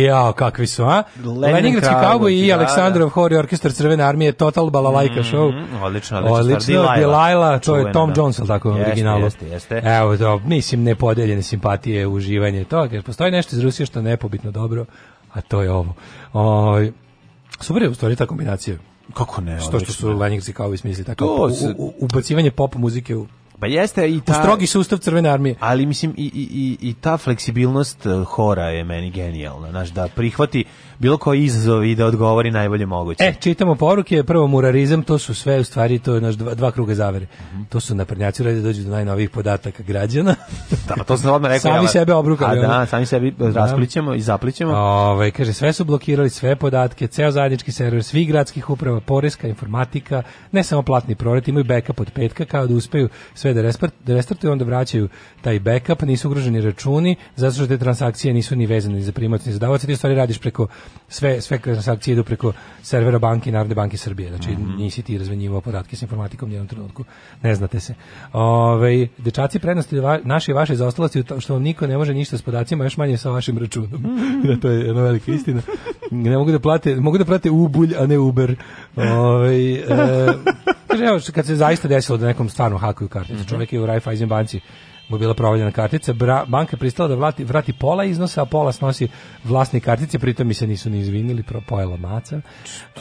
Jao, kakvi su, a? Leningradski kauboj i da, da. Aleksandrov hori orkestar Crvene armije, Total Balalajka mm, show. Odlično, odlično. Odlično, Delilah, to je Tom da. Jones, tako, jeste, originalu. Jeste, jeste. Evo, to, mislim, nepodeljene simpatije, uživanje, to, jer postoji nešto iz Rusije što je nepobitno dobro, a to je ovo. O, super je u stvari ta kombinacija. Kako ne? Što što su Leningradski kauboj smisli, tako, to, u, u, ubacivanje pop muzike u Pa jeste i ta... U strogi sustav crvene armije. Ali mislim i, i, i i ta fleksibilnost eh, hora je meni genijalna, znaš, da prihvati bilo koji izazov i da odgovori najbolje moguće. E, čitamo poruke, prvo murarizam, to su sve u stvari to je naš dva, dva kruga zavere. Mm -hmm. To su naprednjaci radi dođu do najnovijih podataka građana. da, to sam odmah rekao. sami sebe obrukali. A da, sami sebi da. rasplićemo i zaplićemo. Ove, ovaj, kaže, sve su blokirali sve podatke, ceo zajednički server svih gradskih uprava, poreska, informatika, ne samo platni prolet, imaju backup od petka, kao da uspeju sve da, respart, da restartuju, onda vraćaju taj backup, nisu ugroženi računi, zato što te transakcije nisu ni vezane ni za primac, ni za davac, ti stvari radiš preko sve sve transakcije idu preko servera banke Narodne banke Srbije. Znači mm -hmm. nisi ti razmenjivao podatke sa informatikom u jednom trenutku. Ne znate se. Ovaj dečaci prednosti naše i vaše zaostalosti što niko ne može ništa s podacima, još manje sa vašim računom. Mhm. da to je jedna velika istina. Ne mogu da plate, mogu da plate Ubulj, a ne Uber. Ovaj e, kaže, kad se zaista desilo da nekom stvarno hakuju kartice, da mm -hmm. čovjek je u Raiffeisen banci mu je bila provaljena kartica. Bra, banka je pristala da vrati, vrati pola iznosa, a pola snosi vlasnik kartice, pritom mi se nisu ni izvinili, pro, pojela maca.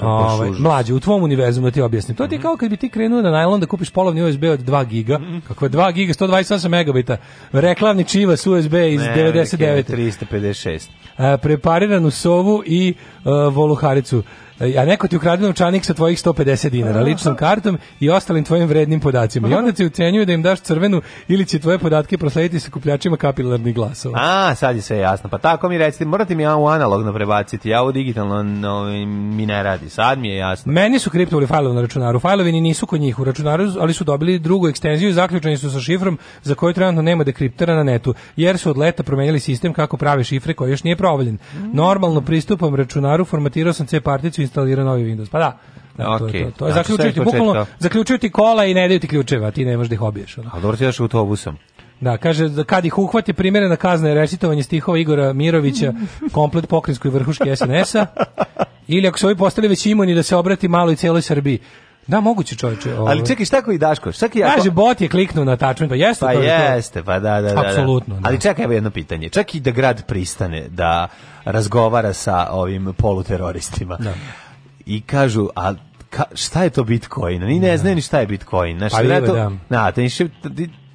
Ovaj, mlađe, u tvom univerzumu da ti objasnim. To ti je mhm. kao kad bi ti krenuo na najlon da kupiš polovni USB od 2 giga, mm kako je 2 giga, 128 megabita, reklavni čiva s USB iz ne, 99. 356. A, prepariranu sovu i uh, voluharicu. E, a neko ti ukrade novčanik sa tvojih 150 dinara, ličnom kartom i ostalim tvojim vrednim podacima. I onda ti ucenjuju da im daš crvenu ili će tvoje podatke proslediti sa kupljačima kapilarnih glasova. A, sad je sve jasno. Pa tako mi recite, morate mi ja u analogno prebaciti, ja u digitalno no, ovaj, mi ne radi. Sad mi je jasno. Meni su kriptovali fajlovi na računaru. Fajlovi nisu kod njih u računaru, ali su dobili drugu ekstenziju i zaključeni su sa šifrom za koju trenutno nema dekriptera na netu, jer su od leta promenili sistem kako prave šifre koji još nije provaljen. Mm. Normalno pristupom računaru, formatirao sam C particu instalira novi Windows. Pa da, da, okay. to je to. to je znači, ti, bukvalno, zaključuju ti kola i ne daju ti ključeva, ti ne možeš da ih obiješ. Ono. dobro ti daš autobusom. Da, kaže, da kad ih uhvati primjerena na je recitovanje stihova Igora Mirovića, komplet pokrinskoj vrhuške SNS-a, ili ako su ovi postali već imuni da se obrati malo i cijeloj Srbiji. Da, moguće čovječe. Ovo. Ali ovaj. čekaj, šta koji Daško? Šta koji Kaže, bot je kliknuo na tačmen, pa jeste pa jeste, pa da, da, da, da. Apsolutno. Da. Ali čekaj, evo jedno pitanje. Čak i da grad pristane da razgovara sa ovim poluteroristima. Da. I kažu, a ka, šta je to Bitcoin? Ni ne, ne da. znaju ni šta je Bitcoin. Znaš, pa je, to, da. Na, te niši,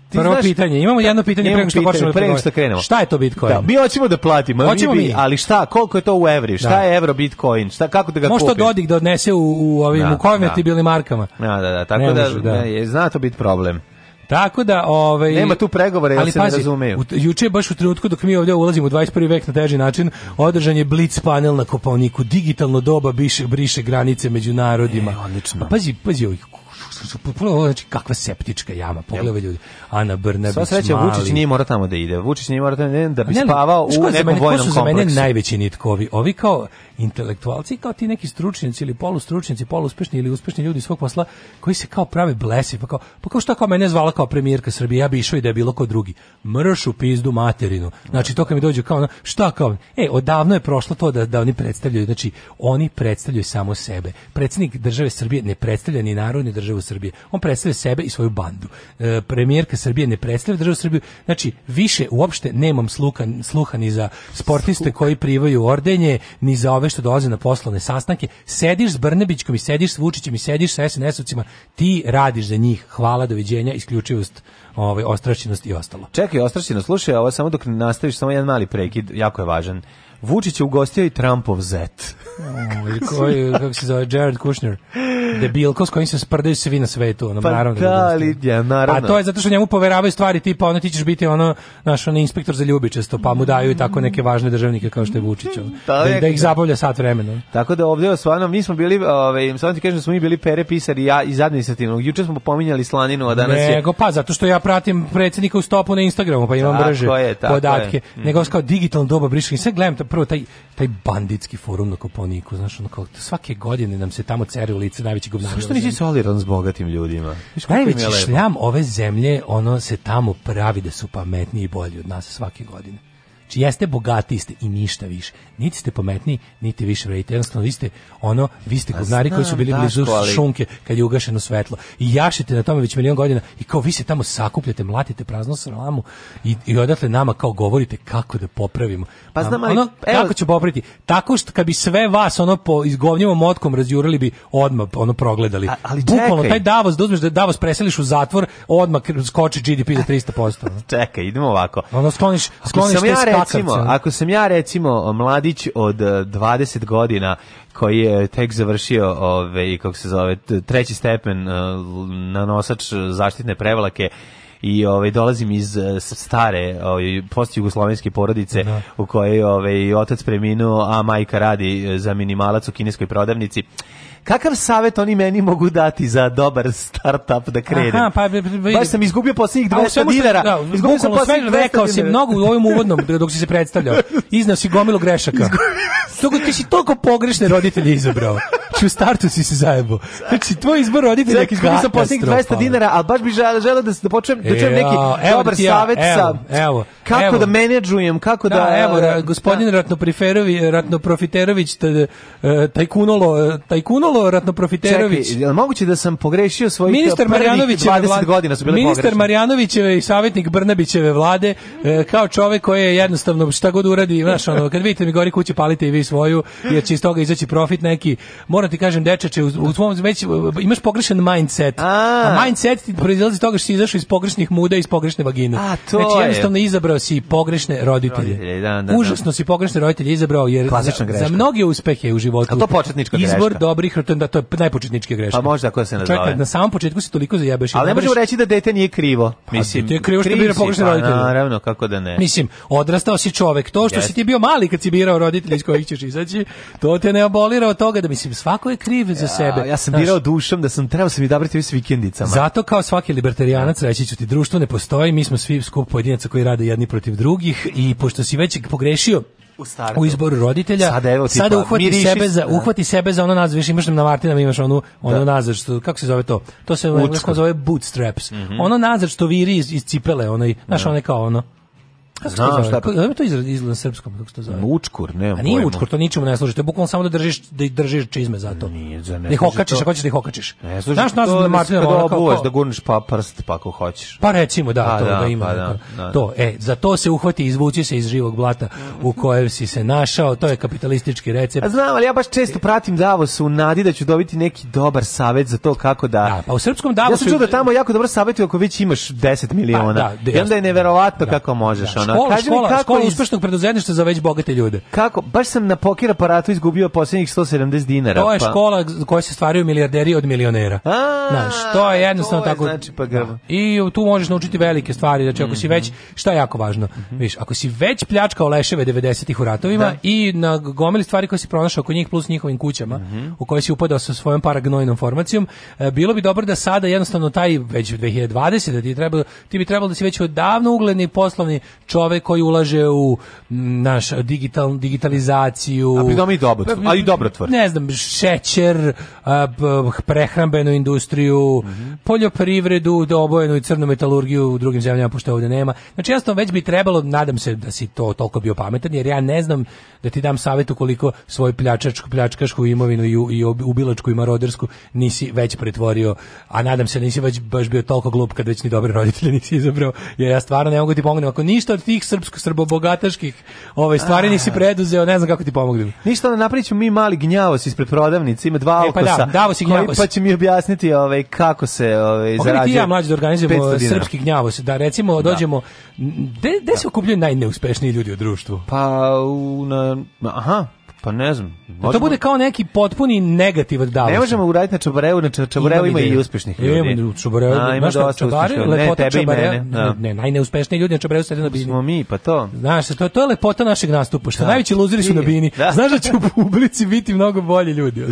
Ti Prvo znaš, pitanje, imamo jedno pitanje preko što počnemo da pre što krenemo. Šta je to Bitcoin? Da, mi hoćemo da platimo, hoćemo mi, mi, ali šta, koliko je to u evri? Šta da. je evro Bitcoin? Šta kako da ga Možda kupiš? Možda Dodik da odnese u, u ovim da, konvertibilnim da. markama. Da, da, da, tako ne da, da. Ne, zna to biti problem. Tako da, ovaj Nema tu pregovora, ja se pazi, ne razumeju. U, juče baš u trenutku dok mi ovdje ulazimo u 21. vek na teži način, održan je Blitz panel na Koponiku. Digitalno doba biše, briše granice među narodima. E, odlično. Pa pazi, pazi, ovih potpuno znači kakva septička jama. Pogledaj ljudi. Ana Brnabić. Sva sreća Vučić nije mora tamo da ide. Vučić nije mora tamo da ide da bi ne, spavao u nekom mene, vojnom kompleksu. Za mene najveći nitkovi. Ovi kao intelektualci, kao ti neki stručnjaci ili polustručnjaci, poluspešni ili uspešni ljudi svog posla koji se kao prave blesi, pa kao pa kao šta kao mene zvala kao premijerka Srbije, ja bi išao i da je bilo ko drugi. mrš u pizdu materinu. Znači to kad mi dođe kao šta kao e odavno je prošlo to da da oni predstavljaju, znači oni predstavljaju samo sebe. Predsednik države Srbije ne predstavlja ni narod ni državu Srbije Srbije. On predstavlja sebe i svoju bandu. E, premijerka Srbije ne predstavlja državu Srbiju. Znači, više uopšte nemam sluha, sluha ni za sportiste koji privaju ordenje, ni za ove što dolaze na poslovne sastanke. Sediš s Brnebićkom i sediš s Vučićem i sediš sa SNS-ovcima, ti radiš za njih. Hvala, doviđenja, isključivost ovaj ostrašćenost i ostalo. Čekaj, ostrašćenost, slušaj, ovo samo dok nastaviš samo jedan mali prekid, jako je važan. Vučić je ugostio i Trumpov zet. Ili koji, kako se zove, Jared Kushner. Debilko s kojim se sprdaju svi na svetu. Ono, pa naravno, da, da ali, ja, naravno. A to je zato što njemu poveravaju stvari tipa, ono, ti ćeš biti ono, naš ono, inspektor za ljubičesto, pa mu daju i tako neke važne državnike kao što je Vučić. Ono, da, da, da ih zabavlja sat vremena. Tako da ovdje osvano, mi smo bili, ove, ovaj, samo ti kažem da smo mi bili pere pisari ja iz administrativnog. Juče smo pominjali slaninu, a danas je... Nego, pa, zato što ja pratim predsjednika u stopu na Instagramu, pa imam brže podatke. Je. Nego, kao digitalno doba brišanje. Sve gledam, prvo taj taj banditski forum na Koponiku, znaš, ono kao svake godine nam se tamo cere u lice najveći gubnari. Što nisi soliran s bogatim ljudima? Najveći šljam ove zemlje, ono se tamo pravi da su pametniji i bolji od nas svake godine. Znači, jeste bogati ste i ništa više. Niti ste pametni, niti više vredite. Jednostavno, vi ste ono, vi ste pa govnari koji su bili blizu šunke kad je ugašeno svetlo. I jašite na tome već milion godina i kao vi se tamo sakupljate, mlatite prazno sralamu i, i odatle nama kao govorite kako da popravimo. Pa znam, ali, ono, evo, kako će popraviti? Tako što kad bi sve vas ono po izgovnjivom motkom razjurili bi odmah ono progledali. A, ali Bukvalno, taj Davos, da uzmeš da Davos preseliš u zatvor, odmah skoči GDP za 300%. čekaj, idemo ovako. Ono skloniš, skloniš te ja recimo, ako sam ja recimo mladić od 20 eh, godina koji je tek završio ove i kako se zove treći stepen eh, na nosač zaštitne prevlake i ovaj dolazim iz eh, stare ovaj postjugoslovenske porodice da. u kojoj ovaj otac preminuo, a majka radi za minimalac u kineskoj prodavnici kakav savet oni meni mogu dati za dobar startup da krenem? Aha, pa, pa, pa Baš sam izgubio posljednjih 200 dinara. Da, izgubio sam posljednjih 200 dinara. Rekao si mnogo u ovom uvodnom, da, dok si se predstavljao. Iznao si gomilu grešaka. Toga ti si toliko pogrešne roditelje izabrao. Ču da startu si se zajebo. Znači, tvoj izbor roditelja je izgubio Sam posljednjih 200 dinara, ali baš bi želeo da, da počnem, da čujem neki evo, dobar ja, savet sa... Evo, kako evo. da menedžujem, kako da-, da... evo, ra, gospodin da. Ratnoprofiterović, Ratnoprofiterović tajkunolo, e, tajkunolo ratno Profiterović. Čekaj, je li moguće da sam pogrešio svojih Ministar prvih 20 vlade, godina su bile Ministar pogrešne. Marjanovićeve i savetnik Brnabićeve vlade, e, kao čovek koji je jednostavno šta god uradi, znaš, ono, kad vidite mi gori kuće, palite i vi svoju, jer će iz toga izaći profit neki. Moram ti kažem, dečeče, u, u tvom već e, imaš pogrešan mindset. A, a mindset ti proizilazi toga što si izašao iz pogrešnih muda i iz pogrešne vagine. A, to znači, jednostavno je. izabrao si pogrešne roditelje. roditelje da, da, da. Užasno si pogrešne roditelje izabrao, jer za, za, mnoge uspehe u životu. A to početnička greška. Izbor dobrih Da to je, to je najpočetničkija greška. Pa možda ako se nazove. Čekaj, na samom početku si toliko zajebeš. Ali ne možemo reći da dete nije krivo. Pa, mislim, ti je krivo što bira pogrešne pa, roditelje. Naravno, kako da ne. Mislim, odrastao si čovek. To što yes. si ti bio mali kad si birao roditelje iz kojih ćeš izaći, to te ne abolira od toga da mislim svako je kriv za sebe. Ja, ja sam birao dušom da sam trebao sam izabrati s vikendicama. Zato kao svaki libertarijanac reći ću ti društvo ne postoji, mi smo svi skup pojedinaca koji rade jedni protiv drugih i pošto si već pogrešio u, u izboru roditelja. Sada, evo, ti sada uhvati, miriši, sebe za, da. uhvati sebe za ono nazve, imaš na Martinama, imaš onu, ono da. nazad, što, kako se zove to? To se u engleskom zove bootstraps. Mm -hmm. Ono nazad što viri iz, iz cipele, onaj, znaš, da. one kao ono Znam šta to. Kako to izgleda izgleda srpskom kako se to zove? Učkur, ne, A nije učkur, to ničemu ne služi. To je bukvalno samo da držiš da držiš čizme za to. Nije, za ne. Da hokačiš, to... hoćeš da ih hokačiš. Ne služi. Znaš nas da Martina da obuješ da gurneš pa prst pa ako hoćeš. Pa recimo da, pa, to da, da ima. Pa, da, da, to, e, za to se uhvati i izvući se iz živog blata u kojem si se našao, to je kapitalistički recept. A znam, ali ja baš često pratim Davos u nadi da ću dobiti neki dobar savet za to kako da. Da, pa u srpskom Davosu. Ja sam čuo da tamo jako dobro savetuju ako već imaš 10 pa miliona. Pa, da, I onda je da. neverovatno da. kako možeš da ona. Škola, Kaži škola, kako škola iz... uspešnog preduzetništva za već bogate ljude. Kako? Baš sam na poker aparatu izgubio posljednjih 170 dinara. To je pa. škola koja se stvaraju milijarderi od milionera. A, Znaš, to je jednostavno to je, tako. Znači, pa ga... Da. I tu možeš naučiti velike stvari, znači ako si mhm. već, šta je jako važno, mhm. viš, ako si već pljačkao leševe 90-ih u ratovima da. i na gomili stvari koje si pronašao oko njih plus njihovim kućama, mhm. u koje si upadao sa svojom paragnojnom formacijom, e, bilo bi dobro da sada jednostavno taj već 2020 da ti treba ti bi trebalo da si već odavno ugledni poslovni čovek koji ulaže u naš digital, digitalizaciju. A pridom i dobrotvorno, ali dobrotvorno. Ne znam, šećer, prehrambenu industriju, mm poljoprivredu, obojenu i crnu metalurgiju u drugim zemljama, pošto ovde nema. Znači, jasno, već bi trebalo, nadam se da si to toliko bio pametan, jer ja ne znam da ti dam savjet ukoliko svoju pljačačku, pljačkašku imovinu i, i ubilačku i marodersku nisi već pretvorio, a nadam se da nisi već baš bio toliko glup kad već ni dobri roditelji nisi izabrao, jer ja stvarno ne mogu da ti pomoći. Ako ništa od tih srpsko srbobogataških ovaj stvari nisi preduzeo, ne znam kako ti pomognem. Ništa da napraviću mi mali gnjavos ispred prodavnice, ima dva alkosa. E, pa da, davos i gnjavos. Pa će mi objasniti ovaj kako se ovaj zarađuje. ja mlađi da organizujemo srpski gnjavos, da recimo da. dođemo da. gde se okupljaju najneuspešniji ljudi u društvu? Pa u na aha, Pa ne znam. Možemo... Da to bude kao neki potpuni negativ od Davisa. Ne možemo uraditi na Čabarevu, na Čabarevu ima, i uspešnih ljudi. Ima i Čabarevu, A, ima dosta čabare, ne, tebe i mene. Da. Ne, najneuspešniji ljudi na Čabarevu sede na Bini. Smo mi, pa to. Znaš, to, to je lepota našeg nastupa, što da, najveći luzeri su na Bini. Da. Znaš da će u publici biti mnogo bolji ljudi.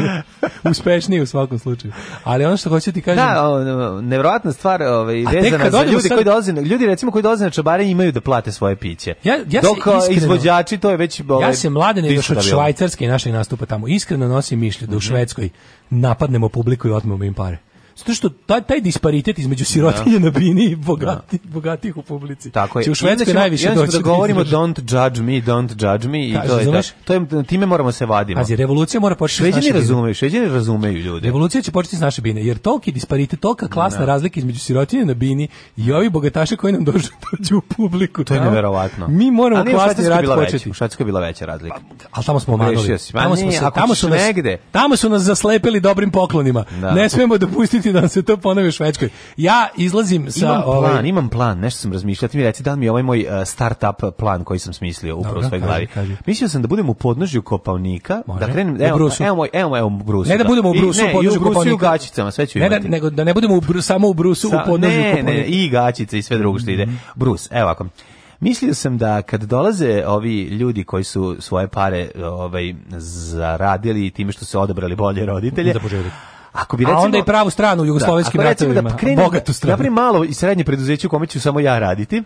Uspešniji u svakom slučaju. Ali ono što hoću ti kažem... Da, o, nevjerojatna stvar ovaj, vezana za ljudi sad... koji dolaze, ljudi recimo koji dolaze na Čabare imaju da plate svoje piće. Ja, ja Dok izvođači to je već... Ovaj, ja se mladen još od Švajca Švajcarske i našeg nastupa tamo. Iskreno nosim mišlju da u mhm. Švedskoj napadnemo publiku i otmemo im pare. Zato što taj, taj disparitet između sirotinje da. na bini i da. bogati, bogatih u publici. Tako Će u Švedskoj najviše doći. da, da govorimo don't judge me, don't judge me i to je, da, to je, time moramo se vadimo. Pazi, revolucija mora početi šveđani s naše razumeju, Šveđani razumeju ljudi. Revolucija će početi s naše bine, jer toliki disparitet, tolika klasna da. razlika između sirotinje na bini i ovi bogataši koji nam dođu, dođu u publiku. To je neverovatno. Mi moramo Ali klasni rat početi. U Švedskoj bila veća razlika. Pa, ali tamo smo omanuli. Tamo, smo tamo, su tamo su nas zaslepili dobrim poklonima. Ne smemo dopustiti ti da se to ponovi u Švedskoj. Ja izlazim sa... Imam plan, ovaj... imam plan, nešto sam razmišljao. Ti mi reci da mi je ovaj moj eh, start-up plan koji sam smislio upravo u svoj glavi. Kaži. Mislio sam da budem u podnožju kopavnika, da Može. da krenem... Evo, brusu. evo, moj, evo, evo, brusu. Ne da, da. budemo u brusu, I, ne, u podnožju kopavnika. I u gaćicama, sve ću da imati. Ne, nego da ne budemo u brusu, samo u brusu, sa, u podnožju ne, kopavnika. Ne, ne, i gaćice i sve drugo što ide. Mm -hmm. Brus, evo ako. Mislio sam da kad dolaze ovi ljudi koji su svoje pare ovaj zaradili time što su odabrali bolje roditelje. Da Ako bi recimo, A onda i pravu stranu u da, jugoslovenskim da, ratovima, da, bogatu stranu. Ja Napravim malo i srednje preduzeće u kome ću samo ja raditi,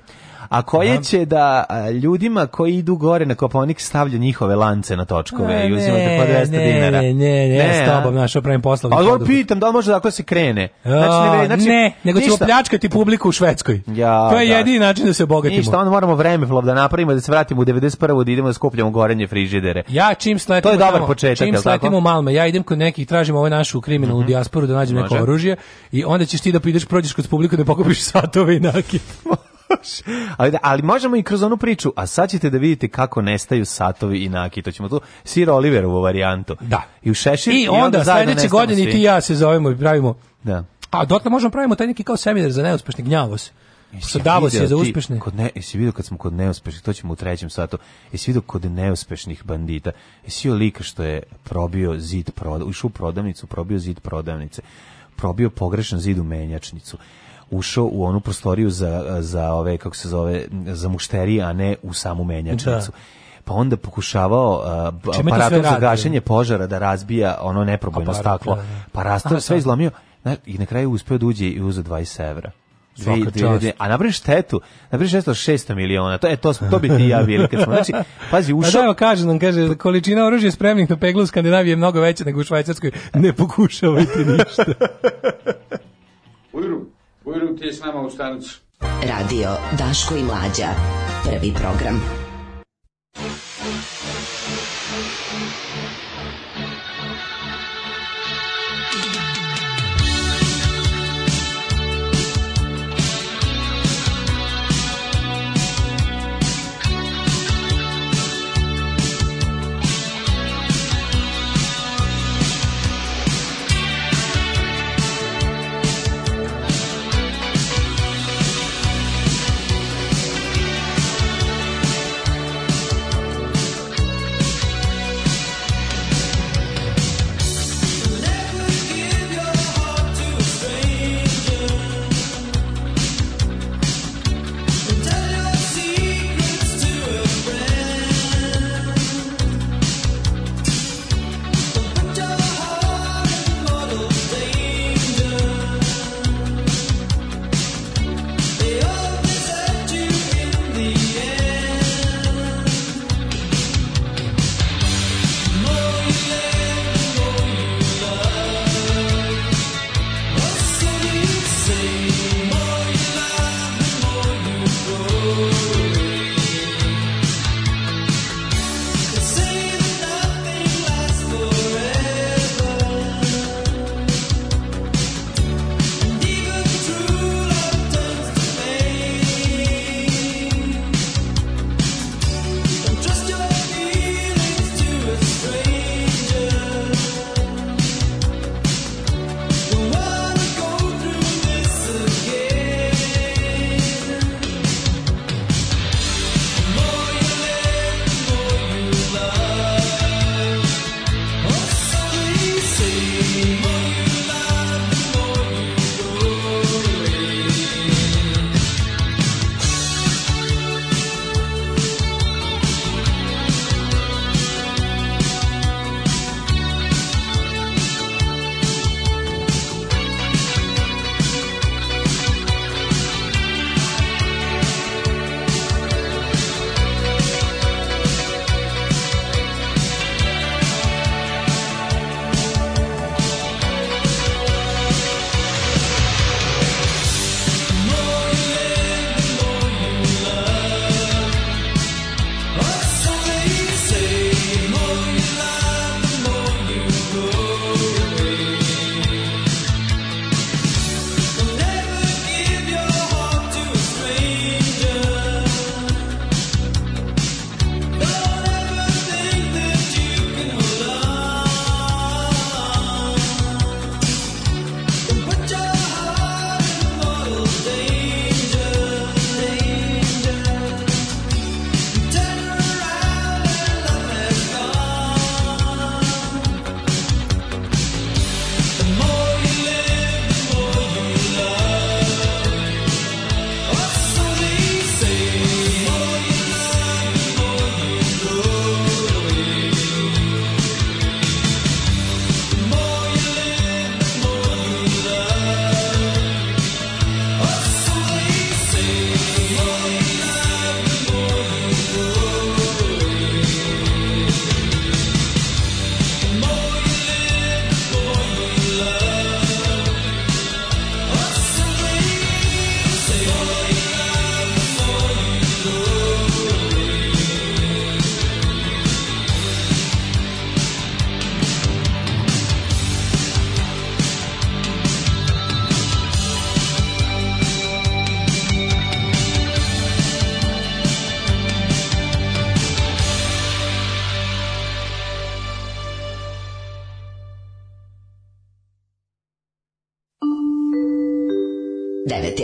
a koje Aha. će da a, ljudima koji idu gore na Koponik stavlju njihove lance na točkove a, i uzimate po 200 ne, dinara. Ne, ne, ne, ne, s tobom, znaš, opravim poslovni A dobro pitam, da li može dakle se krene? Znači, ne, znači, ne nego ćemo pljačkati publiku u Švedskoj. Ja, to je da. jedini način da se obogatimo. Ništa, onda moramo vremeplov da napravimo, da se vratimo u 91. da idemo da skupljamo gorenje frižidere. Ja čim sletimo, to je dobar početak, čim sletimo Malme, ja idem kod nekih, tražim ovaj našu kriminalnu mm -hmm. dijasporu da nađem neko oružje i onda ćeš ti da pideš, prođeš kod publiku da pokupiš satove i nakit. ali, da, ali možemo i kroz onu priču, a sad ćete da vidite kako nestaju satovi i naki, to ćemo tu Sir Oliverovu varijantu. Da. I u Šešir, I onda, i onda sledeće godine svi. ti i ja se zovemo i pravimo. Da. A dotle možemo pravimo taj neki kao seminar za neuspešni gnjavos. Što Davos je za uspešne? Kod ne, jesi vidio kad smo kod neuspešnih, to ćemo u trećem satu, jesi vidio kod neuspešnih bandita, jesi vidio lika što je probio zid, proda, ušao u prodavnicu, probio zid prodavnice, probio pogrešan zid u menjačnicu, ušao u onu prostoriju za, za ove, kako se zove, za mušterije, a ne u samu menjačnicu. Da pa onda pokušavao uh, aparatom za gašenje požara da razbija ono neprobojno Aparat, staklo, da, da. pa rastao, sve izlomio i na kraju uspeo da uđe i uzeo 20 evra. Dve, dve, dve, a napraviš štetu, napraviš nešto 600 miliona, to, e, to, to bi ti i ja bili kad smo, znači, pazi, pa ušao... Pa da, kaže nam, kaže, količina oružja spremnih na peglu u Skandinaviji je mnogo veća nego u Švajcarskoj, ne pokušavajte ništa. Ujru. Uvijem ti s nama u stanicu. Radio Daško i Mlađa. Prvi program. Prvi program.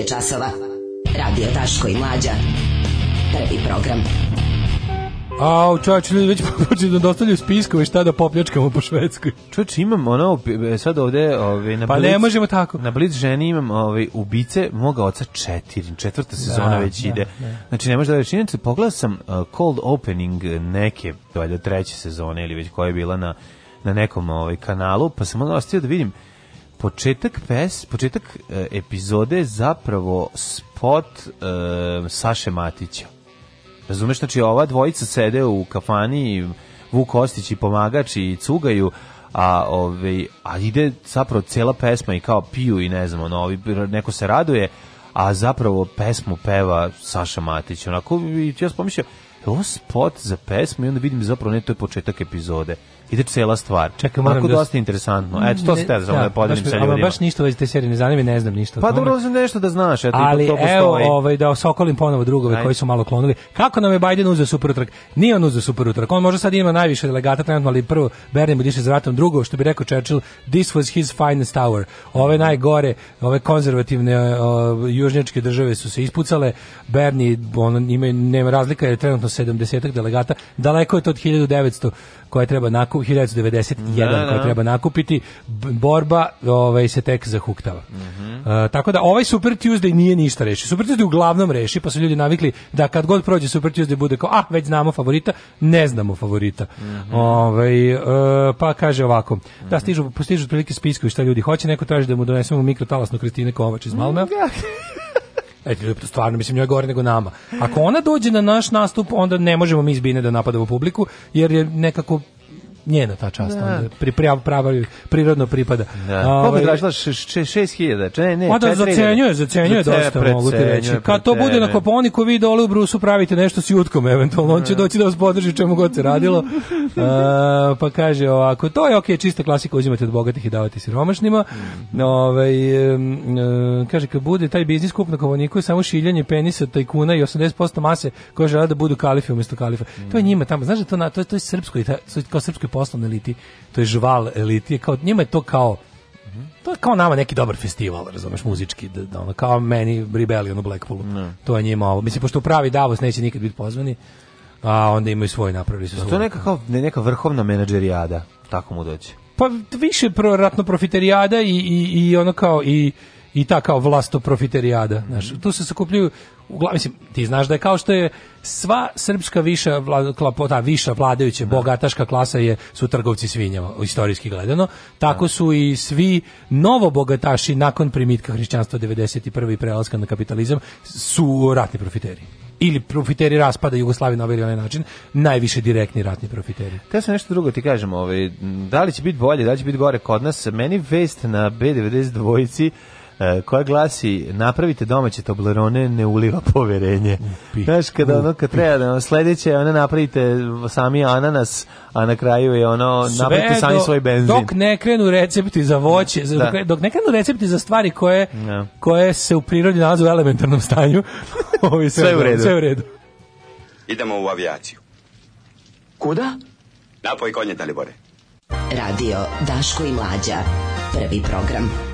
je časova. Radio Taško i Mlađa. Prvi program. Au, čovječ, ljudi već počeli da dostavljaju spiskove šta da popljačkamo po Švedskoj. Čovječ, imam ono, e, sad ovde, ove, ovaj, na pa blic, ne možemo tako. Na blic ženi imam ove, ovaj, ubice moga oca četirin, četvrta sezona da, već da, ide. Da. Znači, ne može da reći, inače, pogledao sam uh, cold opening neke, valjda treće sezone ili već koja je bila na, na nekom ovaj, kanalu, pa sam onda ostio da vidim početak pes, početak e, epizode je zapravo spot e, Saše Matića. Razumeš, znači ova dvojica sede u kafani, Vuk Kostić i pomagač i cugaju, a ovaj a ide zapravo cela pesma i kao piju i ne znam, ono, ovi, neko se raduje, a zapravo pesmu peva Saša Matić. Onako, ja sam pomišljao, ovo spot za pesmu i onda vidim zapravo ne, to je početak epizode ide cela stvar. Čekaj, moram Ako da... dosta interesantno. Eto, to se te da, da, da sa ljudima. Ali baš ništa već te serije ne zanima, ne znam ništa. Pa dobro, znam nešto da znaš. Eto, ali to evo, ovaj, da osokolim ponovo drugove Aj. koji su malo klonuli. Kako nam je Biden uzeo super utrak? Nije on uzeo super utrak. On možda sad ima najviše delegata trenutno, ali prvo Bernie Budiše diše za vratom. Drugo, što bi rekao Churchill, this was his finest hour. Ove najgore, ove konzervativne e, o, južnjačke države su se ispucale. Bernie, on, ima, nema razlika, je trenutno 70 delegata. Daleko je to od 1900 koje treba nakup da, 1991 da, da. koje treba nakupiti, borba ovaj, se tek zahuktava. Mm -hmm. uh, tako da ovaj Super Tuesday nije ništa reši. Super Tuesday uglavnom reši, pa su ljudi navikli da kad god prođe Super Tuesday bude kao, ah, već znamo favorita, ne znamo favorita. Mm -hmm. ovaj, uh, pa kaže ovako, mm -hmm. da stižu, postižu prilike spiskovi šta ljudi hoće, neko traži da mu donesemo mikrotalasno Kristine Kovač iz Malmea. Mm -hmm. Ajde, stvarno, mislim, njoj je gore nego nama. Ako ona dođe na naš nastup, onda ne možemo mi izbine da napadamo publiku, jer je nekako njena ta čast, da. onda pri, pri, pravi, prirodno pripada. Da. Ovaj, Kako tražila 6000? Ne, ne, Mada zacenjuje, zacenjuje dosta, mogu ti reći. Kad to bude na Koponiku, vi dole u Brusu pravite nešto s jutkom, eventualno, on će da. doći da vas podrži čemu god se radilo. A, pa kaže ovako, to je ok, čista klasika, uzimate od bogatih i davate siromašnima. Mm. Ove, ovaj, um, kaže, kad bude taj biznis kup na Koponiku, samo šiljanje penisa tajkuna i 80% mase koja žele da budu kalife umjesto kalifa. To je mm. njima tamo, znaš da to, na, to, je, to je srpsko, kao srpsko poslovne eliti, to je žval eliti, kao, njima je to kao to je kao nama neki dobar festival, razumeš, muzički, da, da ono, kao meni Rebellion u Blackpoolu. No. To je njima ovo. Mislim, pošto u pravi Davos neće nikad biti pozvani, a onda imaju svoj napravili su. to je neka, kao, neka vrhovna menadžerijada, tako mu doći. Pa više pro, ratno profiterijada i, i, i ono kao i i ta kao vlasto profiterijada. Znaš, tu se sakupljaju uglavnom mislim ti znaš da je kao što je sva srpska viša vla, klapota, viša vladajuća da. bogataška klasa je su trgovci svinjama istorijski gledano tako da. su i svi novo bogataši nakon primitka hrišćanstva 91. i prelaska na kapitalizam su ratni profiteri ili profiteri raspada Jugoslavije na ovaj ili onaj način, najviše direktni ratni profiteri. Te se nešto drugo ti kažem, ovaj, da li će biti bolje, da li će biti gore kod nas, meni vest na B92 ci E, koja glasi napravite domaće Toblerone ne uliva poverenje. Upi. Znaš, kada ono, kad treba da sledeće, ona napravite sami ananas, a na kraju je ono, Sve sami do, svoj benzin. Dok ne krenu recepti za voće, za, da. dok ne krenu recepti za stvari koje, ja. koje se u prirodi nalaze u elementarnom stanju, sve, sve, u redu. sve u redu. Idemo u avijaciju. Kuda? Napoj konje, Dalibore. Radio Daško i Mlađa. Prvi program.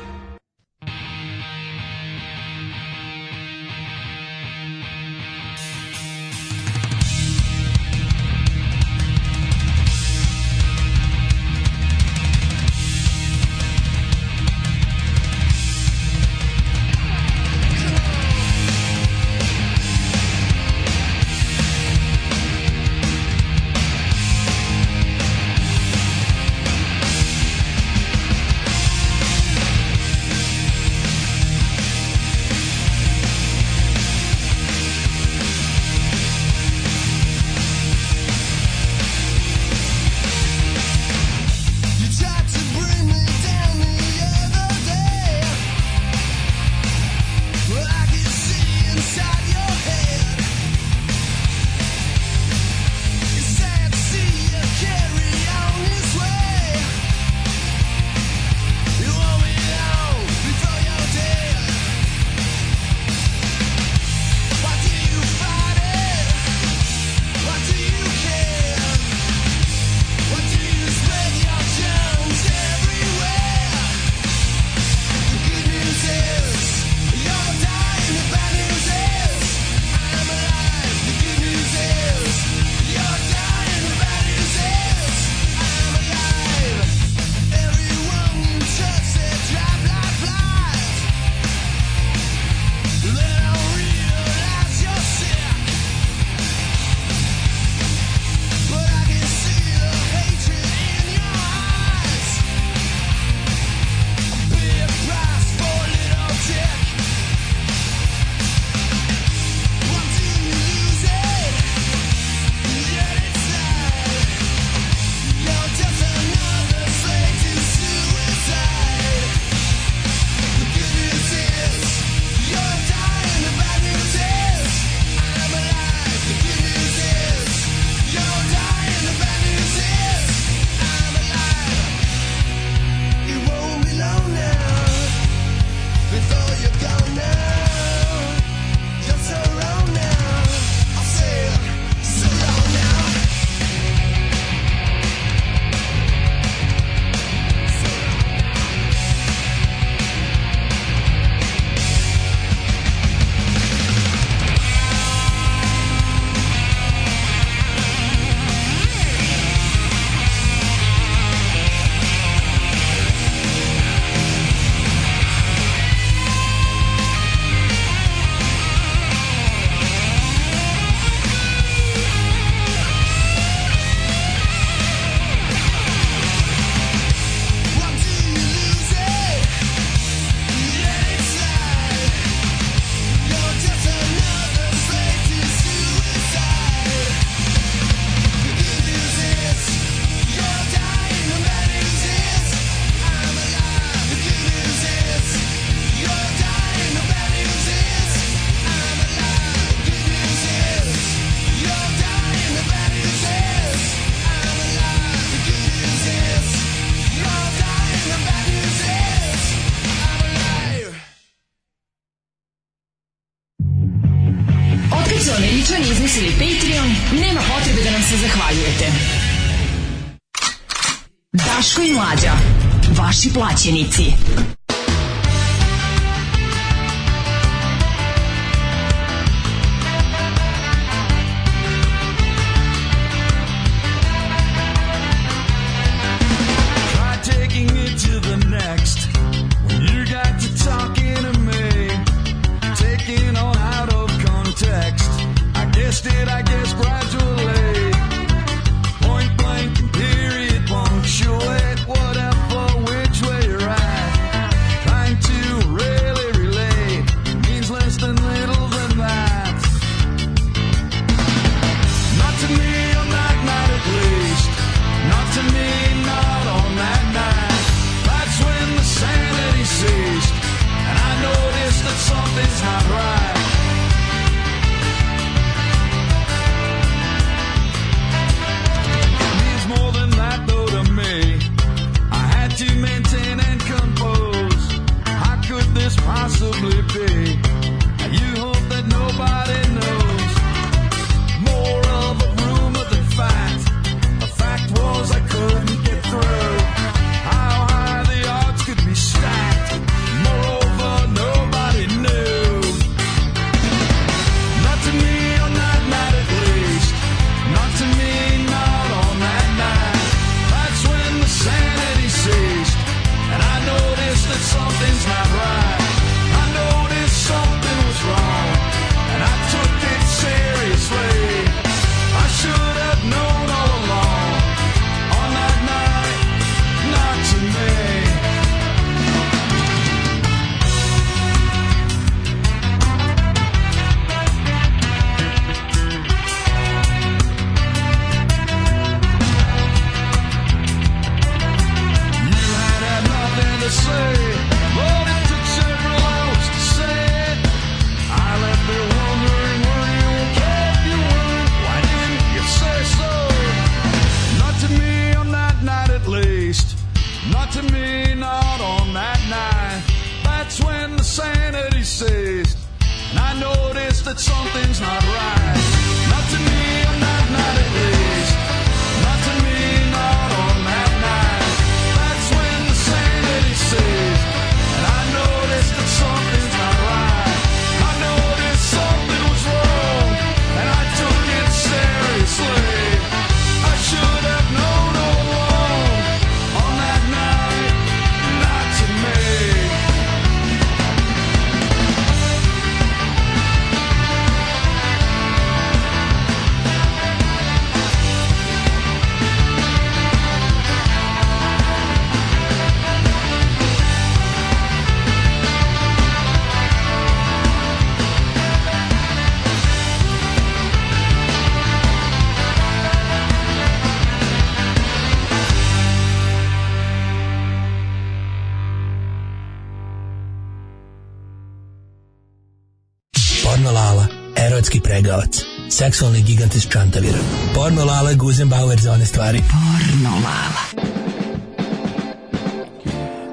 karate s čantavirom. Porno Lala, Guzenbauer za one stvari. Porno Lala.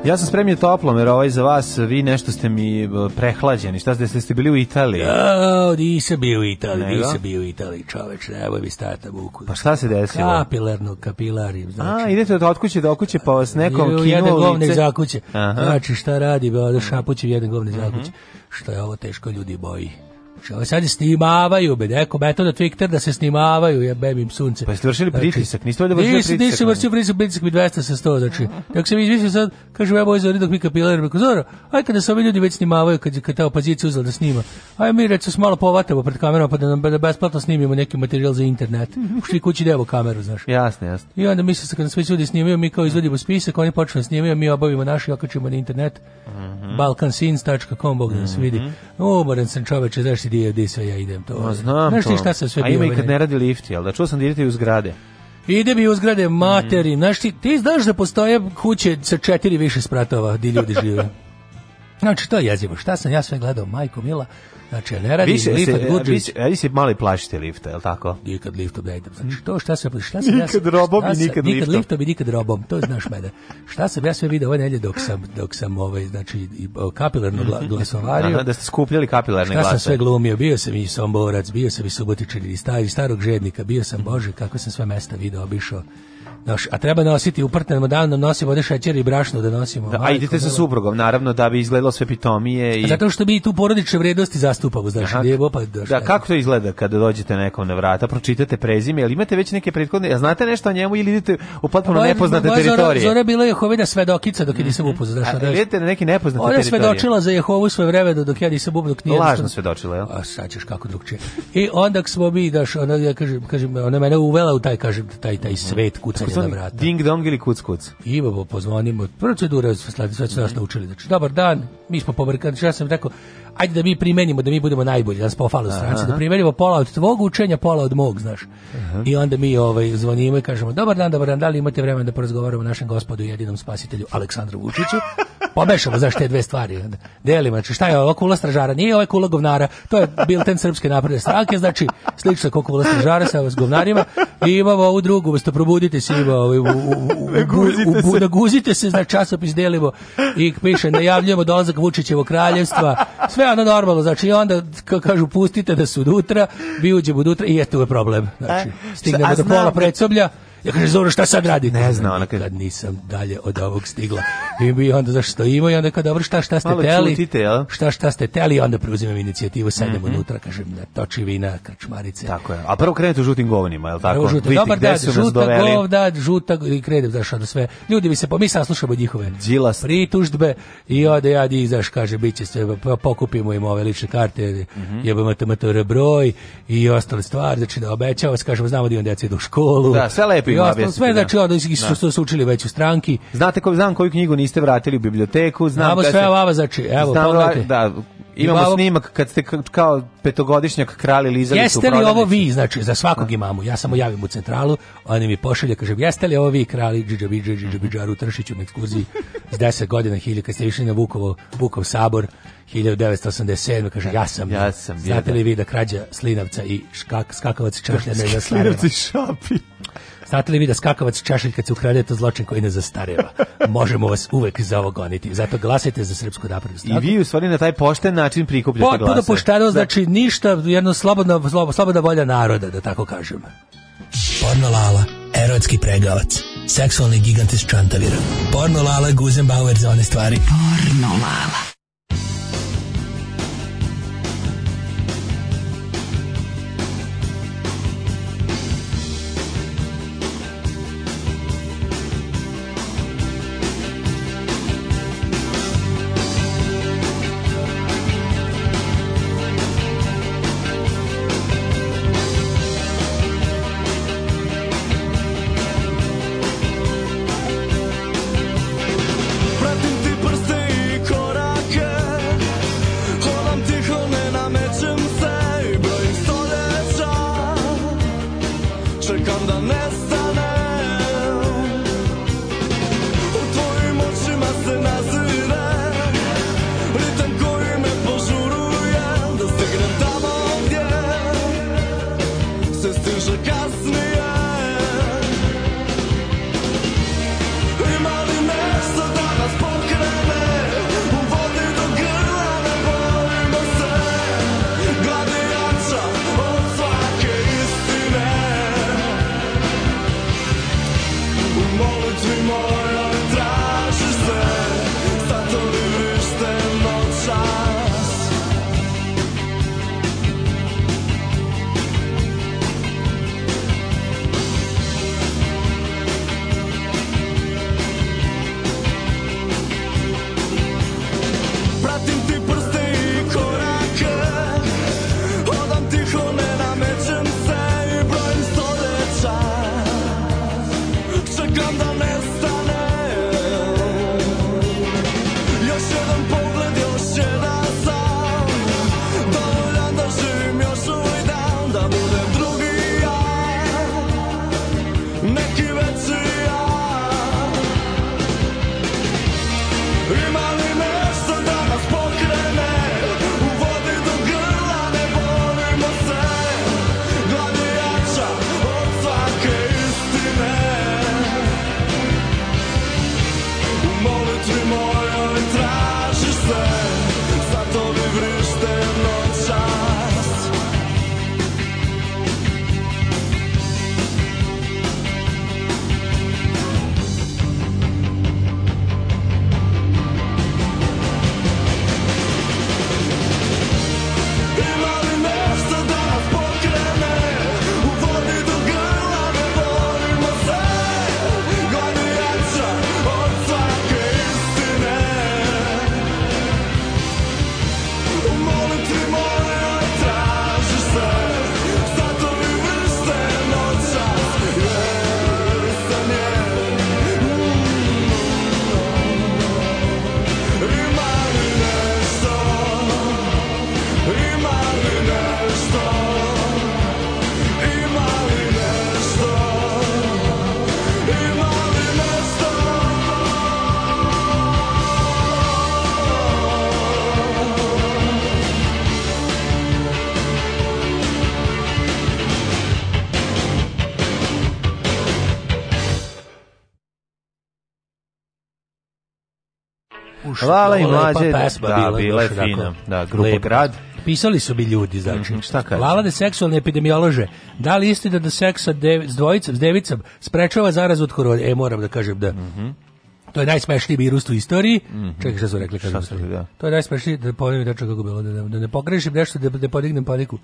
Ja sam spremio toplomer ovaj za vas, vi nešto ste mi eh, prehlađeni, šta ste, ste bili u Italiji? Ja, nisam bio u Italiji, Nego? nisam bio u Italiji, čoveč, nemoj mi stata buku. Pa šta se desilo? Kapilarno, kapilari. Znači, A, idete od otkuće do okuće, pa vas nekom kinuo lice. Jedan govnik za kuće. Aha. Znači, šta radi, da šapuće jedan govnik mhm. za kuće. Što je ovo teško ljudi boji. Što sad snimavaju, bedeko, metoda Twitter da se snimavaju, ja bebim sunce. Pa jeste vršili znači, pritisak, niste ovdje vršili pritisak? Nisi vršio pritisak, pritisak mi 200 sa 100, znači. Tako se mi izmislio sad, kaže, ja boj ovaj zori dok mi kapilar, rekao, zoro, aj kada se ovi ljudi već snimavaju, kad, kad ta opozicija uzela da snima, aj mi reći se malo povatamo pred kamerom, pa da, nam, da besplatno snimimo neki materijal za internet. Ušli kući devo kameru, znaš. Jasno, jasno. I onda misle se, kad svi ljudi snimaju, mi kao izvodimo spisak, oni počnu da snimaju, mi obavimo naš i okačimo na internet, mm -hmm. balkansins.com, Bog da nas vidi. Mhm. Umoran sam čoveče, znaš, si di, di sve ja idem. To, no, znam Znaš ti šta se sve A ima i kad ovaj- ne radi lift, jel da? Čuo sam da idete u zgrade. Ide bi u zgrade materi. Mm. Znaš ti, ti znaš da postoje kuće sa četiri više spratova di ljudi žive. Znači, to je jezivo. Šta sam ja sve gledao, majko mila. Znači, ne radi se, lift se, good vi se, mali se malo plašite lifta, je li tako? Nikad liftom ne idem. Znači, hm. to šta sam... Šta sam nikad ja, robom i nikad, nikad liftom. Nikad liftom nikad robom, to znaš mene. Šta sam ja sve vidio ove nelje dok sam, dok sam ovaj, znači, kapilarno mhm. glasovario. Aha, da, da, da ste skupljali kapilarne glase. Šta sam sve glumio, bio sam i Somborac, bio sam i Subotičan i starog žednika, bio sam Bože, kako sam sve mesta video, obišao. Naš, a treba nositi uprtnemo dan nam nosimo ovde šećer i brašno da nosimo. Da, a idete sa suprugom, naravno da bi izgledalo sve pitomije i Zato što mi tu porodične vrednosti zastupamo, znaš, Aha, lijevo, pa doš, Da, kako to izgleda kada dođete nekom na vrata, pročitate prezime, ali imate već neke prethodne, a znate nešto o njemu ili idete u potpuno pa, pa, nepoznate moja pa, teritorije? Zora, zora bila je Jehovina svedokica dok je nisam mhm. upoznao, znaš, a, da. Idete na neki nepoznate teritorije. Ona svedočila za Jehovu sve vreme dok ja nisam dok nije. Lažno svedočila, jel? A sad ćeš kako drugčije. I onda smo mi, daš, ona ja kažem, kažem, ona mene uvela u taj kažem taj taj svet kucanja telefon, vrata. ding dong ili kuc kuc. Ima, pozvonimo, procedura, sve su nas mhm. naučili. Znači, dobar dan, mi smo pobrkani, znači, ja sam rekao, ajde da mi primenimo, da mi budemo najbolji, da nas pofale stranci, da primenimo pola od tvog učenja, pola od mog, znaš. Aha. I onda mi ovaj, zvonimo i kažemo, dobar dan, dobar dan, da li imate vremena da porazgovaramo našem gospodu i jedinom spasitelju Aleksandru Vučiću? Pobešamo znaš te dve stvari. znači šta je ova kula stražara? Nije ovaj kula govnara. To je bilten srpske napredne stranke, znači slično kako kula stražara sa govnarima. I imamo ovu drugu, umesto probudite se, ima ovaj u, u, u, u, naguzite se, znači časopis delimo i piše najavljujemo dolazak Vučićevo kraljevstva. Sve ono normalno, znači onda kažu pustite da su unutra, vi uđemo unutra i eto je problem. Znači, e, stignemo do pola da- predsoblja Ja kažem, Zoro, šta sad radi? Ne znam, ona kaže. Kad nisam dalje od ovog stigla. I bi onda zašto ima i onda kad dobro, šta, šta ste Malo teli? Čutite, jel? Šta, šta ste teli? Onda preuzimam inicijativu, sedem mm -hmm. unutra, kažem, na da, toči vina, krčmarice. Tako je. A prvo krenete u žutim govnima, jel tako? Prvo žuta, Vidite, dobar da, žuta gov, da, žuta, i krenem, znaš, ono sve. Ljudi mi se, pomisla, slušamo njihove Đilas. pritužbe i onda ja njih, kaže, bit će sve, pa pokupimo im ove lične karte, mm -hmm. jebamo broj i ostale stvari, znači da obećava, kažemo, znamo da imam djeci idu u školu. Da, sve lepo i ostalo sve znači od da. što su, su učili već u stranki. Znate ko znam koju knjigu niste vratili u biblioteku, znam Znamo da sve lava znači. Evo, znam, pogledajte. Da, imamo lavo... snimak kad ste kao petogodišnjak krali lizali jeste su Jeste li ovo vi, znači za svakog imamo, Ja samo javim u centralu, oni mi pošalje kaže jeste li ovo vi krali džidžabidže džidžabidžaru Tršiću na ekskurziji s 10 godina hilje kad ste išli na Vukovo, Vukov sabor 1987. Kaže, ja sam. Ja sam. Znate li da. vi da krađa Slinavca i škak, skakavac Čašlja ne zastarava? Slinavci šapi. Znate li vi da skakavac češelj kad se ukrade to zločin koji ne zastareva? Možemo vas uvek za ovo goniti. Zato glasajte za srpsku naprednu I vi u stvari na taj pošten način prikupljate Potpuno glasa. pošteno, znači ništa, jedno slobodna, slobo, slobodna volja naroda, da tako kažem. Pornolala, erotski pregavac, seksualni gigant iz čantavira. Pornolala, Guzenbauer za one stvari. Pornolala. slušati. Hvala i mlađe, pesma, da, bila, bila je fina. Da, grupa lepa. Grad. Pisali su bi ljudi, znači. Mm -hmm, šta kaže? Lala de seksualne epidemiolože. Da li istina da, da seks sa dev, s dvojicom, s devicom, sprečava zarazu od korone? E, moram da kažem da. Mm -hmm. To je najsmešniji virus u istoriji. Mm -hmm. Čekaj, šta su rekli? Kažem, šta su, da. To je najsmešniji, da ponovim tačno kako bilo, da, da, da ne pogrešim nešto, da, da podignem paniku.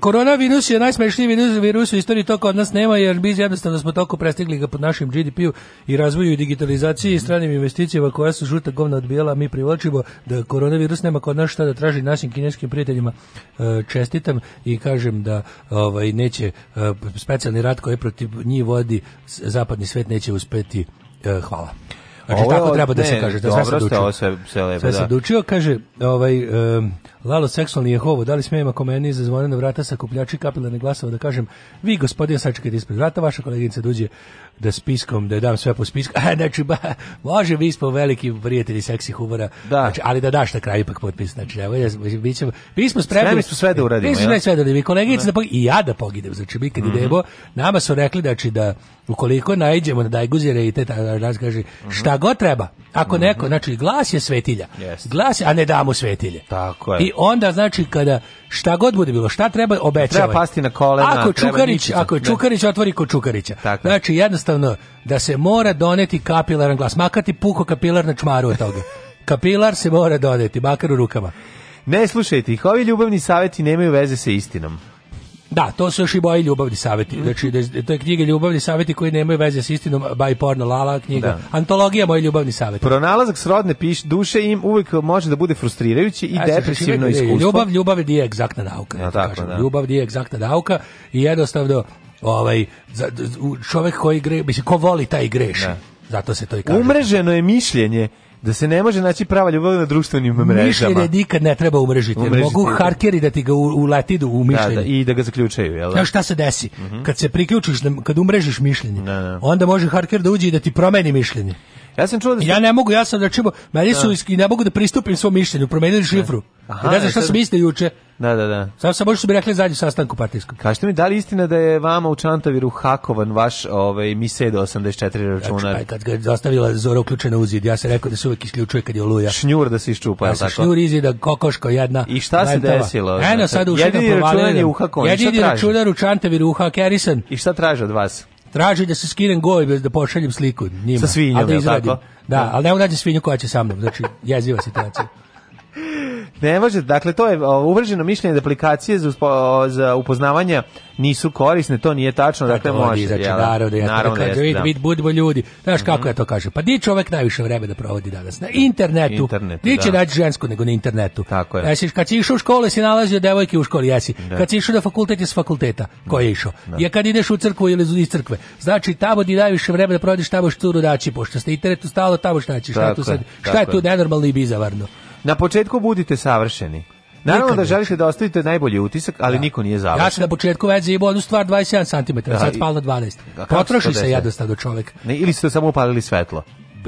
Koronavirus je najsmešniji virus, virus u istoriji, to kod nas nema, jer mi jednostavno smo toliko prestigli ga pod našim GDP-u i razvoju i digitalizaciji i stranim investicijama koja su žuta govna odbijala, mi privlačimo da koronavirus nema kod nas šta da traži našim kineskim prijateljima. E, čestitam i kažem da ovaj, neće e, specijalni rat koji protiv njih vodi zapadni svet neće uspeti. E, hvala. Znači, ovo, tako treba ne, da se kaže. Da dobro ste ovo sve, sve lepo, sve da. sam dučio, kaže, ovaj, um, Lalo seksualni Jehovo, da li smijem ako meni zazvone na vrata sa kupljači kapilarne glasova da kažem, vi gospodin sačekajte ispred vrata, vaša koleginica duđe da da spiskom, da dam sve po spisku. A, znači, ba, može vi smo veliki prijatelji seksi humora, da. znači, ali da daš na kraj ipak potpis. Znači, evo, ja, mi, ćemo, mi smo spremni. Spremni smo sve da uradimo. Mi smo ja? sve da uradimo. I kolegice da, da i ja da pogidem. Znači, mi kad mm -hmm. idemo, mhm. nama su rekli, znači, da ukoliko najđemo na dajguzire i te da, kaže, mm -hmm. šta god treba. Ako mm -hmm. neko, znači, glas je svetilja. Yes. Glas je, a ne damo svetilje. Tako je. I onda, znači, kada šta god bude bilo, šta treba, obećavaj. Treba pasti na kolena, ako Čukarić, Ako Čukarić otvori kod Čukarića. Tako. Znači, jednostavno jednostavno da se mora doneti kapilaran glas, makar ti puko kapilar na čmaru od toga. Kapilar se mora doneti, makar u rukama. Ne slušajte ih, ovi ljubavni savjeti nemaju veze sa istinom. Da, to su još i moji ljubavni savjeti. Mhm. Znači, da to je knjige ljubavni savjeti koji nemaju veze s istinom, by porno lala knjiga. Da. Antologija moji ljubavni savjeti. Pronalazak srodne piš, duše im uvek može da bude frustrirajući i e, znači, depresivno iskustvo. Ljubav, ljubav nije egzaktna nauka. Ja, da tako, da. Ljubav nije egzaktna nauka i jednostavno ovaj, za, čovek koji gre, mislim, ko voli taj greši. Da. Zato se to i kaže. Umreženo je mišljenje da se ne može naći prava ljubav na društvenim mrežama. Mišljenje nikad ne treba umrežiti. umrežiti mogu harkeri da ti ga uleti u mišljenje. Da, da, I da ga zaključaju. Jel? Da? Znaš šta se desi? Mm -hmm. Kad se priključiš, da kad umrežiš mišljenje, da, da. onda može harker da uđe i da ti promeni mišljenje. Ja sam čuo da... Su... Ja ne mogu, ja sam da čimo, meni su, da. i ne mogu da pristupim svom mišljenju, promenili šifru. Aha, ne znam šta e, sam mislio juče. Da, da, da. Samo sam možda bi rekli zadnju sastanku partijskom. Kažete mi, da li istina da je vama u Čantaviru hakovan vaš ovaj, Misedo 84 računar? Ja, kad ga je zastavila zora uključena u zid, ja sam rekao da se uvek isključuje kad je oluja. Šnjur da se iščupa, ja tako? Šnjur izida, kokoško jedna. I šta se desilo? Eno, sad u Jedini da računar je uhakovan. Jedini računar u Čantaviru uhakovan. I šta traži od vas? traži da se skinem goj da pošaljem sliku njima. Sa svinjom, da izradim. Tako? Da, da. ali ne nađe svinju koja će sa mnom. Znači, jeziva situacija. Ne može, dakle, to je uvrženo mišljenje da aplikacije za, uspo, za upoznavanja nisu korisne, to nije tačno, dakle, to može. Znači, jel, naravno, ja naravno da kažem, vid, vid, da. budimo ljudi. Znaš mm -hmm. kako ja to kažem? Pa di čovek najviše vremena da provodi danas? Na internetu. internetu di će da. naći žensku nego na internetu. Tako je. Jesi, kad si išao u škole, si nalazio devojke u školi, jesi. Da. Kad si išao na fakultet, s fakulteta, ko je da, išao. Da. Je kad ideš u crkvu ili iz crkve. Znači, tamo di najviše vremena provodiš, tamo što rudači, pošto ste internetu stalo, tamo što ćeš. Šta, tu sad, šta je tu nenormalno i bizavarno? Na početku budite savršeni. Naravno da Nikad da želite da ostavite najbolji utisak, ali da. niko nije završen. Ja sam na početku već zajebao jednu stvar 27 cm, da, sad spala 12. Potroši se jednostavno čovek. Ne, ili ste samo upalili svetlo?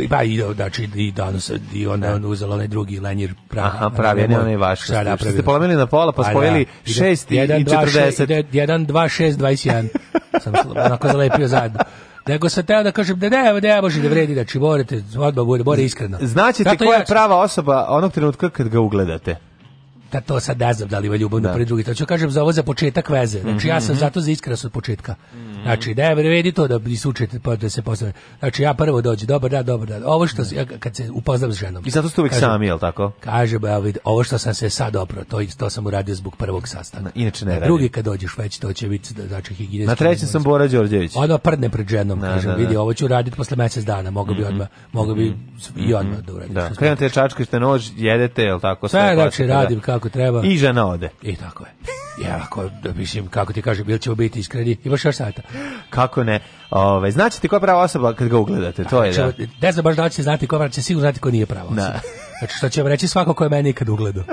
ba i znači i danas i onda da. on uzela onaj drugi lenjir pravi aha pravi ne onaj vaš šta ste polomili na pola pa, pa spojili 6 da, i 40 1 2 6 21 sam onako zalepio zajedno Da go sam teo da kažem da ne, ne može da vredi da čivorite, odmah bude, bude iskreno. Znaćete koja je prava osoba onog trenutka kad ga ugledate kad to sad ne znam da li ima ljubav da. drugi, to ću kažem za ovo za početak veze. Znači ja sam mhm. zato za iskrenost od početka. Znači da je vredi to da isučete pa da se postane. Znači ja prvo dođe, dobar da, dobar da. Ovo što ja, kad se upoznam s ženom. I zato ste uvek kažem, sami, jel tako? Kaže ba, vid, ovo što sam se sad oprao, to to sam uradio zbog prvog sastanka. Inače ne radi. Drugi kad dođeš već to će biti znači higijenski. Na trećem sam Bora Đorđević. ono prdne pred ženom, na, da, kažem, na, da, na. Da. vidi, ovo ću raditi posle mjesec dana, mogu bi mhm. odmah, mogu bi mhm. i odmah da uradim. Da, krenete čačkate nož jedete, jel tako? Sve, znači, radim kako kako treba. I žena ode. I tako je. Ja, ako, mislim, kako ti kažem, ili ćemo biti iskreni, imaš još sata. Kako ne? Ove, znači ti koja prava osoba kad ga ugledate, to je znači, da. Ne znam baš da će znati koja, će znači, sigurno znati ko nije prava da. osoba. Da. Znači, što će vam reći svako ko je meni ikad ugledao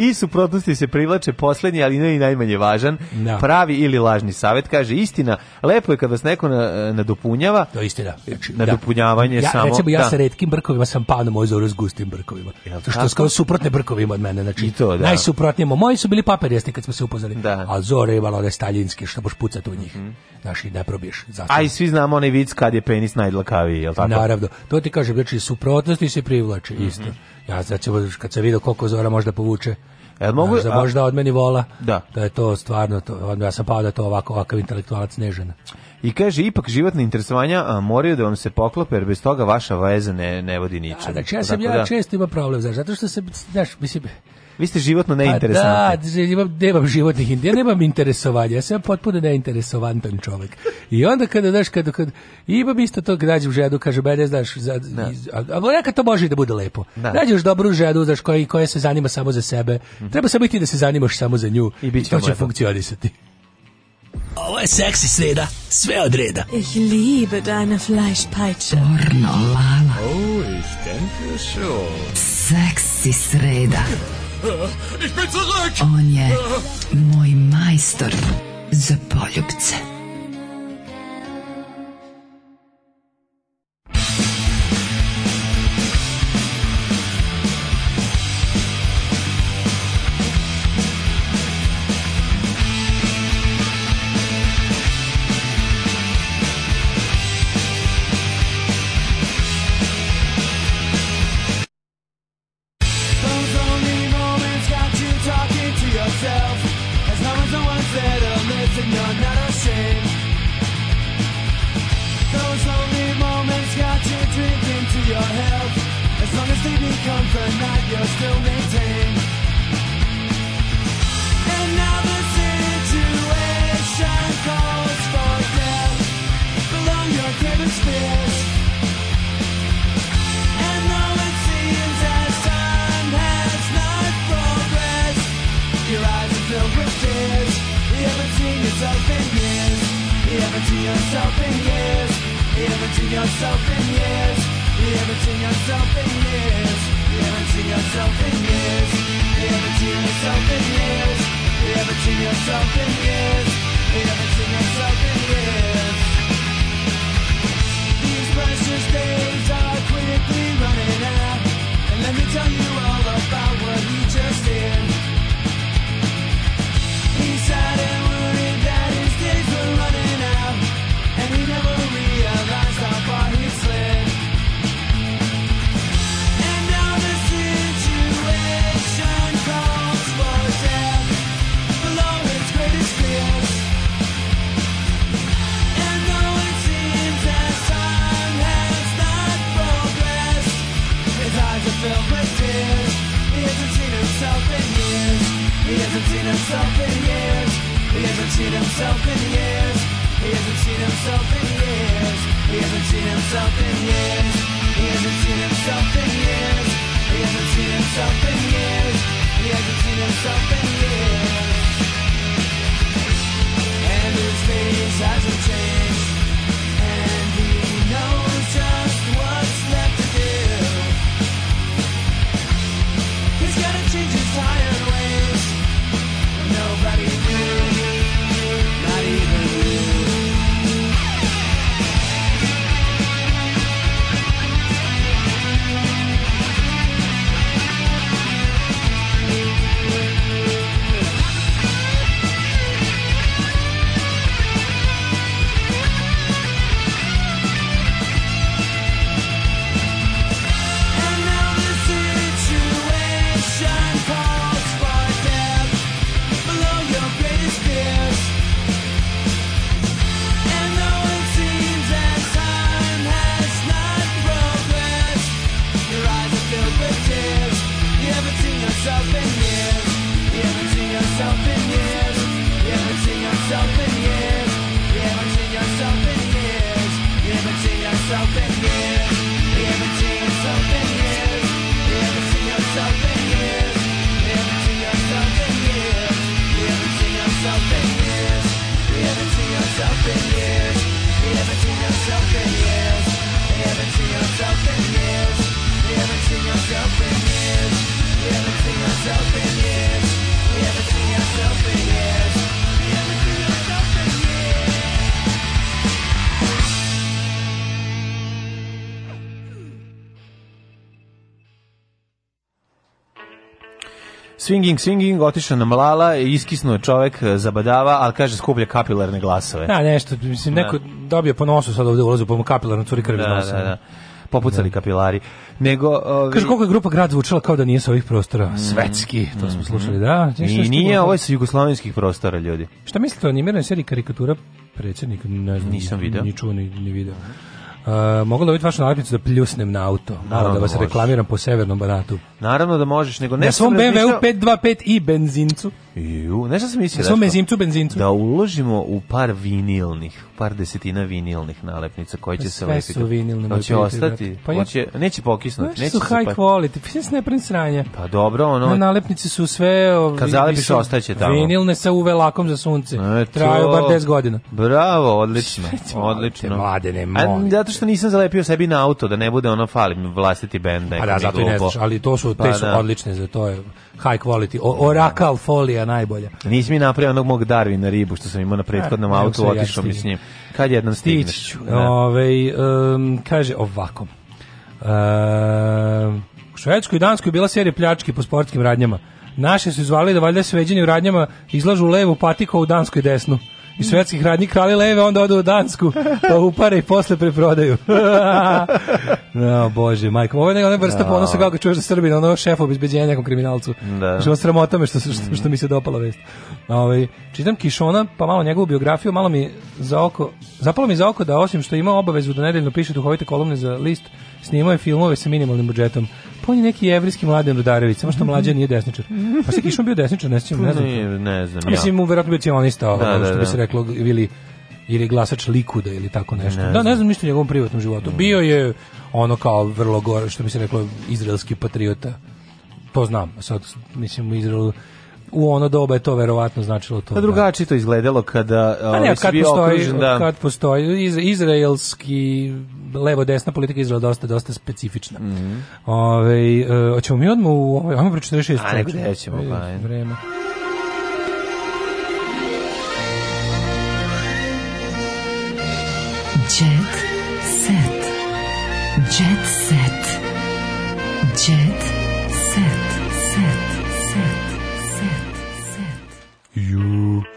i suprotnosti se privlače poslednji, ali ne i najmanje važan, no. Da. pravi ili lažni savet, kaže istina, lepo je kad vas neko nadopunjava. To je istina. Znači, da. nadopunjavanje ja, samo. Recimo, ja da. sa redkim brkovima sam pao na moju zoru s gustim brkovima. Ja, što skoro suprotne brkovima od mene, znači. I to, da. Najsuprotnije, moji su bili papirjasti kad smo se upoznali. Da. A zore imala one staljinski, što boš pucati u njih. Mm -hmm. Znači, ne probiješ. Zastavno. A i svi znamo onaj vic kad je penis najdlakaviji, je tako? Naravno. To ti kažem, znači suprotnosti se privlače, mm -hmm. isto. Ja znači kad sam video koliko zora možda povuče El mogu da, za možda od meni vola. Da. Da je to stvarno to, ja sam pao da to ovako ovakav intelektualac nežena. I kaže ipak životna interesovanja moraju da vam se poklope jer bez toga vaša veza ne ne vodi ničemu. Da, znači ja sam dakle, ja da. često ima problem znaš, zato što se znaš mislim Vi ste životno neinteresantni. Pa da, nemam, nemam životnih ja nemam interesovanja, ja sam potpuno neinteresantan čovjek. I onda kada, znaš, kada, kada imam isto to građe u žedu, kaže, mene, znaš, za, da. a, nekad to može i da bude lepo. Da. Nađeš dobru žedu, znaš, koja, koja se zanima samo za sebe. Mm -hmm. Treba samo i ti da se zanimaš samo za nju. I, I to će funkcionisati. Ovo je seksi sreda, sve od reda. Ich liebe deine Fleischpeitsche. Porno lala. Oh, ich denke schon. Seksi sreda. Ich bin zurück! On je moj majstor za poljubce. seen yourself in years. You haven't seen yourself in years. You haven't seen yourself in years. You haven't seen yourself in years. You haven't seen yourself in years. You haven't seen yourself in years. You haven't seen yourself in years. You haven't seen yourself in years. These precious days are quickly running out. And let me tell you all about what we just did. himself as tears. He hasn't seen himself in years. He hasn't seen himself in years. He hasn't seen himself in years. He hasn't seen himself in years. He hasn't seen himself in years. He hasn't seen himself in years. He hasn't seen himself in years. And his face hasn't changed. swinging, swinging, otišao na mlala, iskisnuo čovek, e, zabadava, ali kaže skuplje kapilarne glasove. Da, nešto, mislim, neko da. dobio po nosu sad ovde ulazu, pa mu kapilarno curi krv iz da, nosa. Da, da, da popucali da. kapilari. Nego ovi... Kaže koliko je grupa grad zvučala kao da nije sa ovih prostora, mm. svetski, to smo mm. slušali, da. Nešto I nije ovo ovaj sa jugoslovenskih prostora, ljudi. Šta mislite o animiranoj seriji karikatura predsjednik? Ne znam, nisam video. Ni čuo, ni, ni video. Mhm. Uh, mogu dobiti vašu nalepnicu da pljusnem na auto, Naravno da vas da reklamiram po severnom banatu. Naravno da možeš, nego ne na svom BMW 525i benzincu. Ju, nešto sam mislio. Da smo mezincu, benzincu. Da uložimo u par vinilnih, par desetina vinilnih nalepnica koje će pa se lepiti. Sve su vinilne. Hoće ostati, pa hoće, neće pokisnuti. Neće su high pa... quality, pa sve se ne pravim sranja. Pa dobro, ono... Na nalepnice su sve... O, Kad zalepiš, ostaće tamo. Vinilne sa UV lakom za sunce. E, to... Traju bar 10 godina. Bravo, odlično. odlično. Mlade, ne molim. Zato što nisam zalepio sebi na auto, da ne bude ono falim vlastiti bend. Pa da, zato i ne znaš, ali to su, te pa su da. odlične, za to je high quality. O, orakal folija najbolja. Nisi mi napravio onog mog Darwin na ribu što sam imao na prethodnom e, autu, otišao mi s njim. Kad jednom stigneš? Da. Ove, um, kaže ovako. Um, u Švedskoj i Danskoj bila serija pljački po sportskim radnjama. Naše su izvali da valjda sveđeni u radnjama izlažu levu patiku u Danskoj desnu i svetskih radnji krali leve, onda odu u Dansku, pa upare i posle preprodaju. no, bože, majko, ovo je neka vrsta no. Da. ponosa kako čuješ za Srbina, ono šef obizbeđenja nekom kriminalcu. Da. Što znači, sramota me što, što, što mi se dopala vest. Ove, ovaj, čitam Kišona, pa malo njegovu biografiju, malo mi za oko, zapalo mi za oko da osim što ima obavezu da nedeljno piše duhovite kolumne za list, snimao je filmove sa minimalnim budžetom. Pa on je neki jevrijski mladen Rudarević, samo što mlađa nije desničar. Pa se kišom bio desničar, ne pa znam, ne znam. ne znam. Ja. Da. Mislim, mu verovatno bio cionista, da, da, što bi da. se reklo, ili ili glasač Likuda ili tako nešto. Ne da, ne znam ništa o njegovom privatnom životu. Bio je ono kao vrlo gore, što bi se reklo, izraelski patriota. To znam. Sad, mislim, u Izraelu u ono doba je to verovatno značilo to. A pa da. drugačije to izgledalo kada A ne, kad postoji, okružen, da. kad postoji iz, izraelski levo desna politika Izraela dosta dosta specifična. Mm -hmm. Ovaj hoćemo mi odmah u ovaj ajmo pročitati 46. Ajde, ćemo, pa. Vreme.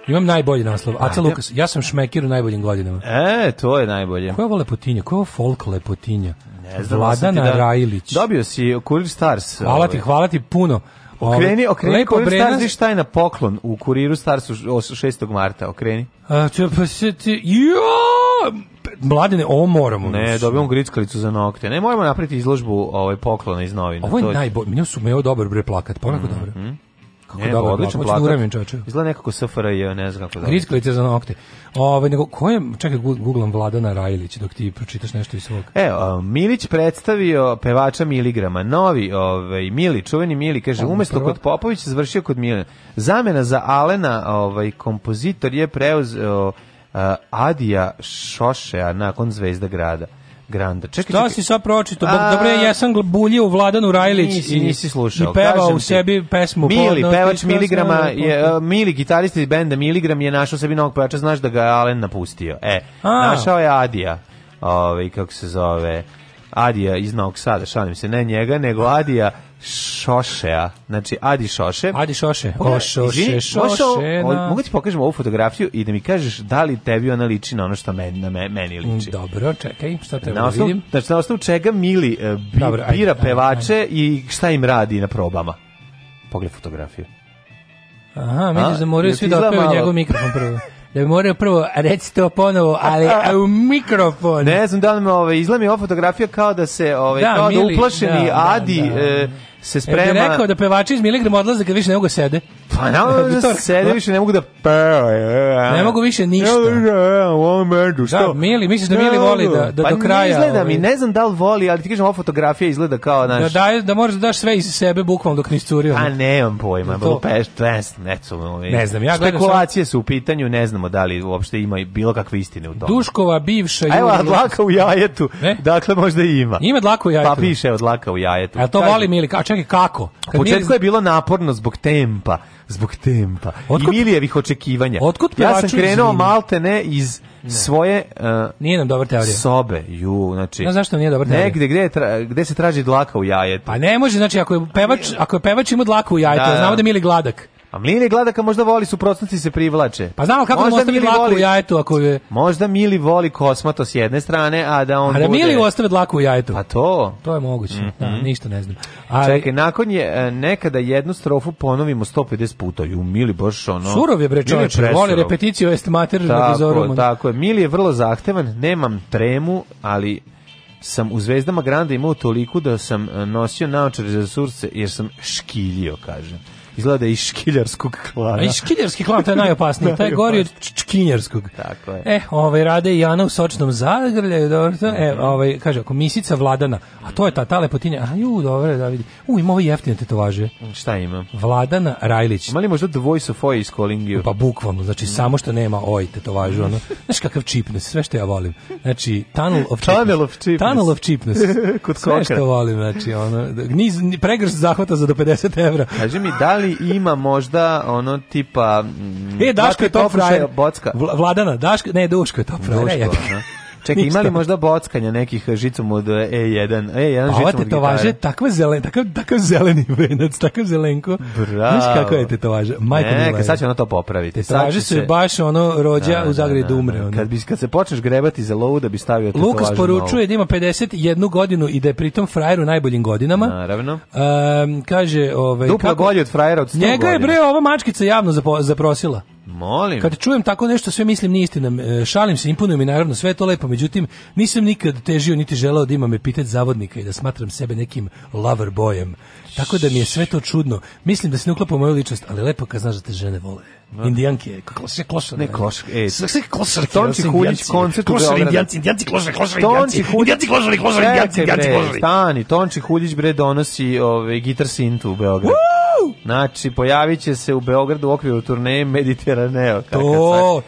Imam najbolji naslov. Aca Lukas, ja sam šmekir u najboljim godinama. E, to je najbolje. Koja je ovo lepotinja? Koja je ovo folk lepotinja? Ne znam, da Vladana da... Rajilić. Dobio si Kurir Stars. Hvala ti, ovaj. hvala ti puno. Okreni, ovaj, okreni, Lepo Kurir Stars, viš šta je na poklon u Kuriru Stars 6. marta, okreni. A, če, pa se ti, jo! Mladene, ovo moramo. Ne, dobijemo grickalicu za nokte. Ne, moramo napraviti izložbu ovaj, poklona iz novina. Ovo je najbolje, mi su me ovo dobar bre plakat, ponako mm -hmm. dobro. Kako ne, dobro, odličan plakat. Uravnjen, Izgleda nekako SFRJ, ne znam kako da. Grickalice za nokte. Ovaj nego ko je čekaj guglam Vladana Rajlić dok ti pročitaš nešto iz svog. E, Milić predstavio pevača Miligrama. Novi, ovaj Mili, čuveni Mili kaže umesto kod Popovića završio kod Mili. Zamena za Alena, ovaj kompozitor je preuzeo eh, Adija Šošea nakon Zvezda grada. Granda. Čekaj, Šta si sad pročito? Bog, dobro, ja sam buljio u Vladanu Rajlić nisi, i, nisi slušao. i pevao u sebi pesmu. Mili, podno, pevač Miligrama, je, uh, Mili, gitarista iz benda Miligram je našao sebi novog pevača, znaš da ga je Alen napustio. E, A. našao je Adija, ovaj, kako se zove... Adija iz Novog Sada, šalim se, ne njega, nego Adija Šošea, znači Adi Šoše. Adi Šoše, o Šoše, Šoše. Mogu ti pokažem ovu fotografiju i da mi kažeš da li tebi ona liči na ono što meni, na meni liči. Mm, dobro, čekaj, šta te na vidim? Znači, na osnovu čega Mili uh, bi, Dobro, ajde, bira pevače ajde, ajde. i šta im radi na probama. Pogledaj fotografiju. Aha, mi da moraju svi da opevaju njegov mikrofon prvo. da bi morao prvo reći to ponovo, ali a, u mikrofon. Ne znam da li me ovaj, izgleda mi ova fotografija kao da se ovaj, da, kao da mili, da uplašeni da, Adi da, da. E, se e, sprema. Ja bih rekao da pevači iz Miligram odlaze kad više ne mogu da sede. Pa ja da sedim više ne mogu da e, ne mogu više ništa. E, da, Mili, misliš da Mili voli da da pa do kraja. Pa izgleda mi, ne znam da li voli, ali ti kažem ova fotografija izgleda kao naš. Da daje da možeš da daš sve iz sebe bukvalno dok nisi curio. A nemam pojma, bilo peš, test, ne, ne znam, ja Spekulacije su u pitanju, ne znamo da li uopšte ima bilo kakve istine u tome. Duškova bivša Evo dlaka u jajetu. Ne? Dakle možda ima. Ima dlaku u pa jajetu. Pa piše od dlaka u jajetu. A to voli Mili, a čekaj kako? Kad Početku je bilo naporno zbog tempa zbog tempa otkud, i Milijevih očekivanja. Otkud ja sam krenuo iz malte ne iz ne. svoje uh, nije nam dobar teorija. Sobe, ju, znači. Ne zašto nije dobar teorija. Negde gde, tra, gde se traži dlaka u jajetu. Pa ne može, znači ako je pevač, ako je pevač ima dlaka u jajetu, da, znamo da Mili gladak. A mlini gladaka možda voli suprotnosti se privlače. Pa znamo kako da možda ostavi dlaku voli, u jajetu ako je... Možda Mili voli kosmato s jedne strane, a da on A da bude... Mili ostave dlaku u jajetu. Pa to? To je moguće, mm -hmm. da, mhm. ništa ne znam. Ali... Čekaj, nakon je e, nekada jednu strofu ponovimo 150 puta. Ju, Mili baš ono... Surov je bre čovječ, voli repeticiju est mater. Da tako, tako je. Mili je vrlo zahtevan, nemam tremu, ali sam u Zvezdama Granda imao toliko da sam e, nosio naočare za surce jer sam škiljio, kažem izgleda iz škiljarskog klana. A iz škiljarskog klana, to je najopasniji, taj gori od čkinjarskog. Tako je. E, ovaj, Rade i Ana u sočnom zagrljaju, dobro, to, e, mhm. ovaj, kaže, ako misica vladana, a to je ta, ta lepotinja, a ju, dobro, da vidi, u, ima ovo jeftine tetovaže. Šta ima? Vladana Rajlić. Mali možda The Voice of Oi iz Calling You? Pa bukvalno, znači, samo što nema Oi tetovažu, ono, znaš kakav čipnes, sve što ja volim. Znači, Tunnel of Cheapness. Tunnel of Cheapness. Tunnel of Cheapness. Kod sve što volim, znači, ono, niz, pregrš zahvata za do 50 evra. Kaži mi, da li ima možda ono tipa... Mm, e, Daško je top frajer. Vladana, Daško, ne, Duško je top frajer. Duško, da. Čekaj, imali možda bockanja nekih e, žicom od E1, E1 žicom od gitare? takve zelene, takav, takav zeleni venac, takav zelenko. Bravo. Znaš kako je tetovaža? Majko ne, sad će ona to popraviti. Tetovaže se baš ono rođa na, da, u da, Zagrebu da, da umre. Ono. Kad, bi, kad se počneš grebati za lovu da bi stavio tetovažu Lukas poručuje da ima 51 godinu i da je pritom frajer u najboljim godinama. Naravno. Um, kaže, ovaj, Duplo kako, bolje od frajera od 100 Njega je bre ova mačkica javno zaprosila. Molim. Kad čujem tako nešto, sve mislim nije istina. E, šalim se, imponujem i naravno sve je to lepo. Međutim, nisam nikad težio niti želeo da imam epitet zavodnika i da smatram sebe nekim lover bojem. Tako da mi je sve to čudno. Mislim da se ne uklapa u moju ličnost, ali lepo kad znaš da te žene vole. No. Da. Indijanke, klošare, klošare. Ne, klošare. E, sve klošare. Tonči Huljić koncert u Beogradu. Indijanci, indijanci, klošare, klošare, indijanci. Indijanci, klošare, klošare, indijanci, indijanci, klošare. Stani, Tonči Huljić bre donosi ove, gitar sintu u Beogradu. Znači, pojavit će se u Beogradu u okviru turneje Mediteraneo. To,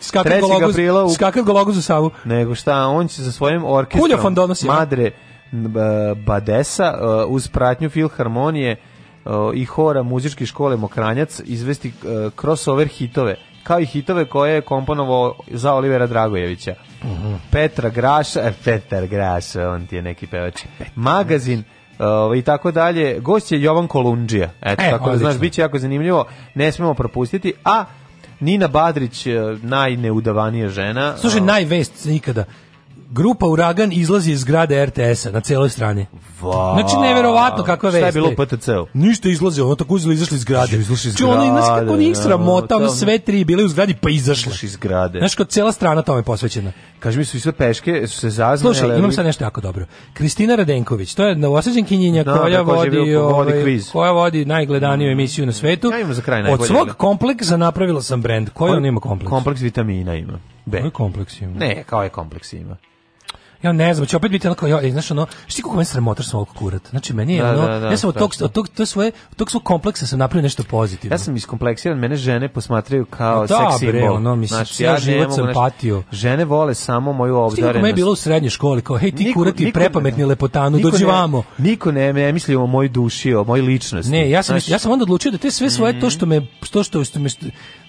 skakav gologuz, u... Savu. Nego šta, on će sa svojim orkestrom donosi, Madre Badesa e, uz pratnju Filharmonije e, i hora muzičke škole Mokranjac izvesti e, crossover hitove kao i hitove koje je komponovao za Olivera Dragojevića. Uh mhm. -huh. Petra Graša, Petar Graša, on ti je neki pevač. Magazin Ovaj, i tako dalje. Gost je Jovan Kolundžija. Eto, e, tako odlično. da znaš, bit jako zanimljivo. Ne smemo propustiti. A Nina Badrić, eh, najneudavanija žena. Slušaj, ovaj, najvest ikada grupa Uragan izlazi iz zgrade RTS-a na celoj strani. Va. Znači neverovatno kakva vest. Šta je bilo e. PTC-u? Ništa izlazi, ono tako uzeli izašli iz zgrade. Izašli iz zgrade. Ono, znači kako njih sramota, ono sve tri bile u zgradi pa izašli iz zgrade. Znači kao cela strana tome je posvećena. Kaži mi su sve peške, su se zaznale. Slušaj, imam sad nešto jako dobro. Kristina Radenković, to je novosađankinja da, koja vodi, ovaj, kviz. koja vodi najgledaniju emisiju na svetu. Ja imam za kraj Od svog kompleksa napravila sam brend. Koji on, on ima kompleks? Kompleks vitamina ima. B. Koji kompleks ima? Ne, kao je kompleks ima ja ne znam, će opet biti onako, ja, znaš, ono, šti kako meni sramota što sam ovako kurat. Znači, meni je, da, ono, da, da, ja sam od da. tog, od tog, to svoje, od tog svog kompleksa sam napravio nešto pozitivno. Ja sam iskompleksiran, mene žene posmatraju kao pa da, seksi bre, ono, mislim, znači, ja, ja život sam patio. Žene vole samo moju obdarenost. Šti kako je bilo u srednjoj školi, kao, hej, ti niko, kurati niko, prepametni ne, lepotanu, niko dođi ne, vamo. Niko ne, ne misli o mojoj duši, o mojoj ličnosti. Ne, ja sam, znači, ja sam onda odlučio da te sve svoje, to mhm. što me, to što, što me,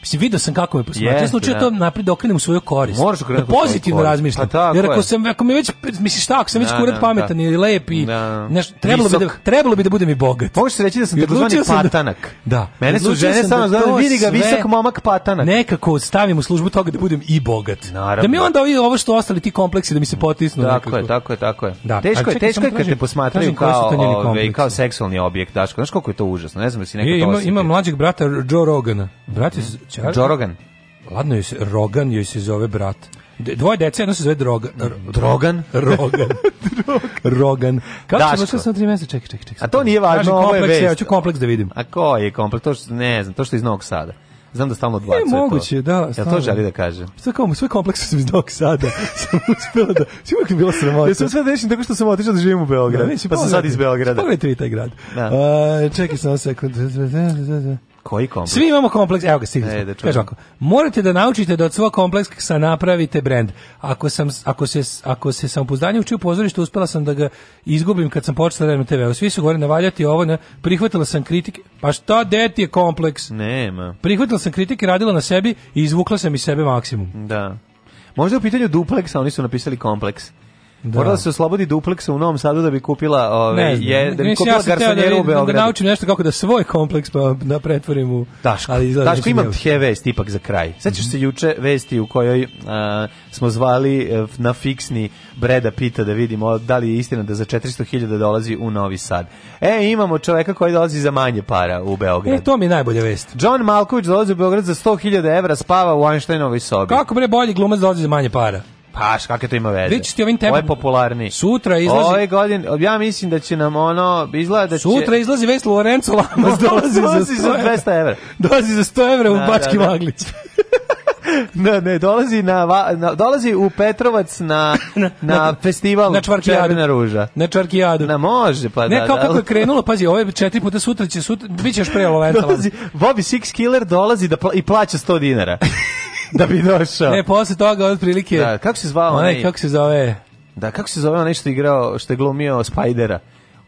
Mislim, vidio sam kako me posmatrao. Yes, slučaj to napred da okrenem u svoju korist. Moraš da, da pozitivno razmišljam. Pa, jer ako sam ako mi već misliš šta, ako sam već da, kurat pametan i lep i nešto, trebalo bi da trebalo bi da budem i bogat. Možeš reći da sam takozvani patanak. Da. Mene su žene samo gledale, vidi ga visok momak patanak. Nekako stavim u službu toga da budem i bogat. Naravno. Da mi onda ovi ovo što ostali ti kompleksi da mi se potisnu tako nekako. je, tako je, tako je. Da. Teško je, teško je kad te posmatraju kao ove, ovaj, kao seksualni objekt, Daško. Znaš koliko je to užasno. Ne znam da si nekad e, to. Ima ima mlađeg brata Joe Rogana. Brat čar... Džorogan. Ladno joj Rogan joj se zove brat. Dvoje dece, jedno se zove Droga, Drogan. Rogan. Rogan. Kako ćemo što sam tri mjeseca? Čekaj, čekaj, čekaj. A to nije važno, ovo je vest. Ja ću kompleks da vidim. A ko je kompleks? To što, ne znam, to što je iz Novog Sada. Znam da stalno odbacuje to. E, moguće, da. Ja to želi da kažem. Sve kao, sve kompleks sam iz Novog Sada. sam uspela da... Sve uvijek je bila sramota. Ja sam sve dešim tako što sam otišao da živim u Beogradu. Da, ne, pa sam sad iz Beograda. Pogledajte vi taj grad. Da. Uh, čekaj sam sekund. Koji kompleks? Svi imamo kompleks. Evo ga, stigli e, da Kaže ovako, morate da naučite da od svog kompleksa napravite brend. Ako, sam, ako se, ako se samopouzdanje uči u pozorištu, uspela sam da ga izgubim kad sam počela da na TV. Svi su govorili navaljati ovo, ne, prihvatila sam kritike. Pa šta, deti je kompleks? Nema. Prihvatila sam kritike, radila na sebi i izvukla sam iz sebe maksimum. Da. Možda u pitanju dupleksa, oni su napisali kompleks. Da. Morala se oslobodi dupleksa u Novom Sadu da bi kupila ove ovaj, je da bi kupila ja da garsonjeru u da Beogradu. Da, naučim nešto kako da svoj kompleks pa da pretvorim u Daško. Ali izgleda da Daško imam te vest ipak za kraj. Sećaš mm -hmm. se juče vesti u kojoj uh, smo zvali eh, na fiksni Breda pita da vidimo da li je istina da za 400.000 dolazi u Novi Sad. E, imamo čoveka koji dolazi za manje para u Beograd. E, to mi je najbolja vest. John Malković dolazi u Beograd za 100.000 evra, spava u Einsteinovoj sobi. Kako bre bolji glumac dolazi za manje para? Paš, kakve to ima veze? Vidite što ovim tempom. Ovo je popularni. Sutra izlazi... Ove godine, ja mislim da će nam ono, izgleda da će... Sutra izlazi Veslo Lorenzo Lamas, dolazi, dolazi za 200 evra. Dolazi za 100 evra u da, da, Bački da, da. Maglić. ne, ne, dolazi, na, na, dolazi u Petrovac na, na, na festival na Čvarkijadu. Černa ruža. Na Čvarkijadu. Na može, pa ne, da. Ne, kao da, kako je krenulo, pazi, ovo je četiri puta sutra će sutra, bit ćeš pre Lorenzo Lamas. Dolazi, Bobby Six Killer dolazi da pla, i plaća 100 dinara. da bi došao. Ne, posle toga otprilike. Da, kako se zvao onaj? Kako se zove? Da, kako se zove onaj što igrao, što je glumio Spajdera?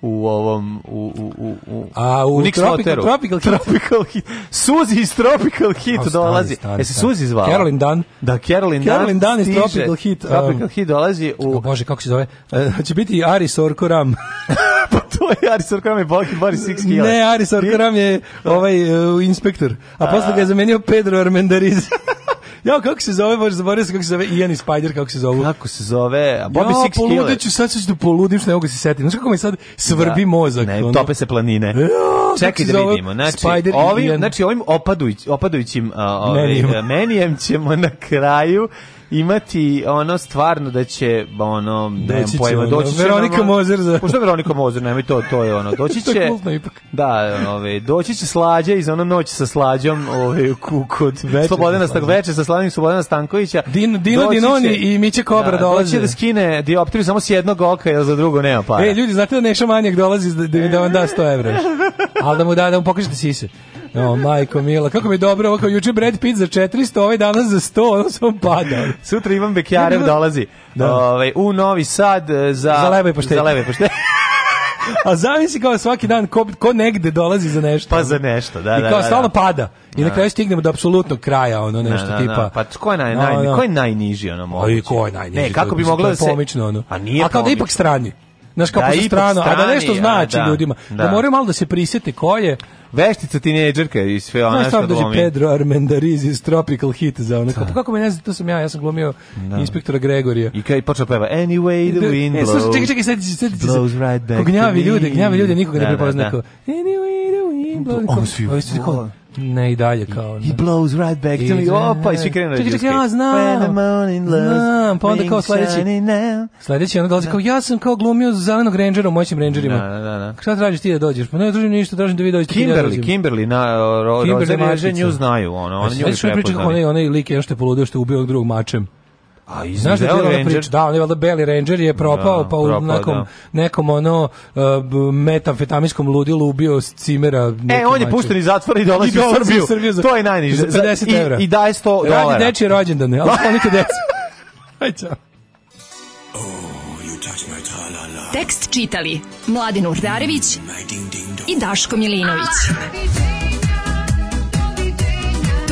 u ovom u u u a u, u tropical, tropical, hit. tropical hit Suzi iz Tropical Hit oh, dolazi stani, jesi Suzi zvao carolyn dan da Caroline, Caroline Dunn iz Tropical Hit um, Tropical Hit dolazi u oh, bože kako se zove uh, e, će biti Ari Sorkoram to je Aris Arkoram je Boris Six Killer. Ne, Aris Arkoram je ovaj uh, inspektor. A, posle ga je zamenio Pedro Armendariz. Ja, kako se zove, baš zaboravio sam kako se zove Ian i Spider, kako se zove. Kako se zove? a Bobby ja, Six Killer. Ja, poludeću, sad ću da poludim što ne mogu se setiti. Znaš kako mi sad svrbi da, mozak? Ne, ono? tope se planine. Ja, Čekaj da vidimo. Znači, Spider ovim, znači, ovim opadujuć, opadujućim uh, ovaj, menijem. menijem ćemo na kraju imati ono stvarno da će ono da ne pojma doći će Veronika nama, Mozer za Možda Veronika Mozer, nema to to je ono. Doći će to kultno ipak. Da, ove doći će slađa iz ona noć sa slađom, ovaj kod Slobodana Stak veče sa Slavim Slobodana Stankovića. Din Dino doći Dinoni i Miće Kobra da, dolaze. Doći će da skine dioptriju samo s jednog oka, jer za drugo nema para. Ej ljudi, znate da Neša Manjak dolazi da da vam da 100 evra. Al da mu da da mu pokažete sise. No, majko mila, kako mi je dobro, ovako juče Brad Pitt za 400, ovaj danas za 100, ono sam padao. Sutra Ivan Bekjarev dolazi da. Ove, ovaj, u Novi Sad eh, za... Za leve poštene. Za leve poštene. A zamisli kao svaki dan ko, ko negde dolazi za nešto. Pa za nešto, da, da. I kao da, da, stalno pada. I na da. kraju stignemo do apsolutnog kraja, ono da, nešto na, na, tipa. Na. Pa ko je naj, naj, no, no. ko je najniži ono moguće? Aj ko je najniži? Ne, kako bi moglo da se pomično ono. A nije. A kao da ipak strani. Znaš kako da, su strano, strani, a da nešto znači a, da, ljudima. Da. da moraju malo da se prisjete ko je veštica tinejdžerka i sve ona što glumi. Znaš, Pedro Armendariz iz Tropical Heat za ono. Pa kako me ne zna, to sam ja, ja sam glumio no. inspektora Gregorija. I kaj počeo peva Anyway the wind blows. E, slušaj, čekaj, čekaj, sad, sad, sad, right back gnjavi ljudi, gnjavi ljudi, nikoga da, ne prepoznako. Da, da. Anyway the wind blows. Ovo svi. Ovo svi. Ne i dalje kao. Ne. He blows right back to me. Opa, i svi krenu. Čekaj, čekaj, ja znam. Znam, pa onda kao sledeći. Sledeći onda dolazi da. kao, ja sam kao glumio zelenog rangera u moćnim rangerima. Da, da, da, da. Šta tražiš ti da dođeš? Pa ne tražim ništa, tražim da vi dođete. Da Kimberly, Kimberly, na Rozer Maženju znaju. Ono, oni nju prepoznaju. Već priča kako onaj, lik je što je poludio što je ubio drugog mačem. A i znaš da je ona priča, da, on je valjda Beli Ranger je propao, da, pa u nekom, da. nekom ono uh, metamfetaminskom ludilu ubio Cimera. E, on je pušten iz zatvora i dolazi, I dolazi u, Srbiju. Srbiju. za, to je najniže. Za 50 evra. I, I daje 100 Radi dolara. Radi dečje rođendane, ali sklonite decu. Aj, čao. Oh, Tekst čitali Mladin Urdarević i Daško Milinović. Ah,